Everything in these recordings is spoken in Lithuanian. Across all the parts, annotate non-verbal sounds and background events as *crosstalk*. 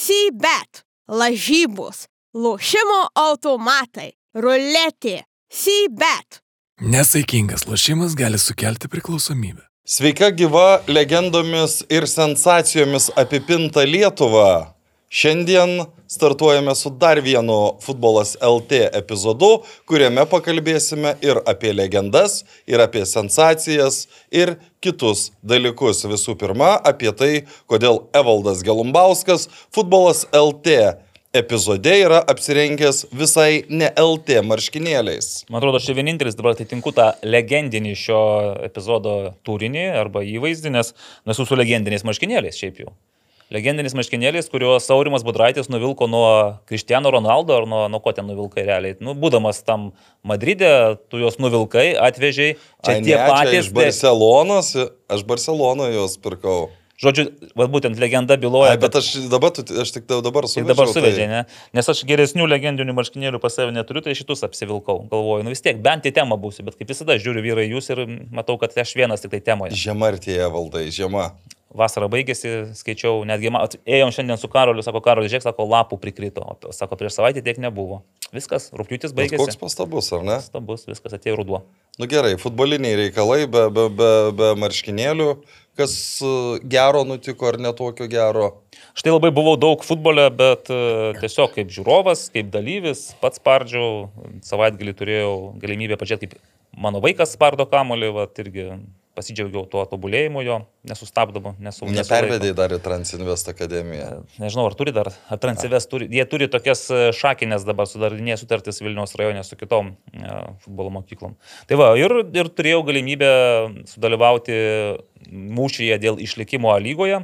Sybet, lažybos, lošimo automatai, ruletė, Sybet. Nesaikingas lošimas gali sukelti priklausomybę. Sveika gyva legendomis ir sensacijomis apipinta Lietuva. Šiandien startuojame su dar vienu Futbolas LT epizodu, kuriame pakalbėsime ir apie legendas, ir apie sensacijas, ir kitus dalykus. Visų pirma, apie tai, kodėl Evaldas Gelumbauskas Futbolas LT epizode yra apsirengęs visai ne LT marškinėliais. Man atrodo, aš čia vienintelis dabar atitinku tą legendinį šio epizodo turinį arba įvaizdį, nes nesu su legendiniais marškinėliais šiaip jau legendinis marškinėlis, kuriuos Saurimas Budraitis nuvilko nuo Kristiano Ronaldo ar nuo, nuo ko ten nuvilkai realiai. Nu, būdamas tam Madride, tu juos nuvilkai, atvežiai. Čia Ai, tie ne, patys. Čia iš Barcelonos, aš Barcelonoje juos pirkau. Žodžiu, va, būtent legenda byloja. Ai, bet aš, dabar, aš tik dabar suvedžiau. Tik dabar suvedžiai, tai... ne? Nes aš geresnių legendinių marškinėlių pas save neturiu, tai šitus apsivilkau. Galvoju, nu vis tiek, bent į temą būsiu, bet kaip visada žiūriu vyrai jūs ir matau, kad aš vienas tik tai temoje. Žiema artėja valdai, žiema vasara baigėsi, skaičiau, netgi, ėjom šiandien su Karoliu, sako Karolis, žiūrėk, sako, lapų prikrito, o sako, prieš savaitę tiek nebuvo. Viskas, rūpjūtis baigėsi. Bet koks pastabus, ar ne? Pastabus, viskas atėjo ruduo. Nu gerai, futboliniai reikalai be, be, be, be marškinėlių, kas e, gero nutiko ar netokio gero? Štai labai buvau daug futbole, bet e, tiesiog kaip žiūrovas, kaip dalyvis, pats spardžiau, savaitgalį turėjau galimybę pažiūrėti, kaip mano vaikas spardo kamolį, va, irgi pasidžiaugiau tuo tobulėjimu jo, nesustabdomu, nesu. Nepervedėjai dar į Transinvest akademiją. Nežinau, ar turi dar, ar Transinvest turi, jie turi tokias e, šakinės dabar sudarinė sutartis Vilniaus rajone su kitom futbolo mokyklom. Tai va, ir, ir turėjau galimybę sudalyvauti mūšyje dėl išlikimo A lygoje,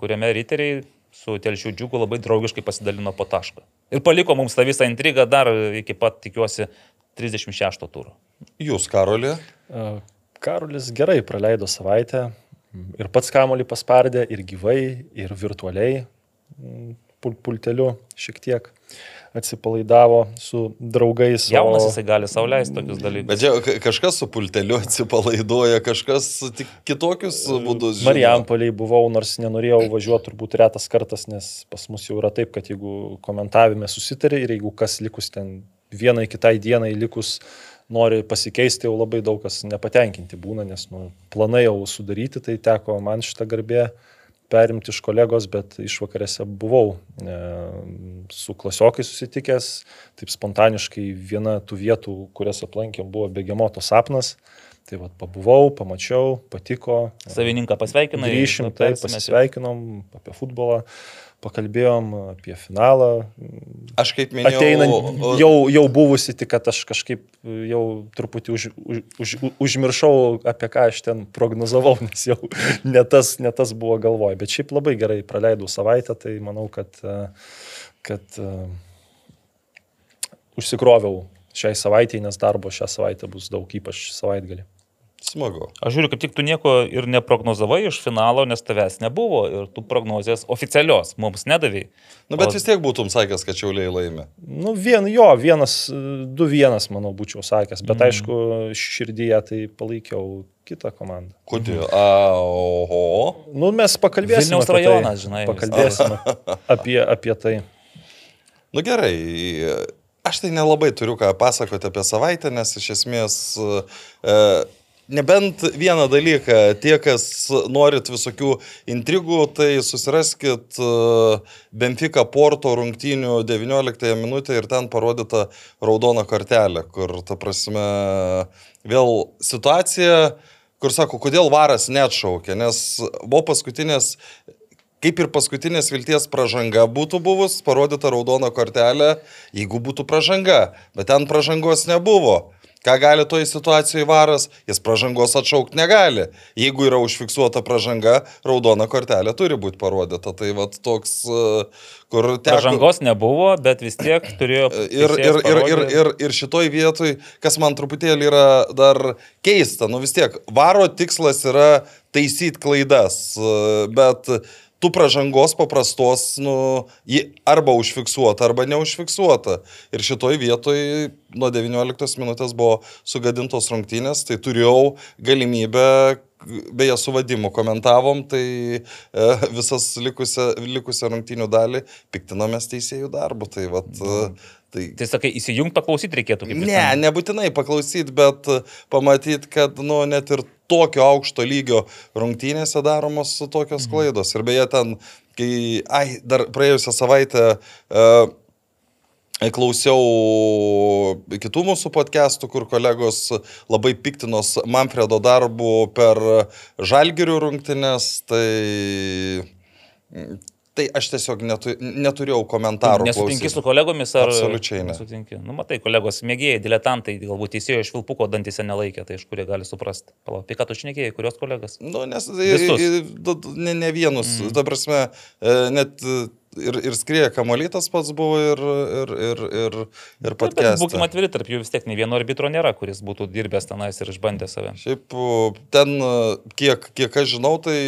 kuriame riteriai su Telšių džiugu labai draugiškai pasidalino po tašką. Ir paliko mums tą visą intrigą dar iki pat, tikiuosi, 36 turų. Jūs, Karolė? Karolis gerai praleido savaitę ir pats kamolį paspardė, ir gyvai, ir virtualiai mm, pul pulteliu šiek tiek atsipalaidavo su draugais. Jaunas o... jisai gali sauliaisti tokius dalykus. Bet čia kažkas su pulteliu atsipalaiduoja, kažkas tik kitokius būdus. Marijampoliai buvau, nors nenorėjau važiuoti turbūt retas kartas, nes pas mus jau yra taip, kad jeigu komentavime susitarė ir jeigu kas likus ten vienai kitai dienai likus nori pasikeisti, jau labai daug kas nepatenkinti būna, nes nu, planai jau sudaryti, tai teko man šitą garbę perimti iš kolegos, bet išvakarėse buvau e, su klasiokai susitikęs, taip spontaniškai viena tų vietų, kurias aplankėm, buvo begemoto sapnas. Tai vad pabuvau, pamačiau, patiko. Savininką pasveikinai. Grįšim, taip, pasisveikinom apie futbolą. E, pakalbėjom apie finalą. Aš kaip minėjau. Ateina jau, jau buvusi, tik kad aš kažkaip jau truputį už, už, už, užmiršau, apie ką aš ten prognozavau, *laughs* nes jau ne tas, ne tas buvo galvoj. Bet šiaip labai gerai praleidau savaitę, tai manau, kad, kad uh, užsikroviau šiai savaitėjai, nes darbo šią savaitę bus daug, ypač savaitgalį. Smagu. Aš žiūriu, kaip tik tu nieko ir neprognozavai iš finalo, nes tavęs nebuvo ir tu prognozijas oficialios mums nedavai. Na, nu, bet o... vis tiek būtum sakęs, kad Čiauliai laimė. Nu, vien, jo, vienas, du vienas, manau, būčiau sakęs, bet mm. aišku, širdyje tai palaikiau kitą komandą. Kodėl? Mhm. A, oho. Nu, mes pakalbėsime. Vilniaus rajonas, tai. žinai. Pakalbėsime apie, apie tai. Nu gerai, aš tai nelabai turiu ką pasakoti apie savaitę, nes iš esmės... E, Nebent vieną dalyką, tie, kas norit visokių intrigų, tai susiraskit e, Benfica Porto rungtynių 19 minutę ir ten parodyta raudona kortelė, kur, ta prasme, vėl situacija, kur sako, kodėl varas neatšaukė, nes buvo paskutinės kaip ir paskutinės vilties pražanga būtų buvus, parodyta raudona kortelė, jeigu būtų pražanga, bet ten pražangos nebuvo. Ką gali toje situacijoje varas, jis pažangos atšaukti negali. Jeigu yra užfiksuota pažanga, raudona kortelė turi būti parodyta. Tai vad toks, e, kur teko... Pažangos nebuvo, bet vis tiek *coughs* turėjo. Ir, ir, ir, ir, ir, ir šitoj vietoj, kas man truputėlį yra dar keista, nu vis tiek, varo tikslas yra taisyti klaidas, e, bet tu pražangos paprastos, nu, ji arba užfiksuota, arba neužfiksuota. Ir šitoj vietoj nuo 19 minutės buvo sugadintos rungtynės, tai turėjau galimybę beje, su vadimu komentavom, tai e, visas likusią, likusią rungtynių dalį piktinomės teisėjų darbu. Tai, vat, e, tai, tai sakai, įsijungti paklausyti reikėtų kaip Ne, nebūtinai paklausyti, bet pamatyti, kad nu, net ir tokio aukšto lygio rungtynėse daromos tokios mhm. klaidos. Ir beje, ten, kai, ai, dar praėjusią savaitę uh, Klausiau kitų mūsų podcastų, kur kolegos labai piktinos Manfredo darbu per žalgirių rungtynės, tai Tai aš tiesiog netu, neturėjau komentarų. Nesutinki su kolegomis ar? Absoliučiai ne. Nesutinki. Nu, matai, kolegos mėgėjai, diletantai, galbūt teisėjo iš Vilpuko dantise nelaikė, tai iš kur jie gali suprasti. Palauk, apie ką tu šnekėjai, kurios kolegas? Nu, nes Visus. ne, ne vienus, mm. ta prasme, e, net ir, ir skrieja kamolytas pats buvo ir, ir, ir, ir, ir patkės. Būkime atviri, tarp jų vis tiek ne vieno arbitro nėra, kuris būtų dirbęs tenais ir išbandęs save. Šiaip ten, kiek, kiek aš žinau, tai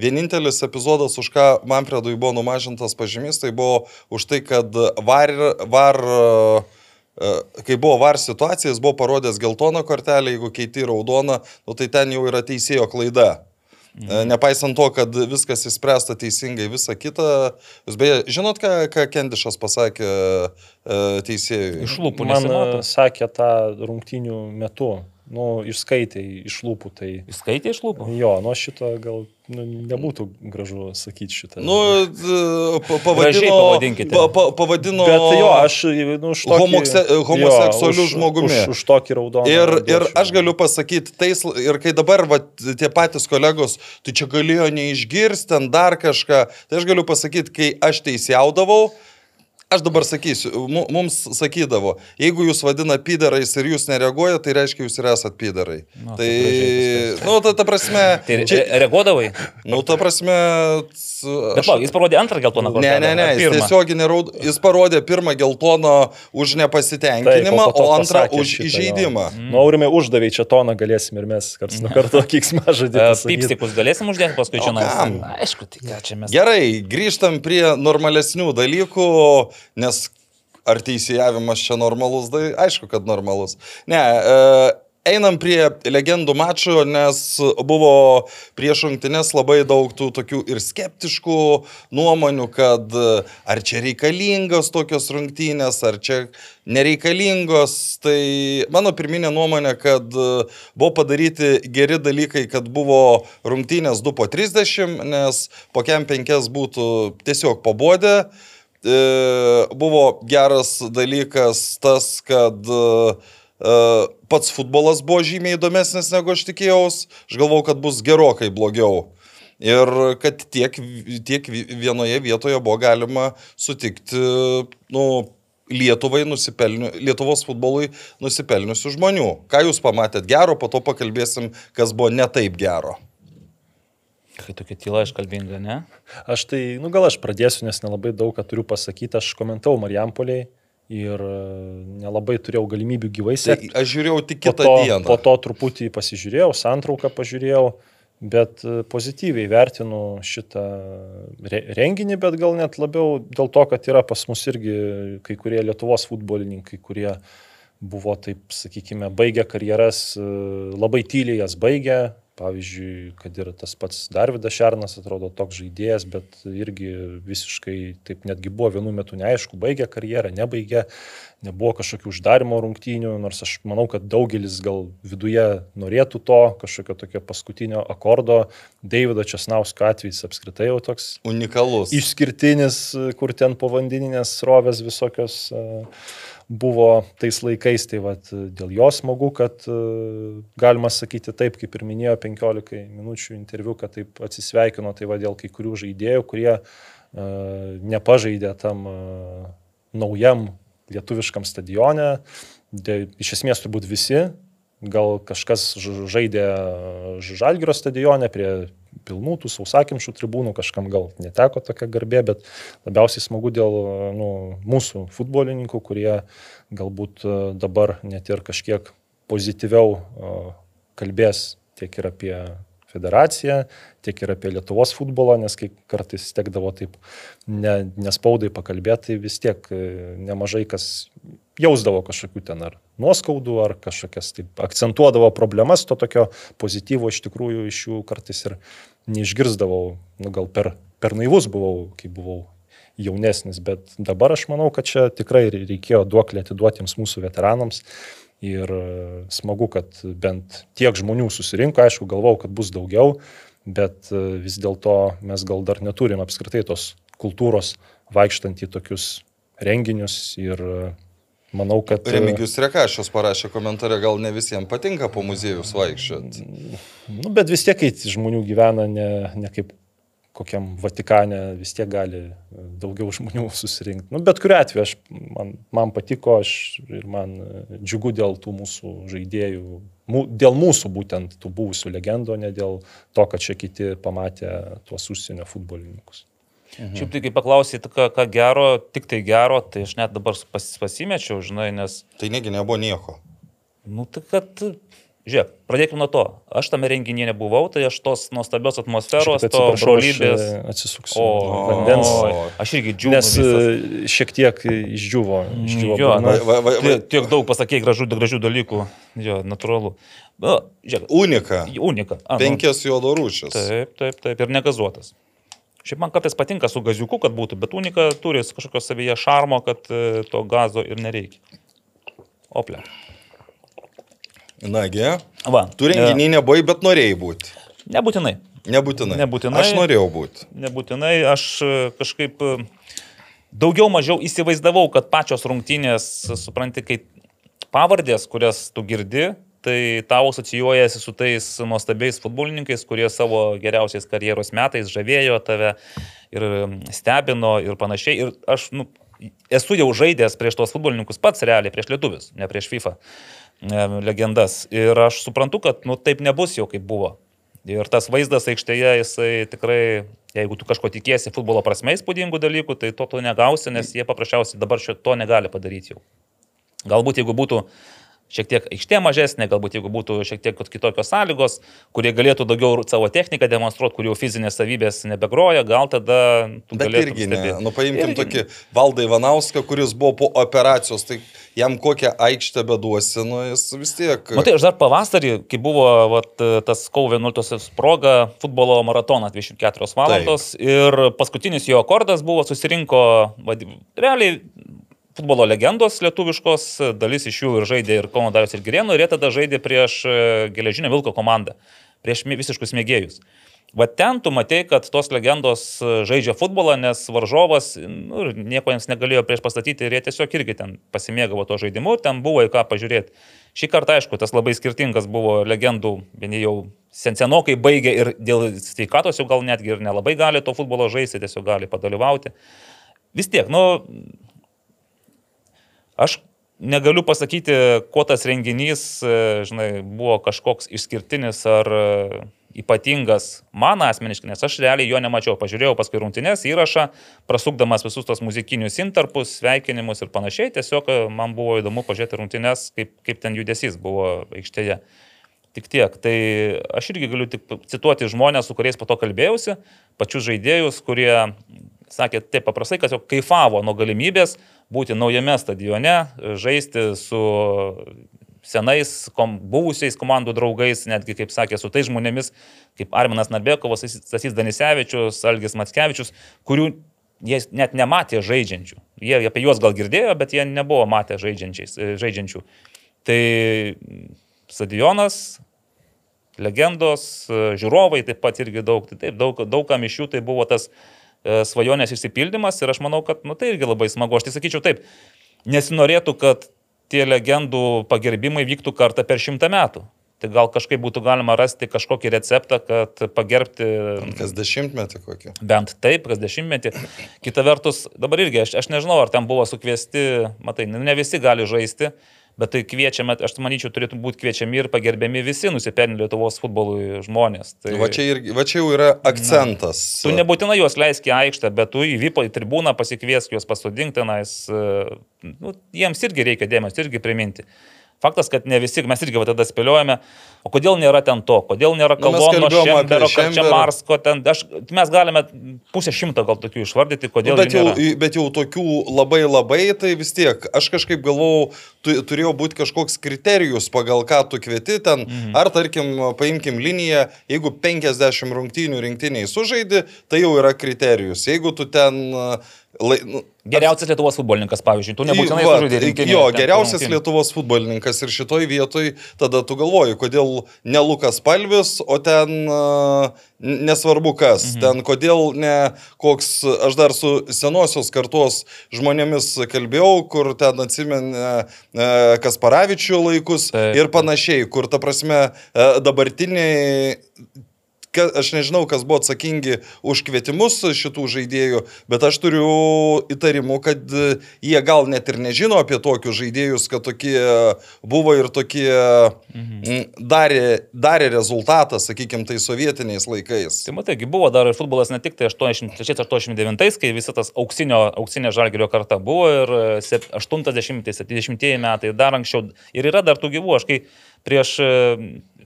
vienintelis epizodas, už ką Manfredui buvo numažintas pažymys, tai buvo už tai, kad var, var kai buvo var situacija, jis buvo parodęs geltoną kortelę, jeigu keiti raudoną, nu, tai ten jau yra teisėjo klaida. Mhm. Nepaisant to, kad viskas įspręsta teisingai, visa kita. Jūs beje, žinot, ką, ką Kendišas pasakė teisėjui? Iš lūpų. Man sakė tą rungtinių metu nu, išskaitė iš lūpų. Tai... Išskaitė iš lūpų? Jo, nuo šito gal nu, nebūtų gražu sakyti šitą. Nu, pavadino, pa, pa, pavadino. Bet jo, aš nu, už tokį, homose, homoseksualių žmogumi. Už, už tokį raudoną. Ir, ir aš galiu pasakyti, tais, ir kai dabar va, tie patys kolegos, tai čia galėjo neišgirsti, ten dar kažką, tai aš galiu pasakyti, kai aš teisiaudavau, Aš dabar sakysiu, mums sakydavo, jeigu jūs vadina pydarais ir jūs nereaguoja, tai reiškia, jūs ir esat pydarai. Nu, tai, nu, ta, ta prasme. Tai čia reaguodavai? Nu, ta prasme. Aš... Bet, palauk, jis parodė antrą geltoną kortelę. Ne, ne, ne, jis tiesiog neraud... jis parodė pirmą geltoną už nepasitenkinimą, Taip, o antrą už šitą, įžeidimą. Mm. Nu, aurimai uždavė čia toną, galėsim ir mes karts nuo karto kiksmą žodį. Pipstikus galėsim uždėti paskui čia nais. Aišku, tai ką čia mes. Gerai, grįžtam prie normalesnių dalykų nes ar teisėjavimas čia normalus, tai aišku, kad normalus. Ne, e, einam prie legendų mačų, nes buvo prieš rungtynės labai daug tų tokių ir skeptiškų nuomonių, kad ar čia reikalingos tokios rungtynės, ar čia nereikalingos. Tai mano pirminė nuomonė, kad buvo padaryti geri dalykai, kad buvo rungtynės 2 po 30, nes po kem 5 būtų tiesiog pabodę. E, buvo geras dalykas tas, kad e, e, pats futbolas buvo žymiai įdomesnis negu aš tikėjausi. Aš galvau, kad bus gerokai blogiau. Ir kad tiek, tiek vienoje vietoje buvo galima sutikti, nu, Lietuvai nusipelniu, Lietuvos futbolui nusipelniusių žmonių. Ką jūs pamatėt gero, po to pakalbėsim, kas buvo ne taip gero. Kai tokia tyla iškalbinga, ne? Aš tai, nu gal aš pradėsiu, nes nelabai daug ką turiu pasakyti. Aš komentavau Marijampoliai ir e, nelabai turėjau galimybių gyvai sekti. Tai aš žiūrėjau tik kitą po to, dieną. Po to truputį pasižiūrėjau, santrauką pažiūrėjau, bet e, pozityviai vertinu šitą renginį, bet gal net labiau dėl to, kad yra pas mus irgi kai kurie Lietuvos futbolininkai, kurie buvo, taip sakykime, baigę karjeras, e, labai tyliai jas baigę, Pavyzdžiui, kad ir tas pats Darvidas Šernas atrodo toks žaidėjas, bet irgi visiškai taip netgi buvo vienu metu neaišku, baigė karjerą, nebaigė, nebuvo kažkokių uždarimo rungtynių, nors aš manau, kad daugelis gal viduje norėtų to, kažkokio tokio paskutinio akordo. Davido Česnausko atvejs apskritai jau toks unikalus. Išskirtinis, kur ten povandeninės rovės visokios. Uh, buvo tais laikais, tai vat, dėl jo smagu, kad e, galima sakyti taip, kaip ir minėjo 15 minučių interviu, kad taip atsisveikino, tai va dėl kai kurių žaidėjų, kurie uh, nepažaidė tam uh, naujam lietuviškam stadione, de, iš esmės turbūt visi, gal kažkas žaidė Žalgiro stadione prie pilnų tų sausakimšų tribūnų, kažkam gal neteko tokia garbė, bet labiausiai smagu dėl nu, mūsų futbolininkų, kurie galbūt e, dabar net ir kažkiek pozityviau e, kalbės tiek ir apie federaciją, tiek ir apie Lietuvos futbolą, nes kai kartais tekdavo taip ne, nespaudai pakalbėti, tai vis tiek e, nemažai kas jausdavo kažkokių ten ar nuoskaudų, ar kažkokias taip akcentuodavo problemas, to tokio pozityvo iš tikrųjų iš jų kartais ir neišgirdavau, nu, gal per, per naivus buvau, kai buvau jaunesnis, bet dabar aš manau, kad čia tikrai reikėjo duoklį atiduoti jiems mūsų veteranams. Ir e, smagu, kad bent tiek žmonių susirinko, aišku, galvau, kad bus daugiau, bet e, vis dėlto mes gal dar neturim apskritai tos kultūros vaikštant į tokius renginius ir e, manau, kad... Remigijus Rekašius parašė komentarą, gal ne visiems patinka po muziejus vaikščioti. Nu, bet vis tiek, kai žmonių gyvena ne, ne kaip kokiam Vatikane vis tiek gali e, daugiau žmonių *laughs* susirinkti. Nu, bet kuriu atveju, aš, man, man patiko aš, ir man e, džiugu dėl tų mūsų žaidėjų, mū, dėl mūsų būtent tų buvusių legendų, ne dėl to, kad čia kiti pamatė tuos užsienio futbolininkus. Mhm. Šiaip tai, kai paklausyti, ką, ką gero, tik tai gero, tai aš net dabar pas, pasimečiau, žinai, nes... Tai negi nebuvo nieko. Nu, tai kad Žiūrėk, pradėkime nuo to. Aš tame renginyje nebuvau, tai aš tos nuostabios atmosferos, to brolybės. e, Atsisuksiu. O, vandens. O, aš irgi džiugu. Nes e, šiek tiek išdžiuvo. išdžiuvo Jo, burna. Va, va, va, Tiek, tiek daug pasakė gražių, gražių dalykų. Jo, natūralu. Nu, žiūrėk, Unika. unika. A, nu, Penkias juodo rūšis. Taip, taip, taip, ir negazuotas. Šiaip man kartais patinka su gaziuku, kad būtų, bet unika turi kažkokio savyje šarmo, kad e, to gazo ir nereikia. Ople. Nagi, Va. tu renginį nebuvai, bet norėjai būti. e, Nebūtinai. Nebūtinai. Nebūtinai. Aš norėjau būti. Nebūtinai, aš e, kažkaip e, daugiau mažiau įsivaizdavau, kad pačios rungtynės, supranti, kai pavardės, kurias tu girdi, tai tau asocijuojasi su tais nuostabiais futbolininkais, kurie savo geriausiais karjeros metais žavėjo tave ir stebino ir panašiai. Ir aš nu, esu jau žaidęs prieš tos futbolininkus pats realiai, prieš lietuvius, ne prieš FIFA legendas. Ir aš suprantu, kad nu, taip nebus jau kaip buvo. Ir tas vaizdas aikštėje, jisai tikrai, jeigu tu kažko tikiesi futbolo prasme įspūdingų dalykų, tai to tu negausi, nes jie paprasčiausiai dabar šio to negali padaryti jau. Galbūt jeigu būtų šiek tiek aikštė mažesnė, galbūt jeigu būtų šiek tiek kitokios sąlygos, kurie galėtų daugiau savo techniką demonstruoti, kurių fizinės savybės nebegroja, gal tada Bet irgi ne. Nu, paimkim Irgi tokį Valdą Ivanauską, kuris buvo po operacijos, tai jam kokią aikštę beduosi, nu jis vis tiek. Matai, aš dar pavasarį, kai buvo vat, tas kovo 11 proga, futbolo maratonas 24 valandos Taip. ir paskutinis jo akordas buvo, susirinko, vad, realiai futbolo legendos lietuviškos, dalis iš jų ir žaidė ir Kauno Darius ir Girėnų, ir jie tada žaidė prieš e, Geležinio Vilko komandą, prieš visiškus mėgėjus. Va ten tu matei, kad tos legendos e, žaidžia futbolą, nes varžovas nu, nieko jiems negalėjo prieš pastatyti ir jie tiesiog irgi ten pasimėgavo to žaidimu, ten buvo į ką pažiūrėti. Šį kartą, aišku, tas labai skirtingas buvo legendų, vieni jau sen senokai baigė ir dėl sveikatos jau gal netgi ir nelabai gali to futbolo žaisti, tiesiog gali padalyvauti. Vis tiek, nu, Aš negaliu pasakyti, kuo tas renginys, e, žinai, buvo kažkoks išskirtinis ar e, ypatingas man asmeniškai, nes aš realiai jo nemačiau. Pažiūrėjau paskui rungtynės įrašą, prasukdamas visus tos muzikinius interpus, sveikinimus ir panašiai. Tiesiog e, man buvo įdomu pažiūrėti rungtynės, kaip, kaip ten judesys buvo aikštėje. Tik tiek. Tai aš irgi galiu tik cituoti žmonės, su kuriais po to kalbėjausi, pačius žaidėjus, kurie sakė taip paprastai, kad jau kaifavo nuo galimybės būti naujame stadione, žaisti su senais, kom, buvusiais komandų draugais, netgi, kaip sakė, su tais žmonėmis, kaip Arminas Narbekovas, Stasys Danisevičius, Algis Matskevičius, kurių jie net nematė žaidžiančių. Jie apie juos gal girdėjo, bet jie nebuvo matę žaidžiančių. Tai stadionas, legendos, žiūrovai taip pat irgi daug, tai taip, daug, daugam iš jų tai buvo tas svajonės išsipildymas ir aš manau, kad nu, tai irgi labai smagu. Aš tai sakyčiau taip, nesinorėtų, kad tie legendų pagerbimai vyktų kartą per šimtą metų. Tai gal kažkaip būtų galima rasti kažkokį receptą, kad pagerbti. Kas dešimtmetį kokį? Bent taip, kas dešimtmetį. Kita vertus, dabar irgi, aš, aš nežinau, ar ten buvo sukviesti, matai, ne visi gali žaisti. Bet tai kviečiame, aš manyčiau, turėtų būti kviečiami ir pagerbiami visi nusipelnę Lietuvos futbolui žmonės. Tai, Va čia, ir, va čia jau yra akcentas. Na, tu nebūtinai juos leisk į aikštę, bet tu į VIP tribūną pasikviesk juos pasodink tenais. Nu, jiems irgi reikia dėmesio, irgi priminti. Faktas, kad ne visi, mes irgi va tada spėliojame, o kodėl nėra ten to, kodėl nėra Kalono, Šembero. Čemarsko, ten, aš, mes galime pusę šimto gal tokių išvardyti, kodėl Nu, bet, jau, nėra. bet jau tokių labai labai, tai vis tiek, aš kažkaip galvojau, tu, turėjo būti kažkoks kriterijus, pagal ką tu kvieti ten, mhm. ar tarkim, paimkim liniją, jeigu 50 rungtynių rinktiniai sužaidi, tai jau yra kriterijus. Jeigu tu ten... Lai, nu, Geriausias Lietuvos futbolininkas, pavyzdžiui, tu nebūtinai Va, sužaidai rinktinėje. Jo, geriausias po rungtynių. Lietuvos futbolininkas ir šitoj vietoj tada tu galvoji, kodėl ne Lukas Palvis, o ten nesvarbu kas, mhm. ten kodėl ne koks, aš dar su senosios kartos žmonėmis kalbėjau, kur ten atsimenė Kasparavičių laikus Taip. ir panašiai, kur ta prasme dabartiniai ka- aš nežinau, kas buvo atsakingi už kvietimus šitų žaidėjų, bet aš turiu įtarimų, kad e, jie gal net ir nežino apie tokius žaidėjus, kad tokie buvo ir tokie mhm. darė, darė rezultatą, sakykime, tai sovietiniais laikais. Tai matai, buvo dar ir futbolas ne tik tai 83-89, kai visa tas auksinio, auksinė žalgerio karta buvo ir e, 80-70 metai, dar anksčiau. Ir yra dar tų gyvų, aš kai prieš, e,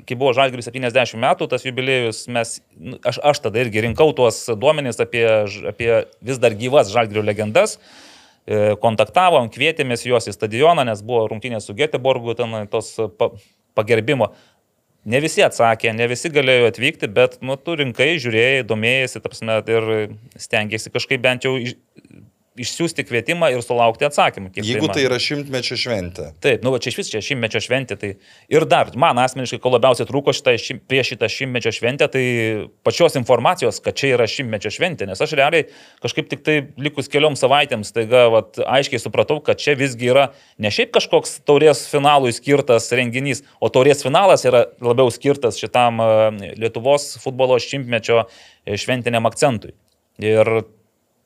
kai buvo žalgeris 70 metų, tas jubiliejus, mes, nu, aš, aš tada irgi rinkau tuos duomenys apie, apie vis dar gyvas žalgerio legendas. E, Kontaktavom, kvietėmės juos į stadioną, nes buvo rungtynės su Göteborgu, ten tos pa, pagerbimo. Ne visi atsakė, ne visi galėjo atvykti, bet nu, tu rinkai, žiūrėjai, domėjai, tapsime, ir stengiasi kažkaip bent jau išsiųsti kvietimą ir sulaukti atsakymą. Jeigu tai įmanoma. yra šimtmečio šventė. Taip, nu va čia iš vis čia šimtmečio šventė. Tai ir dar, man asmeniškai, ko labiausiai trūko šitą, šim, prieš šitą šimtmečio šventę, tai pačios informacijos, kad čia yra šimtmečio šventė. Nes aš realiai kažkaip tik tai likus keliom savaitėms, taiga vat, aiškiai supratau, kad čia visgi yra ne šiaip kažkoks taurės finalui skirtas renginys, o taurės finalas yra labiau skirtas šitam e, Lietuvos futbolo šimtmečio e, šventiniam akcentui. Ir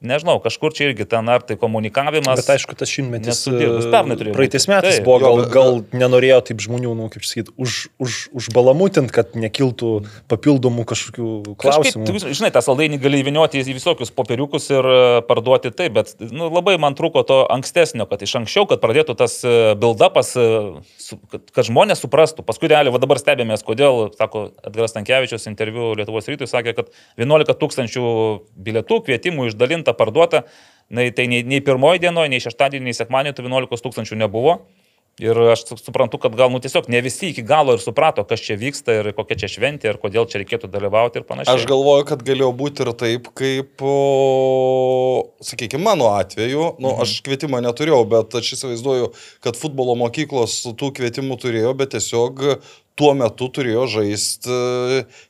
nežinau, kažkur čia irgi ten ar tai komunikavimas. Bet aišku, tas šimtmetis. Pernai turėjo Praeitais būti. metais Taip. buvo, gal, gal nenorėjo taip žmonių, nu, kaip sakyt, už, už, užbalamutint, kad nekiltų papildomų kažkokių Kažkaip, klausimų. tu, žinai, tą saldainį gali įvinioti į visokius popieriukus ir e, parduoti taip, bet nu, labai man trūko to ankstesnio, kad iš anksčiau, kad pradėtų tas e, build-upas, e, kad, kad žmonės suprastų. Paskui realiai, va dabar stebėmės, kodėl, sako Edgaras Tankievičius interviu Lietuvos rytui, sakė, kad 11 tūkstančių bilietų, kvietimų išdalinta, parduota. Na, tai nei, nei pirmoji dienoje, nei šeštadienį, nei sekmadienį tų 11 tūkstančių nebuvo. Ir aš su- suprantu, kad gal nu tiesiog ne visi iki galo ir suprato, kas čia vyksta ir kokia čia šventė ir kodėl čia reikėtų dalyvauti ir panašiai. Aš galvoju, kad galėjo būti ir taip, kaip, sakykime, mano atveju, nu, Mhm. aš kvietimą neturėjau, bet aš įsivaizduoju, kad futbolo mokyklos tų kvietimų turėjo, bet tiesiog tuo metu turėjo žaisti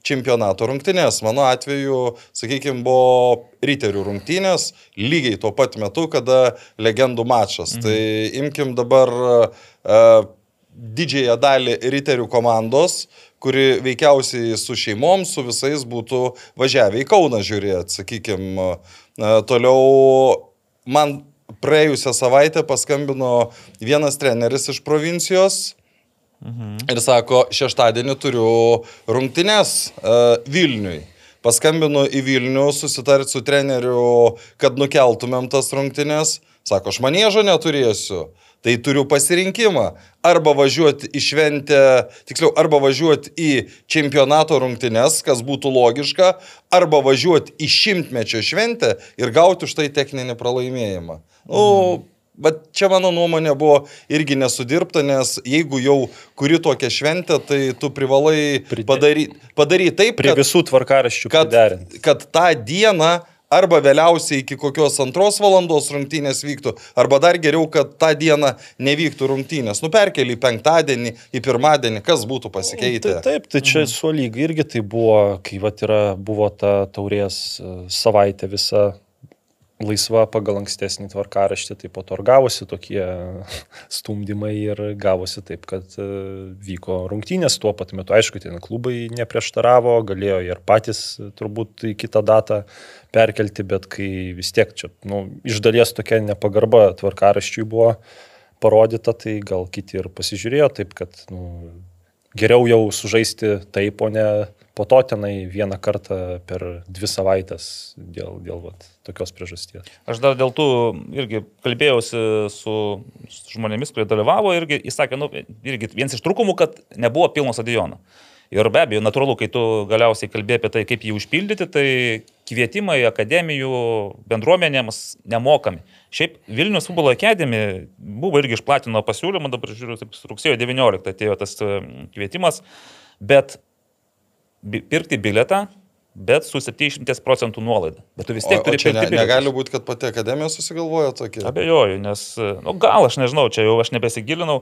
čempionato rungtynės. Mano atveju, sakykime, buvo riterių rungtynės lygiai tuo pat metu, kada legendų mačas. Mhm. Tai imkim dabar uh, didžiąją dalį riterių komandos, kuri veikiausiai su šeimom, su visais būtų važiavę į Kauną žiūrėti, sakykime. Toliau man praėjusią savaitę paskambino vienas treneris iš provincijos. Mhm. Ir sako, šeštadienį turiu rungtynes uh, Vilniui. Paskambinu į Vilnių susitarti su treneriu, kad nukeltumėm tas rungtynes. Sako, aš manėžo neturėsiu. Tai turiu pasirinkimą. Arba važiuoti į šventę, tiksliau, arba važiuoti į čempionato rungtynes, kas būtų logiška, arba važiuoti į šimtmečio šventę ir gauti už tai techninį pralaimėjimą. Nu, mhm. Bet čia mano nuomonė buvo irgi nesudirbta, nes jeigu jau kuri tokią šventę, tai tu privalai padaryti padary taip, Prie kad, visų tvarkaraščių kad, priderinti. kad tą dieną arba vėliausiai iki kokios antros valandos rungtynės vyktų, arba dar geriau, kad tą dieną nevyktų rungtynės. Nu, perkeli į penktadienį, į pirmadienį, kas būtų pasikeitę. Tai, taip, tai čia mhm. su lygiai irgi tai buvo, kai vat yra, buvo ta taurės e, savaitė visa laisva pagal ankstesnį tvarkaraštį, tai po to ir gavosi tokie *laughs* stumdymai ir gavosi taip, kad e, vyko rungtynės tuo pat metu. Aišku, ten klubai neprieštaravo, galėjo ir patys e, turbūt į kitą datą perkelti, bet kai vis tiek čia, nu, iš dalies tokia nepagarba tvarkaraščiui buvo parodyta, tai gal kiti ir pasižiūrėjo taip, kad nu, geriau jau sužaisti taip, o ne po to tenai vieną kartą per dvi savaitės dėl, dėl vat, tokios priežasties. Aš dar dėl tų irgi kalbėjausi su, žmonėmis, kurie dalyvavo irgi, jis sakė, nu, irgi vienas iš trūkumų, kad nebuvo pilno stadiono. Ir be abejo, natūralu, kai tu galiausiai kalbėjai apie tai, kaip jį užpildyti, tai kvietimai akademijų bendruomenėms nemokami. Šiaip Vilnius futbolo akademija buvo irgi išplatino pasiūlymą, dabar žiūriu, taip, rugsėjo 19 atėjo tas e, kvietimas, bet pirkti biletą, bet su 70 procentų nuolaida. Bet tu vis tiek O, o turi ne, pirkti bilietus. negali būti, kad pati akademija susigalvojo tokį. Abejoju, nes, nu, gal aš nežinau, čia jau aš nebesigilinau,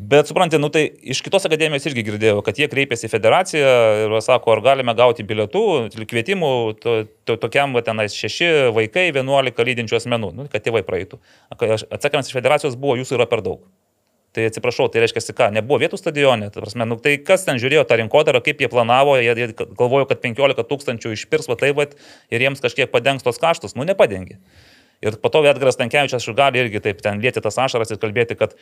bet suprantate, nu tai iš kitos akademijos irgi girdėjau, kad jie kreipėsi į federaciją ir sako, ar galime gauti bilietų, kvietimų to, to, tokiam tenais šeši vaikai, 11 lydinčių asmenų, nu, kad tėvai praeitų. Atsakymas iš federacijos buvo, jūsų yra per daug. Tai atsiprašau, tai reiškia, ką, nebuvo vietų stadione, ta prasme, nu, tai kas ten žiūrėjo tą rinkodarą, kaip jie planavo, jie, jie galvojo, kad 15 tūkstančių išpirs, va taip, va, ir jiems kažkiek padengs tos kaštus, nu nepadengi. Ir po to Edgaras Tankievičius gali irgi taip ten lėti tas ašaras ir kalbėti, kad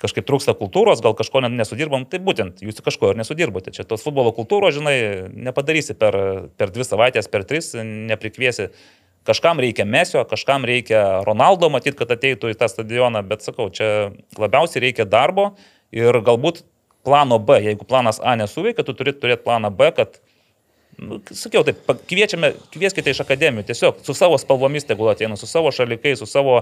kažkaip trūksta kultūros, gal kažko nesudirbam, tai būtent jūs kažko ir nesudirbote. Čia tos futbolo kultūros, žinai, nepadarysi per, per dvi savaitės, per tris, neprikviesi. Kažkam reikia Mesio, kažkam reikia Ronaldo, matyt, kad ateitų į tą stadioną, bet sakau, čia labiausiai reikia darbo ir galbūt plano B. Jeigu planas A nesuveikia, tu turi turėti planą B, kad Nu, sakiau, taip, kviečiame, kvieskite iš akademijų, tiesiog su savo spalvomis tegul ateina, su savo šalikais, su savo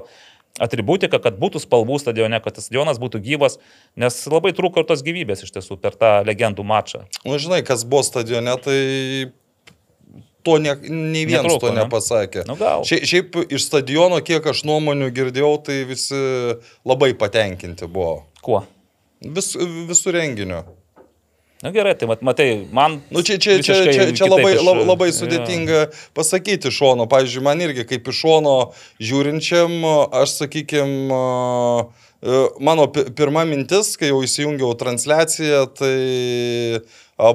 atributika, kad būtų spalvų stadione, kad stadionas būtų gyvas, nes labai trūko ir tos gyvybės iš tiesų per tą legendų mačą. Nu, žinai, kas buvo stadione, tai to ne, nei vienas Netrūko, to ne? nepasakė. Nu, gal. Šiaip, iš stadiono, kiek aš nuomonių girdėjau, tai visi labai patenkinti buvo. Kuo? Vis, visų renginių. Na gerai, tai mat, matai, man... Nu, čia, čia, čia, čia, čia labai, iš- lab- labai sudėtinga pasakyti iš šono. Pavyzdžiui, man irgi kaip iš šono žiūrinčiam, aš sakykime, mano pi- pirma mintis, kai jau įsijungiau transliaciją, tai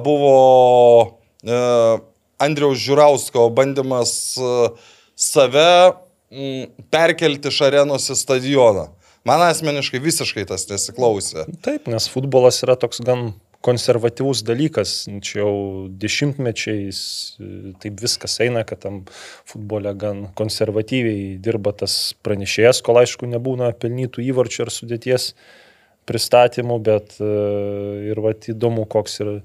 buvo e, Andriaus Žiūrausko bandymas e, save m, perkelti iš arenos į stadioną. Man asmeniškai visiškai tas nesiklausė. Taip, nes futbolas yra toks gan konservatyvus dalykas. Čia jau dešimtmečiais e, taip viskas eina, kad tam futbole gan konservatyviai dirba tas pranešėjas, kol aišku nebūna pelnytų įvarčių ar sudėties pristatymų, bet e, ir va įdomu, koks ir e,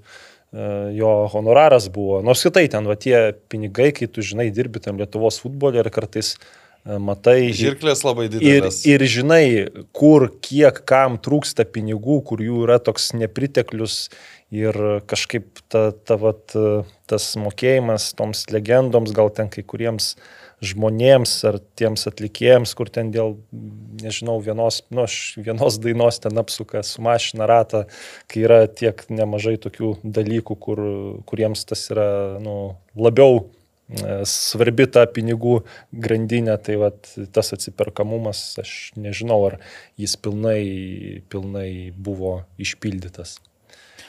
jo honoraras buvo. Nors kitai ten va tie pinigai, kai tu žinai, dirbi tam Lietuvos futbolė ir kartais e, matai... Žirklės labai Ir, didelės. ir žinai, kur, kiek kam trūksta pinigų, kur jų yra toks nepriteklius ir kažkaip ta, ta, vat, tas mokėjimas toms legendoms, gal ten kai kuriems žmonėms ar tiems atlikėjams, kur ten dėl, nežinau, vienos, nu, vienos dainos ten apsuka su mašina ratą, kai yra tiek nemažai tokių dalykų, kur, kuriems tas yra nu, labiau e, svarbi ta pinigų grandinė, tai vat, tas atsiperkamumas, aš nežinau, ar jis pilnai, pilnai buvo išpildytas.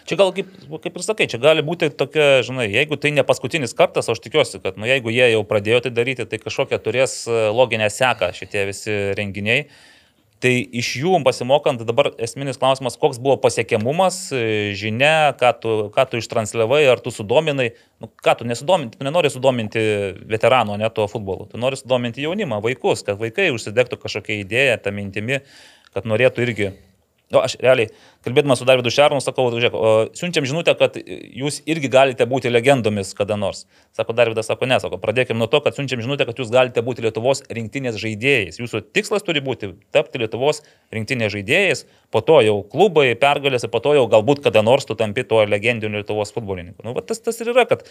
Čia gal kaip, kaip ir sakai, čia gali būti tokia, žinai, jeigu tai ne paskutinis kartas, aš tikiuosi, kad, nu, jeigu jie jau pradėjo tai daryti, tai kažkokią turės e, loginę seką šitie visi renginiai. Tai iš jų pasimokant, dabar esminis klausimas, koks buvo pasiekiamumas, e, žinia, ką tu, ką tu ištransliavai, ar tu sudominai, nu, ką tu nesudominti, tu nenori sudominti veterano, ne to futbolo, tu nori sudominti jaunimą, vaikus, kad vaikai užsidegtų kažkokią idėją, tą mintimi, kad norėtų irgi Nu, aš realiai, kalbėdamas su Davidu Šernu, sakau, žiūrėk, siunčiam žinutę, kad jūs irgi galite būti legendomis kada nors. Sako Davidas, sako, ne, sako, pradėkime nuo to, kad siunčiam žinutę, kad jūs galite būti Lietuvos rinktinės žaidėjais. Jūsų tikslas turi būti tapti Lietuvos rinktinės žaidėjais, po to jau klubai, pergalės, po to jau galbūt kada nors tu tampi tuo legendiniu Lietuvos futbolininku. Nu, va, tas, tas ir yra, kad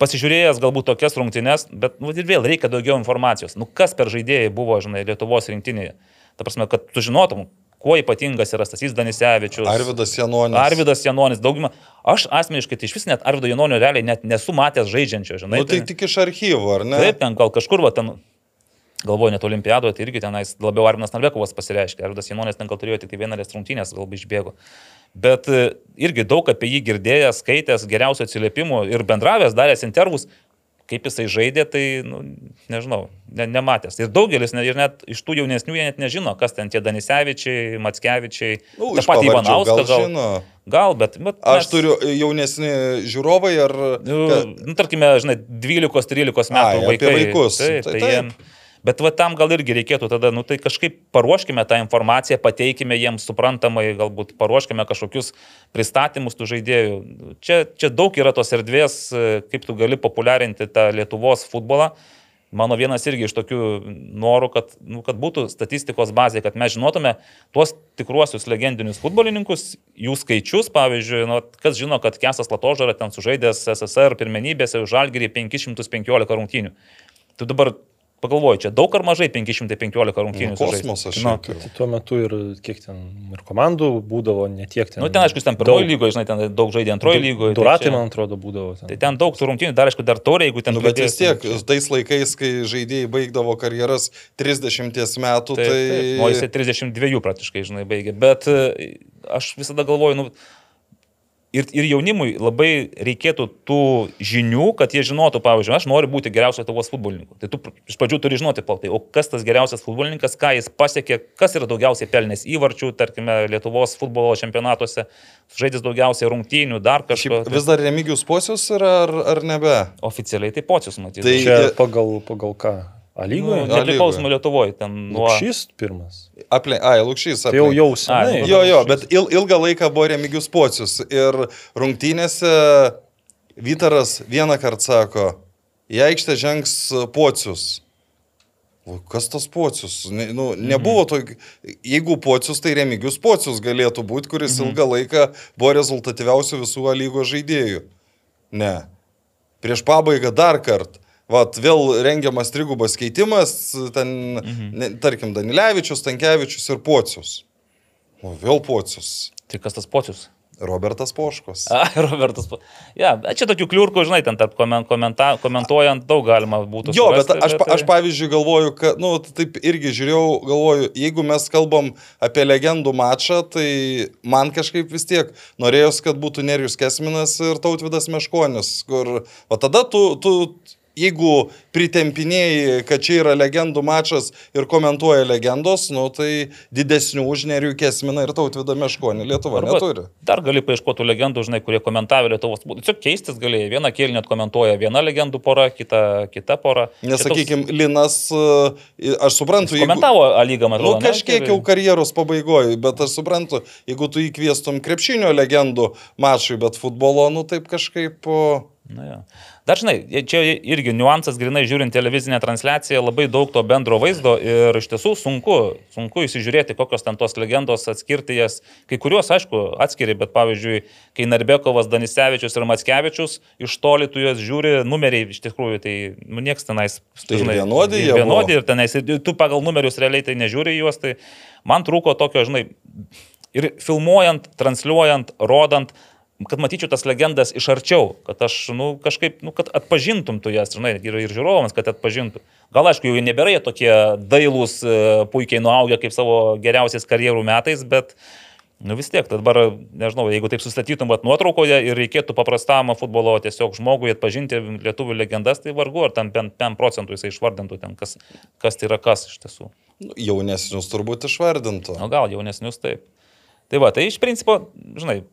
pasižiūrėjęs galbūt tokias rungtynes, bet nu, ir vėl reikia daugiau informacijos. Nu, kas per žaidėjai buvo, žinai, Lietuvos rinktinėje. Ta prasme, kad tu žinotum, kuo ypatingas yra Stasys Danisevičius. Arvidas Janonis. Arvidas Janonis, daugumą. Aš asmeniškai tai iš vis net Arvido Janonio realiai net nesu matęs žaidžiančio, žinai. Nu, tai tik iš archyvo, ar ne? Taip, ten gal kažkur, va, ten, galvoju, net olimpiadoje, tai irgi tenais labiau Arvinas Narvekovas pasireiškia. Arvidas Janonis ten gal turėjo tik tai vieną rungtynės, galbūt išbėgo. Bet e, irgi daug apie jį girdėjęs, skaitęs, geriausių atsiliepimų ir bendravęs, daręs intervus. Kaip jisai žaidė, tai, nu, nežinau, ne, nematęs. Ir daugelis, ne, ir net iš tų jaunesnių, jie net nežino, kas ten tie Danisevičiai, Matskevičiai, Nu, tą patį Ivanauską gal gal. žino. Gal, bet... bet Aš mes- turiu jaunesni žiūrovai ar... Nu, nu, tarkime, žinai, 12-13 metų Ai, vaikai. vaikus. Taip, Tai tai taip. jiem, bet va tam gal irgi reikėtų tada, nu tai kažkaip paruoškime tą informaciją, pateikime jiems suprantamai, galbūt paruoškime kažkokius pristatymus tų žaidėjų. Čia, čia daug yra tos erdvės, e, kaip tu gali populiarinti tą Lietuvos futbolą. Mano vienas irgi iš tokių norų, kad, nu, kad būtų statistikos bazė, kad mes žinotume tuos tikruosius legendinius futbolininkus, jų skaičius, pavyzdžiui, nu, kas žino, kad Kesas Latožara ten sužaidęs SSR pirmenybėse už Žalgirį 515 rungtynių. Tu dabar pagalvoji, čia daug ar mažai 515 rungtynių. Nu, kosmosas Nu, jau. Tai tuo metu ir kiek ten ir komandų būdavo, ne tiek ten. Nu, ten, aišku, ten pirmoji lygoje, žinai, ten daug žaidė antroji lygoje. Duratai, man atrodo, būdavo. Ten. Tai ten daug tų rungtynių, dar aišku, dar taurė, jeigu ten... Nu, bet vis tiek, tais laikais, kai žaidėjai baigdavo karjeras 30 metų, Taip, tai... taip. O jisai 32 praktiškai, žinai, baigė. Bet e, aš visada galvoju, nu, ir, ir jaunimui labai reikėtų tų žinių, kad jie žinotų, pavyzdžiui, aš noriu būti geriausias Lietuvos futbolininku. Tai tu iš pradžių turi žinoti, paltai, o kas tas geriausias futbolininkas, ką jis pasiekė, kas yra daugiausiai pelnęs įvarčių, tarkime, Lietuvos futbolo čempionatuose, žaidęs daugiausiai rungtynių, dar kažko. Šiaip vis dar remigijus posius yra ar, ar nebe? Oficialiai tai pocius matyti. Tai- Čia pagal, pagal ką? A nu, lygoje? A nepriklausomai Lietuvoje, ten nuo... Šis pirmas. Aple... Ai, Lukšys. Tai jau aplink. jau senai. Ai, Jo, jo, bet il, ilgą laiką buvo remigijus pocius. Ir rungtynėse Vytaras vieną kartą sako, į aikštę žengs pocius. O kas tas pocius? Ne, nu, nebuvo to, jeigu pocius, tai remigijus pocius galėtų būti, kuris ilgą laiką buvo rezultatyviausių visų A lygos žaidėjų. Ne. Prieš pabaigą dar kartą. Vat vėl rengiamas trigubas keitimas, ten, mhm. ne, tarkim, Danilevičius, Tankievičius ir Pocius. O vėl Pocius. Tai kas tas pocius? Robertas Poškos. A, *laughs* Robertas. po- Ja, bet čia tokių kliurkų, žinai, ten tarp komen, komenta, komentuojant daug galima būtų. Jo, bet surasti, aš, pa- aš pavyzdžiui galvoju, kad, na, nu, taip irgi žiūrėjau, galvoju, jeigu mes kalbam apie legendų mačą, tai man kažkaip vis tiek norėjos, kad būtų Nerijus Kesminas ir Tautvidas Meškonis, kur, o tada tu, tu jeigu pritempinėjai, kad čia yra legendų mačas ir komentuoja legendos, nu, tai didesnių už Nerijų Kesminą ir Tautvidą Meškonį Lietuva Arba neturi. Dar gali paieškoti legendų, žinai, kurie komentavo Lietuvos. Tiesiog keistis galėjai. Vieną kėlinį komentuoja viena legendų pora, kita, kita pora. Čia toks- Nesakykime, Linas, e, aš suprantu, Komentavo A lygą, man Nu, atrodo. ne? kažkiek Ir- jau karjeros pabaigoje, bet aš suprantu, jeigu tu įkviestum krepšinio legendų mačui, bet futbolo, nu taip kažkaip... Na, jo. Dar žinai, čia irgi niuansas, grinai žiūrint televizinę transliaciją, labai daug to bendro vaizdo ir iš tiesų sunku, sunku įsižiūrėti, kokios ten tos legendos, atskirti jas. Kai kuriuos, aišku, atskiri, bet pavyzdžiui, kai Narbekovas, Danisevičius ir Matskevičius iš toli tu juos žiūri, numeriai iš tikrųjų, tai nu, nieks tenais. Tai ir vienodi jie vienodi buvo. ir tenais, ir tu pagal numerius realiai tai nežiūri juos, tai man trūko tokio, žinai, ir filmuojant, transliuojant, rodant, kad matyčiau tas legendas iš arčiau, kad aš, nu, kažkaip, nu, kad atpažintum tu jas, žinai, ir, ir žiūrovams, kad atpažintum. Gal, aišku, jau nebėra jie tokie dailūs, e, puikiai nuaugę kaip savo geriausiais karjerų metais, bet, nu, vis tiek, dabar, nežinau, jeigu taip sustatytum vat, nuotraukoje ir reikėtų paprastam futbolo tiesiog žmogui atpažinti lietuvių legendas, tai vargu, ar bent 5 procentų jisai išvardintų ten, kas, kas tai yra kas iš tiesų. Nu, Jaunesnius turbūt išvardintų. O gal jaunesnius taip. Tai va, tai iš principo, žinai,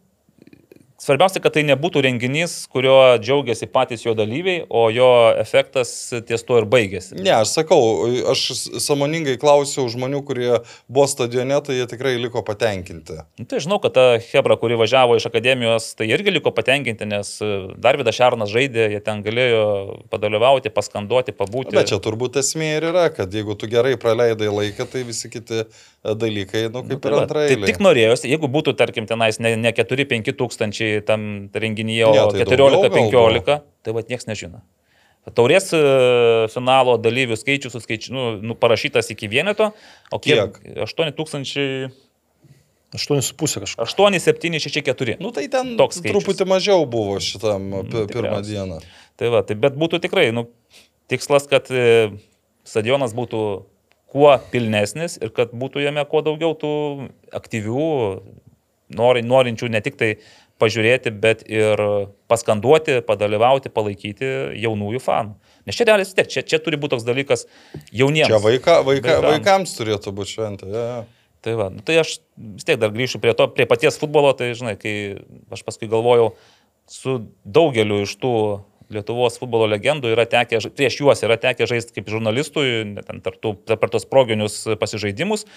svarbiausia, kad tai nebūtų renginys, kurio džiaugiasi patys jo dalyviai, o jo efektas ties tuo ir baigėsi. Ne, aš sakau, aš samoningai klausiau žmonių, kurie buvo stadione, tai jie tikrai liko patenkinti. Nu, tai žinau, kad ta Hebra, kuri važiavo iš akademijos, tai irgi liko patenkinti, nes Darvidas Šarnas žaidė, jie ten galėjo padalyvauti, paskanduoti, pabūti. Bet čia turbūt esmė ir yra, kad jeigu tu gerai praleidai laiką, tai visi kiti dalykai, nu, kaip Tai ir antrai. Tai tik norėjosi, jeigu būtų, tarkim, tenais ne, ne 4-5 tūkstančiai tam renginyje, o Ne, tai daugiau gal 14-15, tai va niekas nežino. Taurės e, finalo dalyvių skaičius suskaiči, nu, nu, parašytas iki vieneto, o kiek? 8 tūkstančiai. 8,5 kažkas. 8, 7, 6, 4. Nu, tai ten Toks skaičius. truputį mažiau buvo šitam pi- pirmą tikriausiai. dieną. Tai va, tai bet būtų tikrai, nu, tikslas, kad e, stadionas būtų kuo pilnesnis ir kad būtų jame kuo daugiau tų aktyvių, nori, norinčių ne tik tai pažiūrėti, bet ir paskanduoti, padalyvauti, palaikyti jaunųjų fanų. Nes čia realiai vis tiek, čia, čia turi būti toks dalykas jauniems. Čia vaika, vaika, Vaikam. vaikams turėtų būti šventė. Ja, ja. Tai, va, nu, tai aš vis tiek dar grįšiu prie to, prie paties futbolo, tai žinai, kai aš paskui galvojau, su daugeliu iš tų Lietuvos futbolo legendų yra tekę, prieš juos yra tekę žaisti kaip žurnalistui, ten tarp tos proginius pasižaidimus.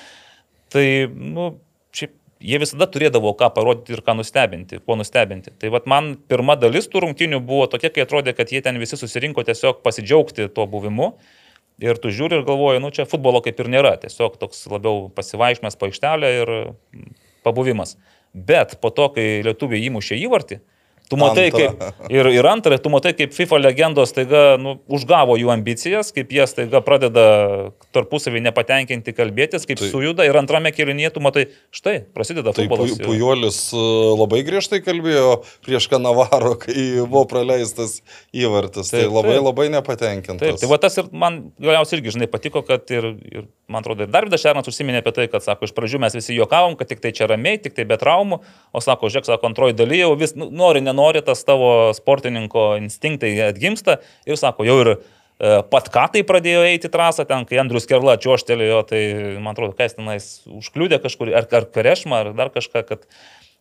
Tai, nu, šiaip jie visada turėdavo ką parodyti ir ką nustebinti, kuo nustebinti. Tai vad man pirma dalis tų rungtinių buvo tokia, kai atrodė, kad jie ten visi susirinko tiesiog pasidžiaugti tuo buvimu. Ir tu žiūri ir galvoji, nu čia futbolo kaip ir nėra, tiesiog toks labiau pasivaišmės paaištelė ir pabuvimas. Bet po to, kai lietuviai įmušė įvartį, tu matai, kaip ir, ir antrą, tu matai, kaip FIFA legendos taiga nu, užgavo jų ambicijas, kaip jie staiga pradeda tarpusavį nepatenkinti kalbėtis, kaip Tai- tai. sujuda ir antrame kėlinyje tu matai, štai, prasideda Tai futbolas. Pu- Pujolis e, labai griežtai kalbėjo prieš Kanavaro, kai buvo praleistas įvartis. Tai Taip, labai taip. labai nepatenkintas. Taip, tai va tas ir man galiausiai irgi, žinai, patiko, kad ir, ir man atrodo, ir Darvidas Šernas užsiminė apie tai, kad, sako, iš pradžių mes visi juokavom, kad tik tai čia ramiai, tik tai be traumų, o sako, žiūrėk, sako, antroji dalyje jau vis, nu, nori, nenori, tas tavo sportininko instinktai atgimsta ir sako, jau ir e, pat ką tai pradėjo eiti trasą ten, kai Andrius Kerla čiuoštelėjo, tai man atrodo, kas tenais užkliūdė kažkur, ar, ar karešma, ar dar kažką, kad,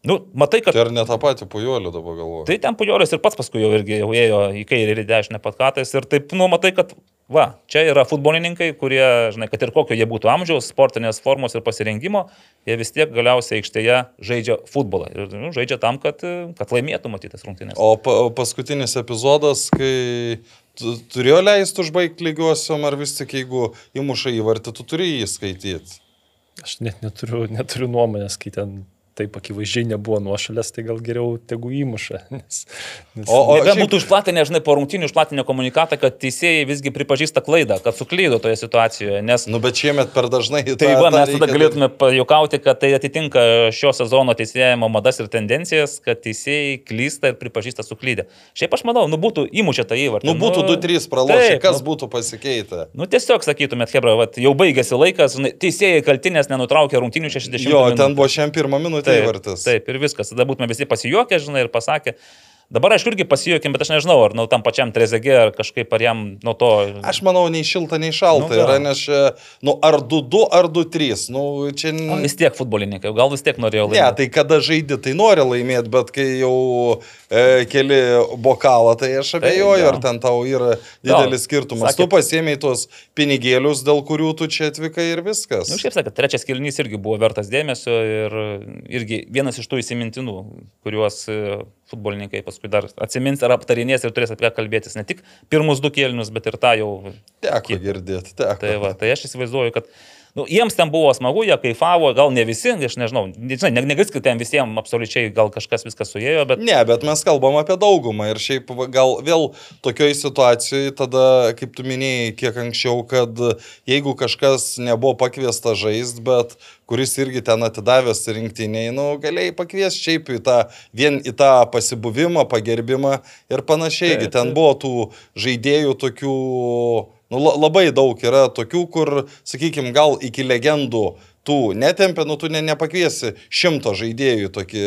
nu, matai, kad... Tai ar ne tą patį Pujolį dabar galvoju? Tai ten Pujolis ir pats paskui jau irgi jau ėjo į kairę ir į dešinę patkatais ir taip, nu, matai, kad, va, čia yra futbolininkai, kurie, žinai, kad ir kokio jie būtų amžiaus, sportinės formos ir pasirengimo, jie vis tiek galiausiai aikštėje žaidžia futbolą ir nu, žaidžia tam, kad, kad laimėtų matytas rungtynės. O pa, paskutinis epizodas, kai tu, turėjo leisti užbaigti lygiosiom, ar vis tik jeigu įmuša įvartį, tu turi jį skaityti. Aš net neturiu, neturiu nuomonės, kai ten taip akivaizdžiai nebuvo nuošalės, tai gal geriau tegu įmuša. *laughs* Nes, nes O- o- šiaip- būtų išplatinę, žinai, po rungtynių išplatinę komunikatą, kad teisėjai visgi pripažįsta klaidą, kad suklydo toje situacijoje, nes Nu, bet šiemet per dažnai Tai tą- va, mes tada galėtume pajokauti, kad tai atitinka šio sezono teisėjimo madas ir tendencijas, kad teisėjai klysta ir pripažįsta suklydę. Šiaip aš manau, nu būtų įmušę tą įvartį. Nu, būtų 2-3 pralošę, kas nu, būtų pasikeitę. Nu tiesiog sakytumėt, Hebra, jau baigėsi laikas, teisėjai kaltinės nenutraukė rungtinių 60 Jo, minučių. ten buvo šiandien pirmą minutę įvartis. taip, ir viskas. Tada būtume visi pasijuokę, žinai, ir pasakę. Dabar aš irgi pasijuokėm, bet aš nežinau, ar nu, tam pačiam Trezegė, ar kažkaip ar jam nuo to... Aš manau, nei šilta, nei šalta Nu, yra, nes čia, nu, ar 2-2, ar 2-3. Nu, čia... O, vis tiek futbolininkai, gal vis tiek norėjo Ne, laimėti. tai kada žaidži, tai nori laimėti, bet kai jau e, keli bokalą, tai aš abejoju, gal. ar ten tau yra didelis skirtumas. Sakėt- Tu pasiemiai tuos pinigėlius, dėl kurių tu čia atvykai ir viskas. Na, nu, šiaip sakant, trečias kilnys irgi buvo vertas dėmesio ir irgi vienas iš tų įsimintinų, kuriuos e, futbolininkai paskui dar atsimins ar aptarinės ir turės apie ką kalbėtis. Ne tik pirmus du kėlinius, bet ir tą jau. Teko girdėti, teko. Tai, va, tai aš įsivaizduoju, kad nu, jiems ten buvo smagu, jie kaifavo, gal ne visi, aš nežinau, nežinau negali sakyti, ten visiems absoliučiai gal kažkas viskas suėjo, bet... Ne, bet mes kalbam apie daugumą ir šiaip gal vėl tokioj situacijoje tada, kaip tu minėjai kiek anksčiau, kad jeigu kažkas nebuvo pakviesta žaisti, bet kuris irgi ten atidavęs rinktiniai, nu, galėjai pakviesti šiaip į tą, vien į tą pasibuvimą, pagerbimą ir panašiai. Taip, Taip, ten buvo tų žaidėjų tokių, nu, la- labai daug yra tokių, kur, sakykime, gal iki legendų tų netempė, nu tu ne, nepakviesi šimto žaidėjų tokį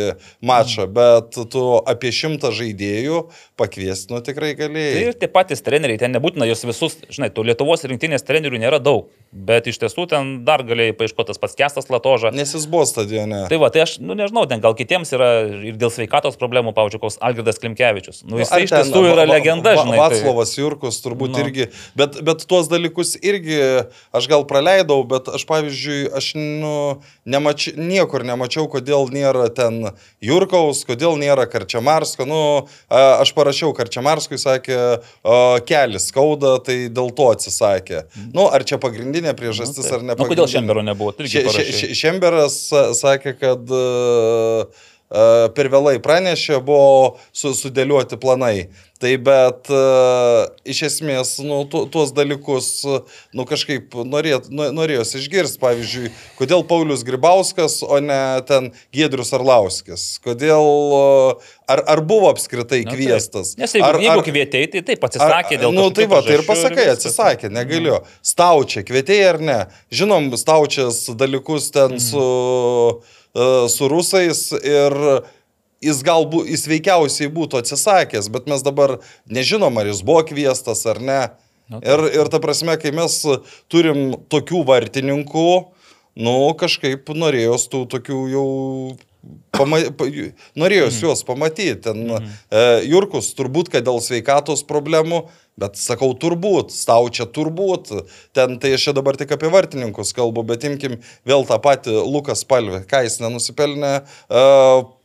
mačą, bet tu apie šimtą žaidėjų pakviesti, nu tikrai Tai galėjai. ir tie patys treneriai, ten nebūtina jos visus, žinai, tų Lietuvos rinktinės trenerių nėra daug, bet iš tiesų ten dar galėjai paaiškoti tas pats Kestas Latoža. Nes jis buvo stadione. Tai va, tai aš, nu nežinau, ten gal kitiems yra ir dėl sveikatos problemų, pavyzdžiui, koks Algirdas Klimkevičius. Nu, jis Ar iš ten tiesų yra Va- Va- legenda, Va- žinai. tai- Vaclovas Jurkus turbūt Nu. irgi, bet, bet tuos dalykus irgi aš gal praleidau, bet aš pavyzdžiui, aš nu, nemači, niekur nemačiau, kodėl nėra ten Jurkaus, kodėl nėra Karčiamarsko. Nu, aš parašiau Karčiamarskui, sakė, kelis skauda, tai dėl to atsisakė. Nu, ar čia pagrindinė priežastis, taip. ar ne? Nu, kodėl pagrindinė? Šembero nebuvo? Še- še- Šemberas sa- sakė, kad uh, per vėlai pranešė, buvo su, sudėlioti planai. Tai bet uh, iš esmės, nu, tu, tuos dalykus, uh, nu, kažkaip norėt, norėjosi išgirsti. Pavyzdžiui, kodėl Paulius Gribauskas, o ne ten Giedrius Arlauskis? Kodėl, uh, ar, ar buvo apskritai taip. kviestas? Nes jeigu, ar, jeigu kvietėjai, tai taip atsisakė dėl to. Nu, tai va, tai ir pasakai, atsisakė, negaliu. Staučia, kvietėjai ar ne? Žinom, staučias dalykus ten Mhm. su, e, su rusais ir jis galbūt, jis veikiausiai būtų atsisakęs, bet mes dabar nežinom, ar jis buvo kvieštas ar ne. Nu, Ir, ir ta prasme, kai mes turim tokių vartininkų, nu kažkaip norėjos tų tokių jau... Pama, pa, norėjos Mhm. juos pamatyti. Ten, e, Jurkus turbūt, kad dėl sveikatos problemų, bet sakau turbūt, staučia turbūt. Ten tai aš čia dabar tik apie vartininkus kalbu, bet imkim vėl tą patį Lukas Palvį. Ką jis nenusipelnė e,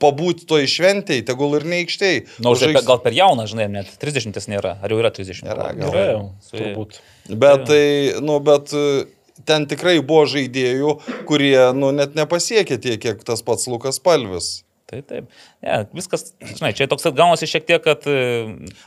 pabūti to išventėjai, tegul ir neaikštėjai. Na, nu, gal per jauną, žinai, net 30 nėra. Ar jau yra 30? Nėra, gal. Yra jau, turbūt. Bet tai, nu, bet e, ten tikrai buvo žaidėjų, kurie, nu, net nepasiekė tiek, kiek tas pats Lukas Palvis. Tai taip. Ne, viskas, žinai, čia toks gaunasi šiek tiek, kad e,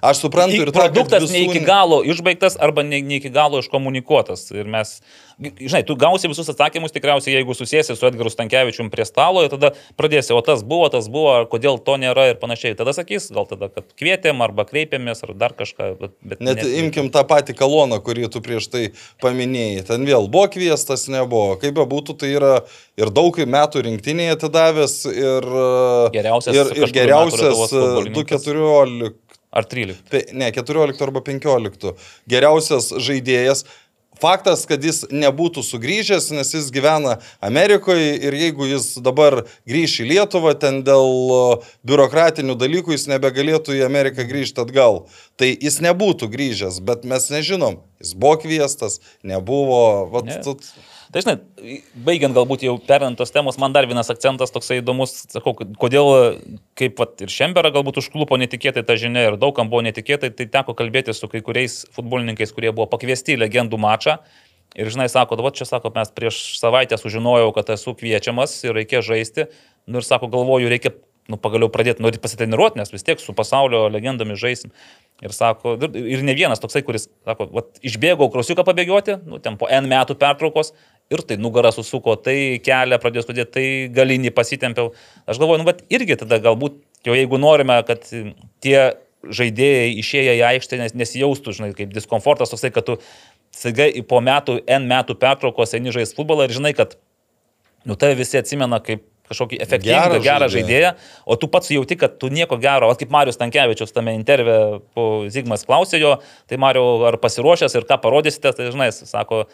Aš suprantu ir kad produktas ne iki galo išbaigtas arba ne, ne iki galo iškomunikuotas. Ir mes, žinai, tu gausi visus atsakymus tikriausiai, jeigu susėsi su Edgaru Stankievičium prie stalo ir tada pradėsi, o tas buvo, tas buvo, kodėl to nėra ir panašiai. Tada sakys, gal tada, kad kvietėm arba kreipėmės ar dar kažką. Bet, bet Net imkim tą patį kaloną, kurį tu prieš tai paminėjai. Ten vėl buvo kviestas, nebuvo. Kaip be būtų, tai yra ir daug metų rinktinėje atidavęs ir, e, Geriausias ir, ir geriausias Lietuvos futbolininkas. 2-14. Ar 13. Pe- Ne, 14 arba 15. Geriausias žaidėjas. Faktas, kad jis nebūtų sugrįžęs, nes jis gyvena Amerikoje ir jeigu jis dabar grįš į Lietuvą, ten dėl biurokratinių dalykų jis nebegalėtų į Ameriką grįžti atgal. Tai jis nebūtų grįžęs, bet mes nežinom, jis buvo kviestas, nebuvo. Vat, Ne. tu- Tai žinai, baigiant galbūt jau perinant tos temos, man dar vienas akcentas toksai įdomus, sakau, kodėl, kaip vat, ir Šemberą galbūt užklupo netikėtai ta žinia ir daugam buvo netikėtai, tai teko kalbėti su kai kuriais futbolininkais, kurie buvo pakviesti į legendų mačą. Ir žinai, sako, va čia sako, mes prieš savaitę sužinojau, kad esu kviečiamas ir reikia žaisti. Nu ir sako, galvoju, reikia nu, pagaliau pradėti, nori pasitreniruoti, nes vis tiek su pasaulio legendomis žaisim. Ir sako, ir ne vienas toksai, kuris, sako, vat, išbėgau krosiuką pabėgioti, nu, ten po N metų pertraukos ir tai nugarą susuko, tai kelią pradėjo skaudėti, tai galinį pasitempiau. Aš galvoju, nu, bet irgi tada galbūt, jau jeigu norime, kad tie žaidėjai išėję į aikštę nes, nesijaustų, žinai, kaip diskomfortas toksai, kad tu staiga po metų, N metų pertraukos eini žaisti futbolą ir žinai, kad nu tai visi atsimena kaip kažkokį efektyvų, Gerą gerą žaidėją. o tu pats jauti, kad tu nieko gero, o kaip Marius Tankievičius tame interve po Zygmas klausė jo, tai Mariu, ar pasiruošęs ir ką parodysite, tai žinai, sako,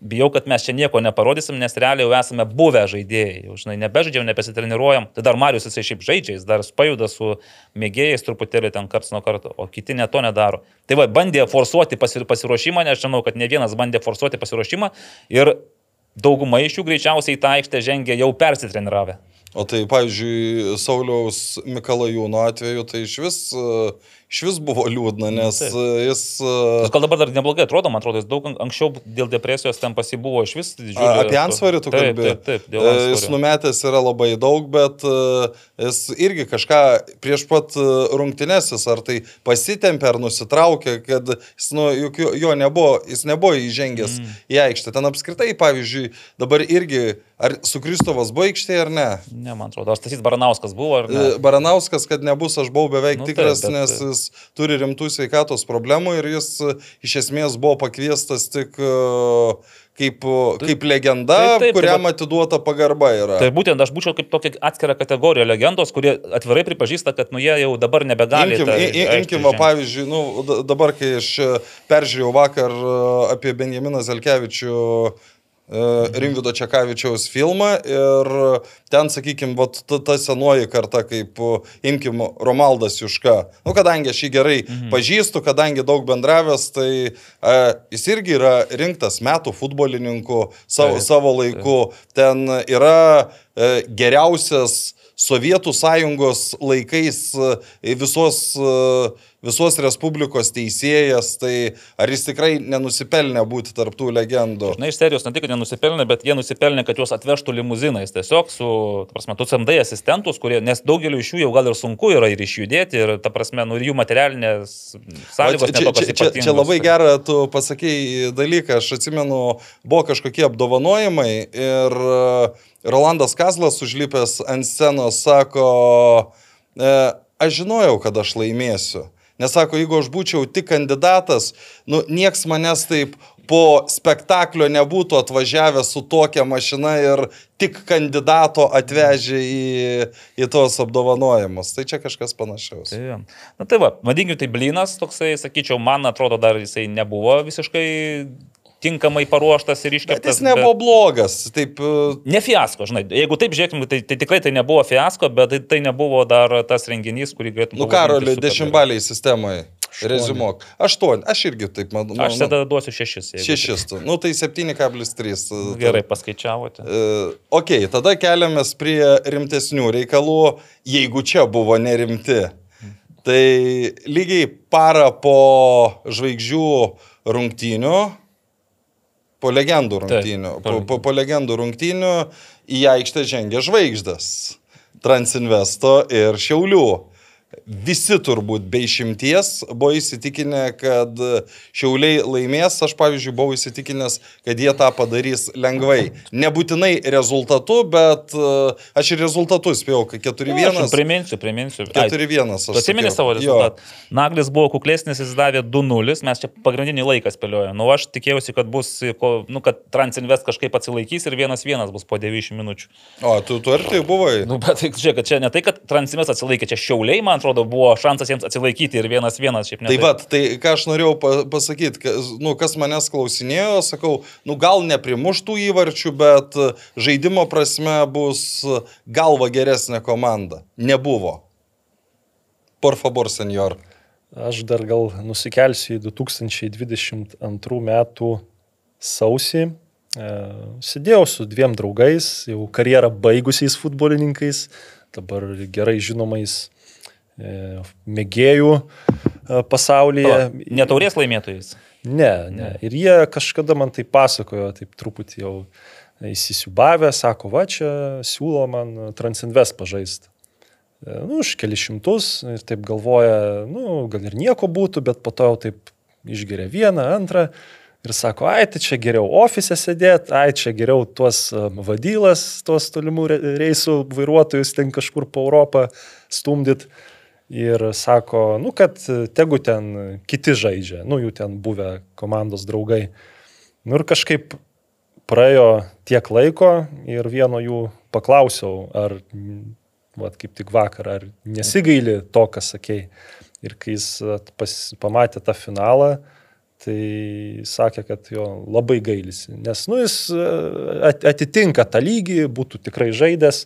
bijau, kad mes čia nieko neparodysim, nes realiai jau esame buvę žaidėjai, jau, žinai, nebežaidžiam, nepasitreniruojam, tai dar Marius jisai šiaip žaidžia, jis dar pajuda su mėgėjais truputėlį ten karts nuo karto, o kiti net to nedaro. Tai va, bandė forsuoti pasi- pasiruošimą, nes žinau, kad ne vienas bandė forsuoti pasiruošimą ir dauguma iš jų greičiausiai į tą aikštę žengė jau persitreniravę. O tai, pavyzdžiui, Sauliaus Mikalajūno atveju tai iš vis, e, iš vis buvo liūdna, nes Taip. e, jis... Jis gal dabar dar neblogai atrodo, man atrodo, jis daug an- anksčiau dėl depresijos ten pasibuvo iš vis. A, Apie ansvarį tu taip, kalbėjai. Taip, taip, dėl E, Jis antsvorio. numetęs yra labai daug, bet e, jis irgi kažką prieš pat rungtynesis, ar tai pasitempė, ar nusitraukė, kad jis, nu, juk jo, jo nebuvo, jis nebuvo įžengęs mm. į aikštę. Ten apskritai, pavyzdžiui, dabar irgi, ar su Kristovas buvo aikštėje ar ne? Ne, man atrodo, ar Stasys Baranauskas buvo, ar ne? E, Baranauskas, kad nebus, aš buvau beveik Nu, nu, taip, tikras, bet- nes jis turi rimtų sveikatos problemų ir jis e, iš esmės buvo pakviestas tik e, kaip, e, kaip legenda, taip, taip, kuriam tai atiduota pagarba yra. Tai būtent aš būčiau kaip tokia atskira kategorija legendos, kurie atvirai pripažįsta, kad nu jie jau dabar nebegali. Imkim, tą i- imkim va, pavyzdžiui, nu, da- dabar, kai aš e, peržiūrėjau vakar e, apie Benjaminą Zelkevičių e, Rimvido Čekavičiaus filmą ir ten, sakykime, ta, ta senoji karta, kaip, e, imkim, Romaldas Juška. Nu, kadangi aš jį gerai mhm. pažįstu, kadangi daug bendravęs, tai e, jis irgi yra rinktas metų futbolininku savo, Taip, savo laiku. Ten yra e, geriausias Sovietų sąjungos laikais e, visos, e, visos Respublikos teisėjas, tai ar jis tikrai nenusipelnė būti tarptų legendų? Na, iš serijos ne tik, nenusipelnė, bet jie nusipelnė, kad juos atvežtų limuzinais. Tiesiog su, prasme, tu samdai asistentus, kurie, nes daugeliu iš jų jau gal ir sunku yra ir išjudėti, ir, ta prasme, nu, ir jų materialinės sąlygos čia, čia, čia, čia ypatingos. labai gerą tu pasakėjai dalyką, aš atsimenu, buvo kažkokie apdovanojimai ir e, Rolandas Kazlas užlipęs ant scenos sako, e, aš žinojau, kad aš laimėsiu. Nes sako, jeigu aš būčiau tik kandidatas, nu, nieks manęs taip po spektaklio nebūtų atvažiavę su tokia mašina ir tik kandidato atvežė į, į tos apdovanojimus. Tai čia kažkas panašaus. Tai, jo. na tai va, vadinkim, tai blinas toksai, sakyčiau, man atrodo, dar jisai nebuvo visiškai tinkamai paruoštas ir Bet iškeptas. jis nebuvo blogas. Taip, e, Ne fiasko, žinai, jeigu taip žiūrėkime, tai, tai tikrai tai nebuvo fiasko, bet tai, tai nebuvo dar tas renginys, kurį galėtume. nu Karoli, dešimtbaliai sistemai. Rezumok. Aštuoni. Aš irgi taip manau. Aš tada duosiu šešis. Šešis. tu. Nu tai 7,3. Nu, Gerai, paskaičiavote. Uh, ok, tada keliamės prie rimtesnių reikalų, jeigu čia buvo nerimti. Tai lygiai parą po žvaigždžių rungtynių, po legendų rungtynių, po, po, po legendų rungtynių į aikštę žengė žvaigždas. Transinvesto ir Šiaulių. Visi turbūt be išimties buvo įsitikinę, kad šiauliai laimės. Aš, pavyzdžiui, buvau įsitikinęs, kad jie tą padarys lengvai. Nebūtinai rezultatu, bet e, aš ir rezultatus spėjau, kad 4-1. Aš priminsiu, priminsiu. Ai, 4-1. aš Tu atsimeni sakiau. savo rezultatą. Naglis buvo kuklesnis, jis davė 2-0, mes čia pagrindinį laiką spėliojame. Nu, aš tikėjausi, kad bus, nu, kad Transinvest kažkaip atsilaikys ir 1-1 bus po 90 minučių. O, tu, tu ar tai buvai? Nu, bet tai, žiūrėk, čia ne tai, kad Transinvest atsilaikė, čia Šiauliai, man atrodo, buvo šansas jiems atsilaikyti ir 1-1 šiaip ne. Tai va, tai ką aš norėjau pa- pasakyti, ka- nu, kas manęs klausinėjo, sakau, nu gal neprimuštų įvarčių, bet e, žaidimo prasme bus e, galva geresnė komanda. Nebuvo. Por favor, senjor. Aš dar gal nusikelsiu į 2022 metų sausį. E, Sėdėjau su dviem draugais, jau karjerą baigusiais futbolininkais, dabar gerai žinomais mėgėjų e, pasaulyje. Netaurės laimėtojais. Ne, ne. Ir jie kažkada man tai pasakojo, taip truputį jau įsisiubavę, sako, va čia siūlo man Transinvest pažaisti. E, Nu, už keli šimtus ir taip galvoja, nu, gal ir nieko būtų, bet po to jau taip išgeria vieną, antrą ir sako, ai, tai čia geriau ofise sėdėti, ai, čia geriau tuos e, vadylas, tuos tolimų re- reisų vairuotojus ten kažkur po Europą stumdyt. Ir sako, nu, kad tegu ten kiti žaidžia, nu, jų ten buvę komandos draugai. Nu ir kažkaip praėjo tiek laiko ir vieno jų paklausiau, ar, vat, kaip tik vakar, ar nesigaili to, ką sakei. Ir kai jis pas, pamatė tą finalą, tai sakė, kad jo labai gailisi. Nes, nu, jis e, at- atitinka tą lygį, būtų tikrai žaidęs.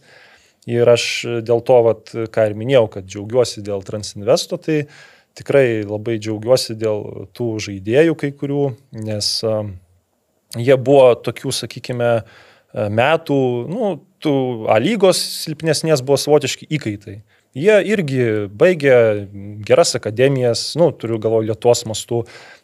Ir aš dėl to, vat, ką ir minėjau, kad džiaugiuosi dėl Transinvesto, tai tikrai labai džiaugiuosi dėl tų žaidėjų kai kurių, nes um, jie buvo tokių, sakykime, metų, nu, tų A lygos silpnesnės buvo savotiški įkaitai. Jie irgi baigė geras akademijas, nu, turiu galvoje Lietuvos mastų,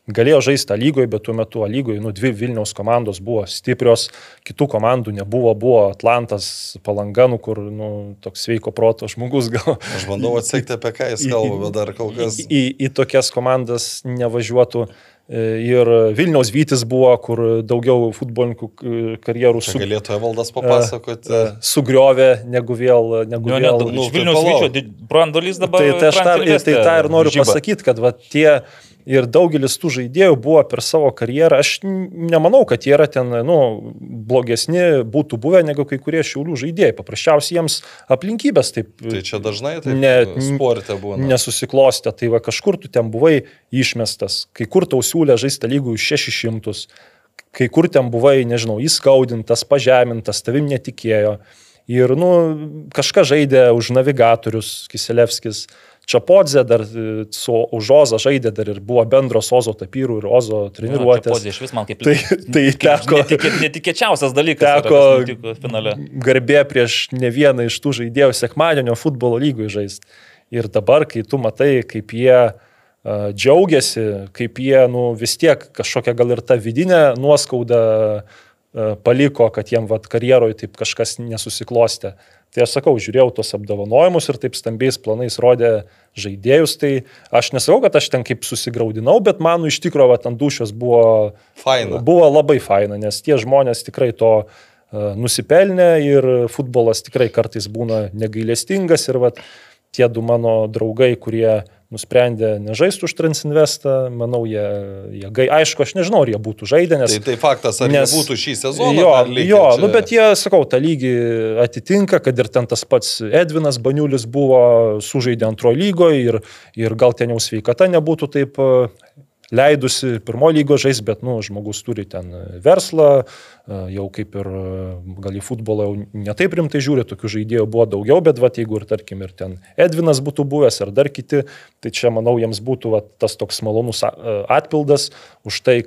galėjo žaisti lygoje, bet tuo metu A lygoje, nu, dvi Vilniaus komandos buvo stiprios, kitų komandų nebuvo, buvo Atlantas, Palanganų, kur, nu, toks sveiko proto žmogus gal Aš bandau atsekti, apie ką jis kalba, bet dar kol kas. į, į, į tokias komandas nevažiuotų. E, Ir Vilniaus Vytis buvo, kur daugiau futbolininkų e, karjerų su, galėtų Evaldas papasakoti. e, sugriovė, negu vėl. Negu Nu, vėl ne, nu, tai palauk. vyčio, brandolys dabar. tai, tai, aš tą, Transinveste tai tą ir noriu žyba. pasakyti, kad va, tie ir daugelis tų žaidėjų buvo per savo karjerą. Aš nemanau, kad jie yra ten nu, blogesni būtų buvę negu kai kurie šiaulių žaidėjai. Paprasčiausiai jiems aplinkybės taip Tai čia dažnai tai Ne- sporte būna. nesusiklostė. Tai va kažkur tu ten buvai išmestas, kai kur tau siūlė žaisti lygų už 600, kai kur ten buvai, nežinau, įskaudintas, pažemintas, tavim netikėjo. Ir, nu, kažką žaidė už navigatorius Kiselevskis. Čapodze dar e, su Užoza žaidė dar ir buvo bendros Ozo tapyrų ir Ozo treniruotės. Pozė iš vis man kaip... Tai- tai kaip teko- netikė, netikėčiausias dalykas. Teko finale. garbė prieš ne vieną iš tų žaidėjų sekmadienio futbolo lygų žaisti. Ir dabar, kai tu matai, kaip jie uh, džiaugiasi, kaip jie nu, vis tiek kažkokią gal ir tą vidinę nuoskaudą uh, paliko, kad jiem vat, karjeroje taip kažkas nesusiklostė. Tai aš sakau, žiūrėjau tos apdovanojimus ir taip stambiais planais rodė žaidėjus, tai aš nesakau, kad aš ten kaip susigaudinau, bet man iš tikrųjų vat, ant dušios buvo Faina. Buvo labai faina, nes tie žmonės tikrai to uh, nusipelnė ir futbolas tikrai kartais būna negailestingas ir vat, tie du mano draugai, kurie nusprendė nežaisti už Transinvestą, manau, jie, jie gai, aišku, aš nežinau, ar jie būtų žaidę, nes... Tai, tai faktas, ar Nes- nes, būtų šį sezoną. Jo, jo čia? nu, bet jie, sakau, tą lygį atitinka, kad ir ten tas pats Edvinas Baniulis buvo sužaidė antrojo lygoje ir, ir gal ten jau sveikata nebūtų taip leidusi pirmo lygo žais, bet, nu, žmogus turi ten verslą, e, jau kaip ir e, gal į futbolą jau netaip rimtai žiūri, tokių žaidėjų buvo daugiau, bet, va, jeigu ir, tarkim, ir ten Edvinas būtų buvęs ar dar kiti, tai čia, manau, jiems būtų va, tas toks malonus e, atpildas už tai,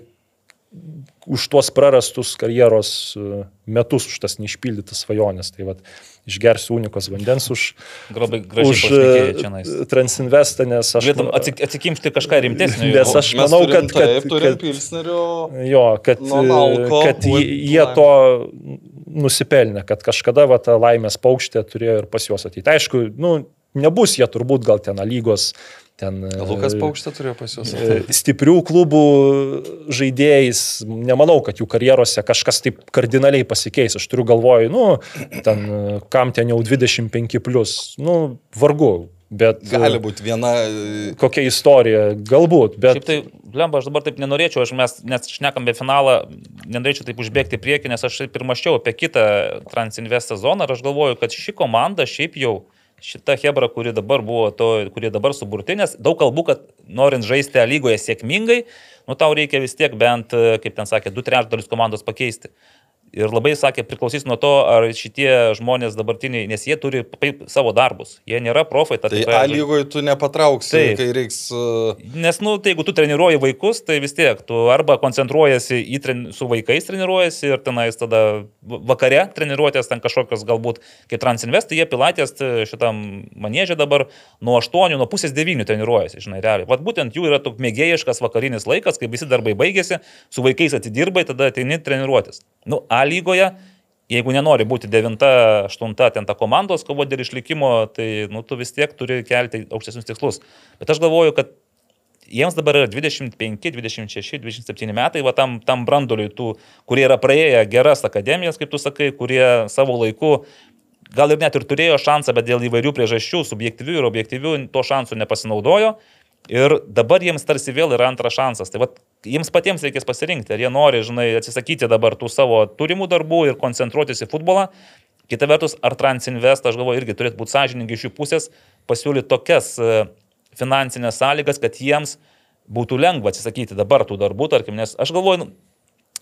už tuos prarastus karjeros e, metus, už tas neišpildytas svajonės. Tai vad, išgersiu unikos vandens už, gražiai už e. Transinvestą, nes aš... Galėtum atsik- atsikimšti kažką rimtesnio. Nes aš manau, kad- kad- Taip, turim kad- Pilsnerio. Jo, kad, Nuo Nalko kad jie, jie to nusipelnė, kad kažkada va, ta laimės paukštė turėjo ir pas juos ateiti. Aišku, nu, nebus jie turbūt gal ten A lygos, ten... e, Lukas Paukštė turėjo pas juos. e, stiprių klubų žaidėjais, nemanau, kad jų karjerose kažkas taip kardinaliai pasikeis. Aš turiu galvoj, nu, ten, e, kam ten jau 25 plus, nu, vargu, bet... e, Gali būti viena. e, Kokia istorija, galbūt, bet... Šiaip tai, lemba, aš dabar taip nenorėčiau, aš mes, nes šnekam apie finalą, nenorėčiau taip užbėgti į priekį, nes aš taip ir maščiau apie kitą Transinvest sezoną ir aš galvoju, kad ši komanda šiaip jau, šita Hebra, kuri dabar buvo, to, kuri dabar suburti, nes daug kalbų, kad norint žaisti lygoje sėkmingai, nu tau reikia vis tiek bent, kaip ten sakė, du trečdalius komandos pakeisti. Ir labai sakė, priklausys nuo to, ar šitie žmonės dabartiniai, nes jie turi savo darbus. Jie nėra profai. ta Tai A lygoje tu nepatrauksi, Taip. kai reiks. e, Nes, nu, tai jeigu tu treniruoji vaikus, tai vis tiek tu arba koncentruojasi į su vaikais treniruojasi ir tenais tada vakare treniruotės ten kažkokios galbūt, kaip Transinvest, jie pilatės šitam manėžė dabar nuo 8, nuo pusės 9 treniruojasi, žinai, realiai. Vat būtent jų yra toks mėgėjiškas vakarinis laikas, kai visi darbai baigėsi, su vaikais atidirbai, tada ateini treniruotis. Nu, A lygoje jeigu nenori būti 9-8 ten ta komandos kovo dėl išlikimo, tai nu, tu vis tiek turi kelti aukštesnius tikslus. Bet aš galvoju, kad jiems dabar yra 25, 26, 27 metai, va tam, tam branduliui tų, kurie yra praėję geras akademijas, kaip tu sakai, kurie savo laiku gal ir net ir turėjo šansą, bet dėl įvairių priežasčių, subjektyvių ir objektyvių, to šansų nepasinaudojo. Ir dabar jiems tarsi vėl yra antras šansas. Tai vat, jiems patiems reikės pasirinkti, ar jie nori, žinai, atsisakyti dabar tų savo turimų darbų ir koncentruotis į futbolą. Kita vertus, ar Transinvest, aš galvoju, irgi turėtų būti sąžininkai iš jų pusės, pasiūlyti tokias e, finansinės sąlygas, kad jiems būtų lengva atsisakyti dabar tų darbų, tarkim, nes aš galvoju, nu,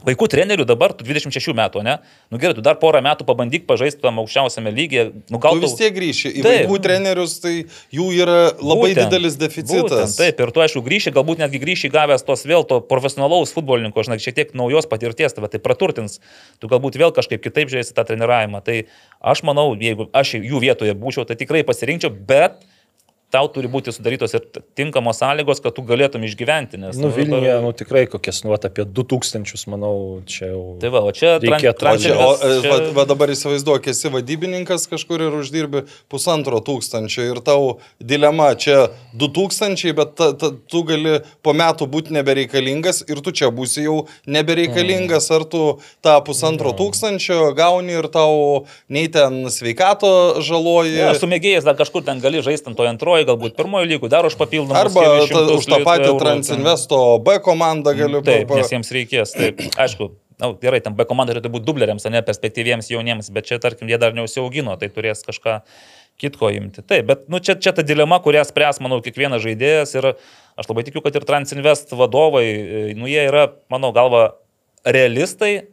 Vaikų trenerių dabar, tu 26 metų, ne? Nu gerai, tu dar porą metų pabandyk pažaisti tam aukščiausiame lygyje. Nu, gal Tu vis tiek grįši. Į Taip. vaikų trenerius tai jų yra labai Būtent, didelis deficitas. Būtent, taip, ir tu aišku grįši, galbūt netgi grįši gavęs tos vėl to profesionalaus futbolininko, žinai, šiek tiek naujos patirties, tave tai praturtins, tu galbūt vėl kažkaip kitaip žiūrėsi tą treniravimą. Tai aš manau, jeigu aš jų vietoje būčiau, tai tikrai pasirinkčiau, bet tau turi būti sudarytos ir tinkamos sąlygos, kad tu galėtum išgyventi. Nes, Nu, dabar- Vilniuje, nu, tikrai kokias, nu, apie 2000, manau, čia jau... Tai va, o čia Reikėtų- O, čia, o e, Transinvest- va, va dabar įsivaizduok, esi vadybininkas kažkur ir uždirbi pusantro tūkstančio ir tau dilema čia 2000, bet ta, ta, tu gali po metų būti nebereikalingas ir tu čia būsi jau nebereikalingas, ar tu tą pusantro tūkstančio gauni ir tau nei ten sveikato žaloji. Ja, aš sumėgėjęs dar kažkur ten gali žaisti ant to antrojo, galbūt pirmojo lygų, dar už papildomą. Arba ta, už tą patį Transinvesto B komandą galiu Taip, pa- nes jiems reikės. Taip, aišku, na, gerai, tam B komanda turėtų būti dubleriams, o ne perspektyviems jauniems, bet čia, tarkim, jie dar neusiaugino, tai turės kažką kitko imti. Taip, bet nu, čia, čia ta dilema, kurią spręs, manau, kiekvienas žaidėjas ir aš labai tikiu, kad ir Transinvest vadovai, e, nu, jie yra, mano galva, realistai e,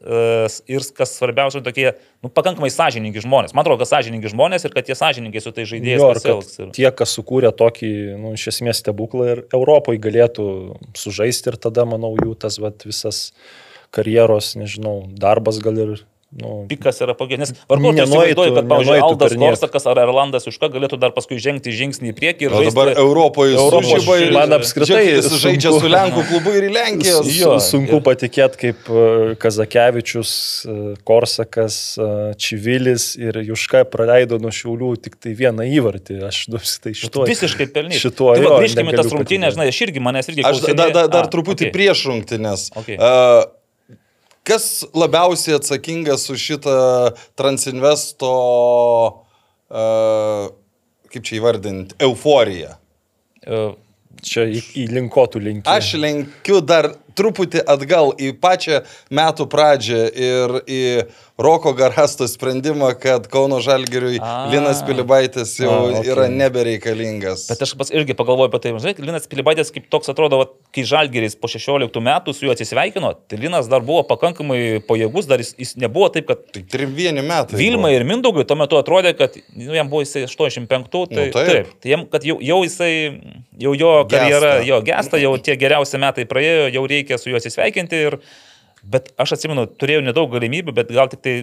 ir kas svarbiausia, tokie, nu, pakankamai sąžiningi žmonės. Man atrodo, kad sąžiningi žmonės ir kad jie sąžiningai su tai žaidėjais pasielgs. Ir... tie, kas sukūrė tokį, nu, iš esmės stebuklą ir Europoje galėtų sužaisti ir tada, manau, jų tas vat, visas karjeros, nežinau, darbas gal ir, nu, pikas yra pagėdęs. Nes vargu, ar įsivaizduoji, kad, pavyzdžiui, Aldas. Korsakas ar Erlandas Juška galėtų dar paskui žengti žingsnį į priekį ir O žaisti. dabar Europoje Europos sužyba ir man apskritai jis žaidžia su Lenkų klubu ir į Lenkiją. Jo, sunku ir- patikėti, kaip e, Kazakevičius, e, Korsakas, e, Čivilis ir Juška praleido nuo šiaulių tik tai vieną įvartį. Aš nu, tai šituo. Visiškai pelnyti. Šituo, tai grįžkime į tas rungtynės, žinai, aš irgi manęs irgi Aš dar, dar, dar A, truputį prieš rungtynės. Uh, kas labiausiai atsakingas už šitą Transinvesto, uh, kaip čia įvardinti, euforiją? E, čia į, į linkotų linkį. Aš lenkiu dar truputį atgal į pačią metų pradžią ir į Roko Garasto sprendimą, kad Kauno Žalgiriui A. Linas Pilibaitis jau A, okay. yra nebereikalingas. Bet aš pats irgi pagalvoju apie tai, žinai, Linas Pilibaitis kaip toks atrodo, vat, kai Žalgeris po 16 metų su juo atsisveikino, tai Linas dar buvo pakankamai pajėgus, dar jis, jis nebuvo taip, kad trim vieni metai. Vilmai ir Mindaugui tuo metu atrodė, kad nu, jam buvo jisai 85, tai, Nu, taip. taip. tai jam, kad jau, jau jisai, jau jo karjera, Gęsta. jo gesta, jau tie geriausi metai praėjo, jau reikia su juo atsisveikinti. Ir, bet aš atsimenu, turėjau nedaug galimybių, bet gal tik tai,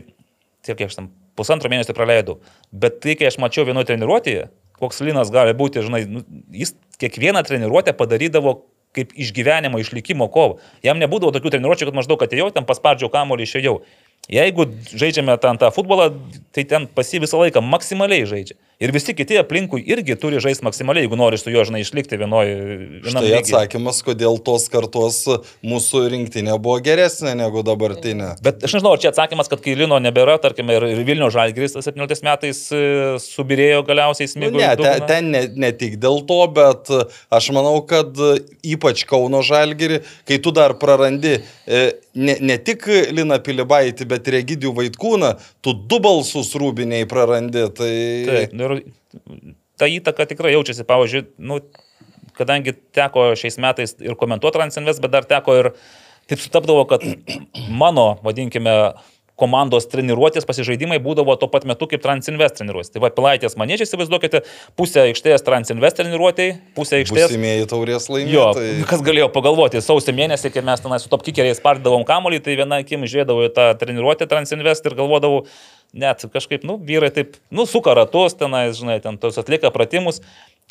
kiek aš tam pusantro mėnesio praleidau. Bet tai, kai aš mačiau vienoje treniruotėje, koks Linas gali būti, žinai, nu, jis kiekvieną treniruotę padarydavo kaip išgyvenimo, išlikimo kovą. Jam nebūdavo tokių treniruočių, kad maždaug atėjau, ten paspardžiau kamuolį, išėjau. Jeigu žaidžiame ten tą futbolą, tai ten pasi visą laiką maksimaliai žaidžia. Ir visi kiti aplinkui irgi turi žaisti maksimaliai, jeigu nori su juo, žinai, išlikti vienoje. Tai atsakymas, kodėl tos kartos mūsų rinktinė buvo geresnė negu dabartinė. Bet aš nežinau, ar čia atsakymas, kad kai Lino nebėra, tarkime, ir, Vilnių Žalgris 17 metais e, subirėjo galiausiai Nu, smėgų. ne, ten, ten ne, ne tik dėl to, bet aš manau, kad ypač Kauno Žalgiri, kai tu dar prarandi e, ne, ne tik Lina Pilibaitį, bet ir Egidijų Vaitkūną, tu du balsus rūbiniai prarandi. Tai... Taip, nu ir ta įtaka tikrai jaučiasi, pavyzdžiui, nu, kadangi teko šiais metais ir komentuoti Transinvest, bet dar teko ir taip sutapdavo, kad *clears throat* mano, vadinkime, komandos treniruotės pasižaidimai būdavo tuo pat metu kaip Transinvest treniruotės. Tai va, pilaitės manėčiai, įsivaizduokite, pusę aikštės Transinvest treniruotėjai, pusę aikštės. Būsimieji taurės Jo, laimėtojai. tai... kas galėjo pagalvoti, sausio mėnesį, kai mes tenai su topkikeriais pardavom kamolį, tai viena akim žiūrėdavau į tą treniruotę Transinvest ir galvodavau, net kažkaip, nu, vyrai taip, nu, suka ratus tenai, žinai, ten tos atlieka pratimus,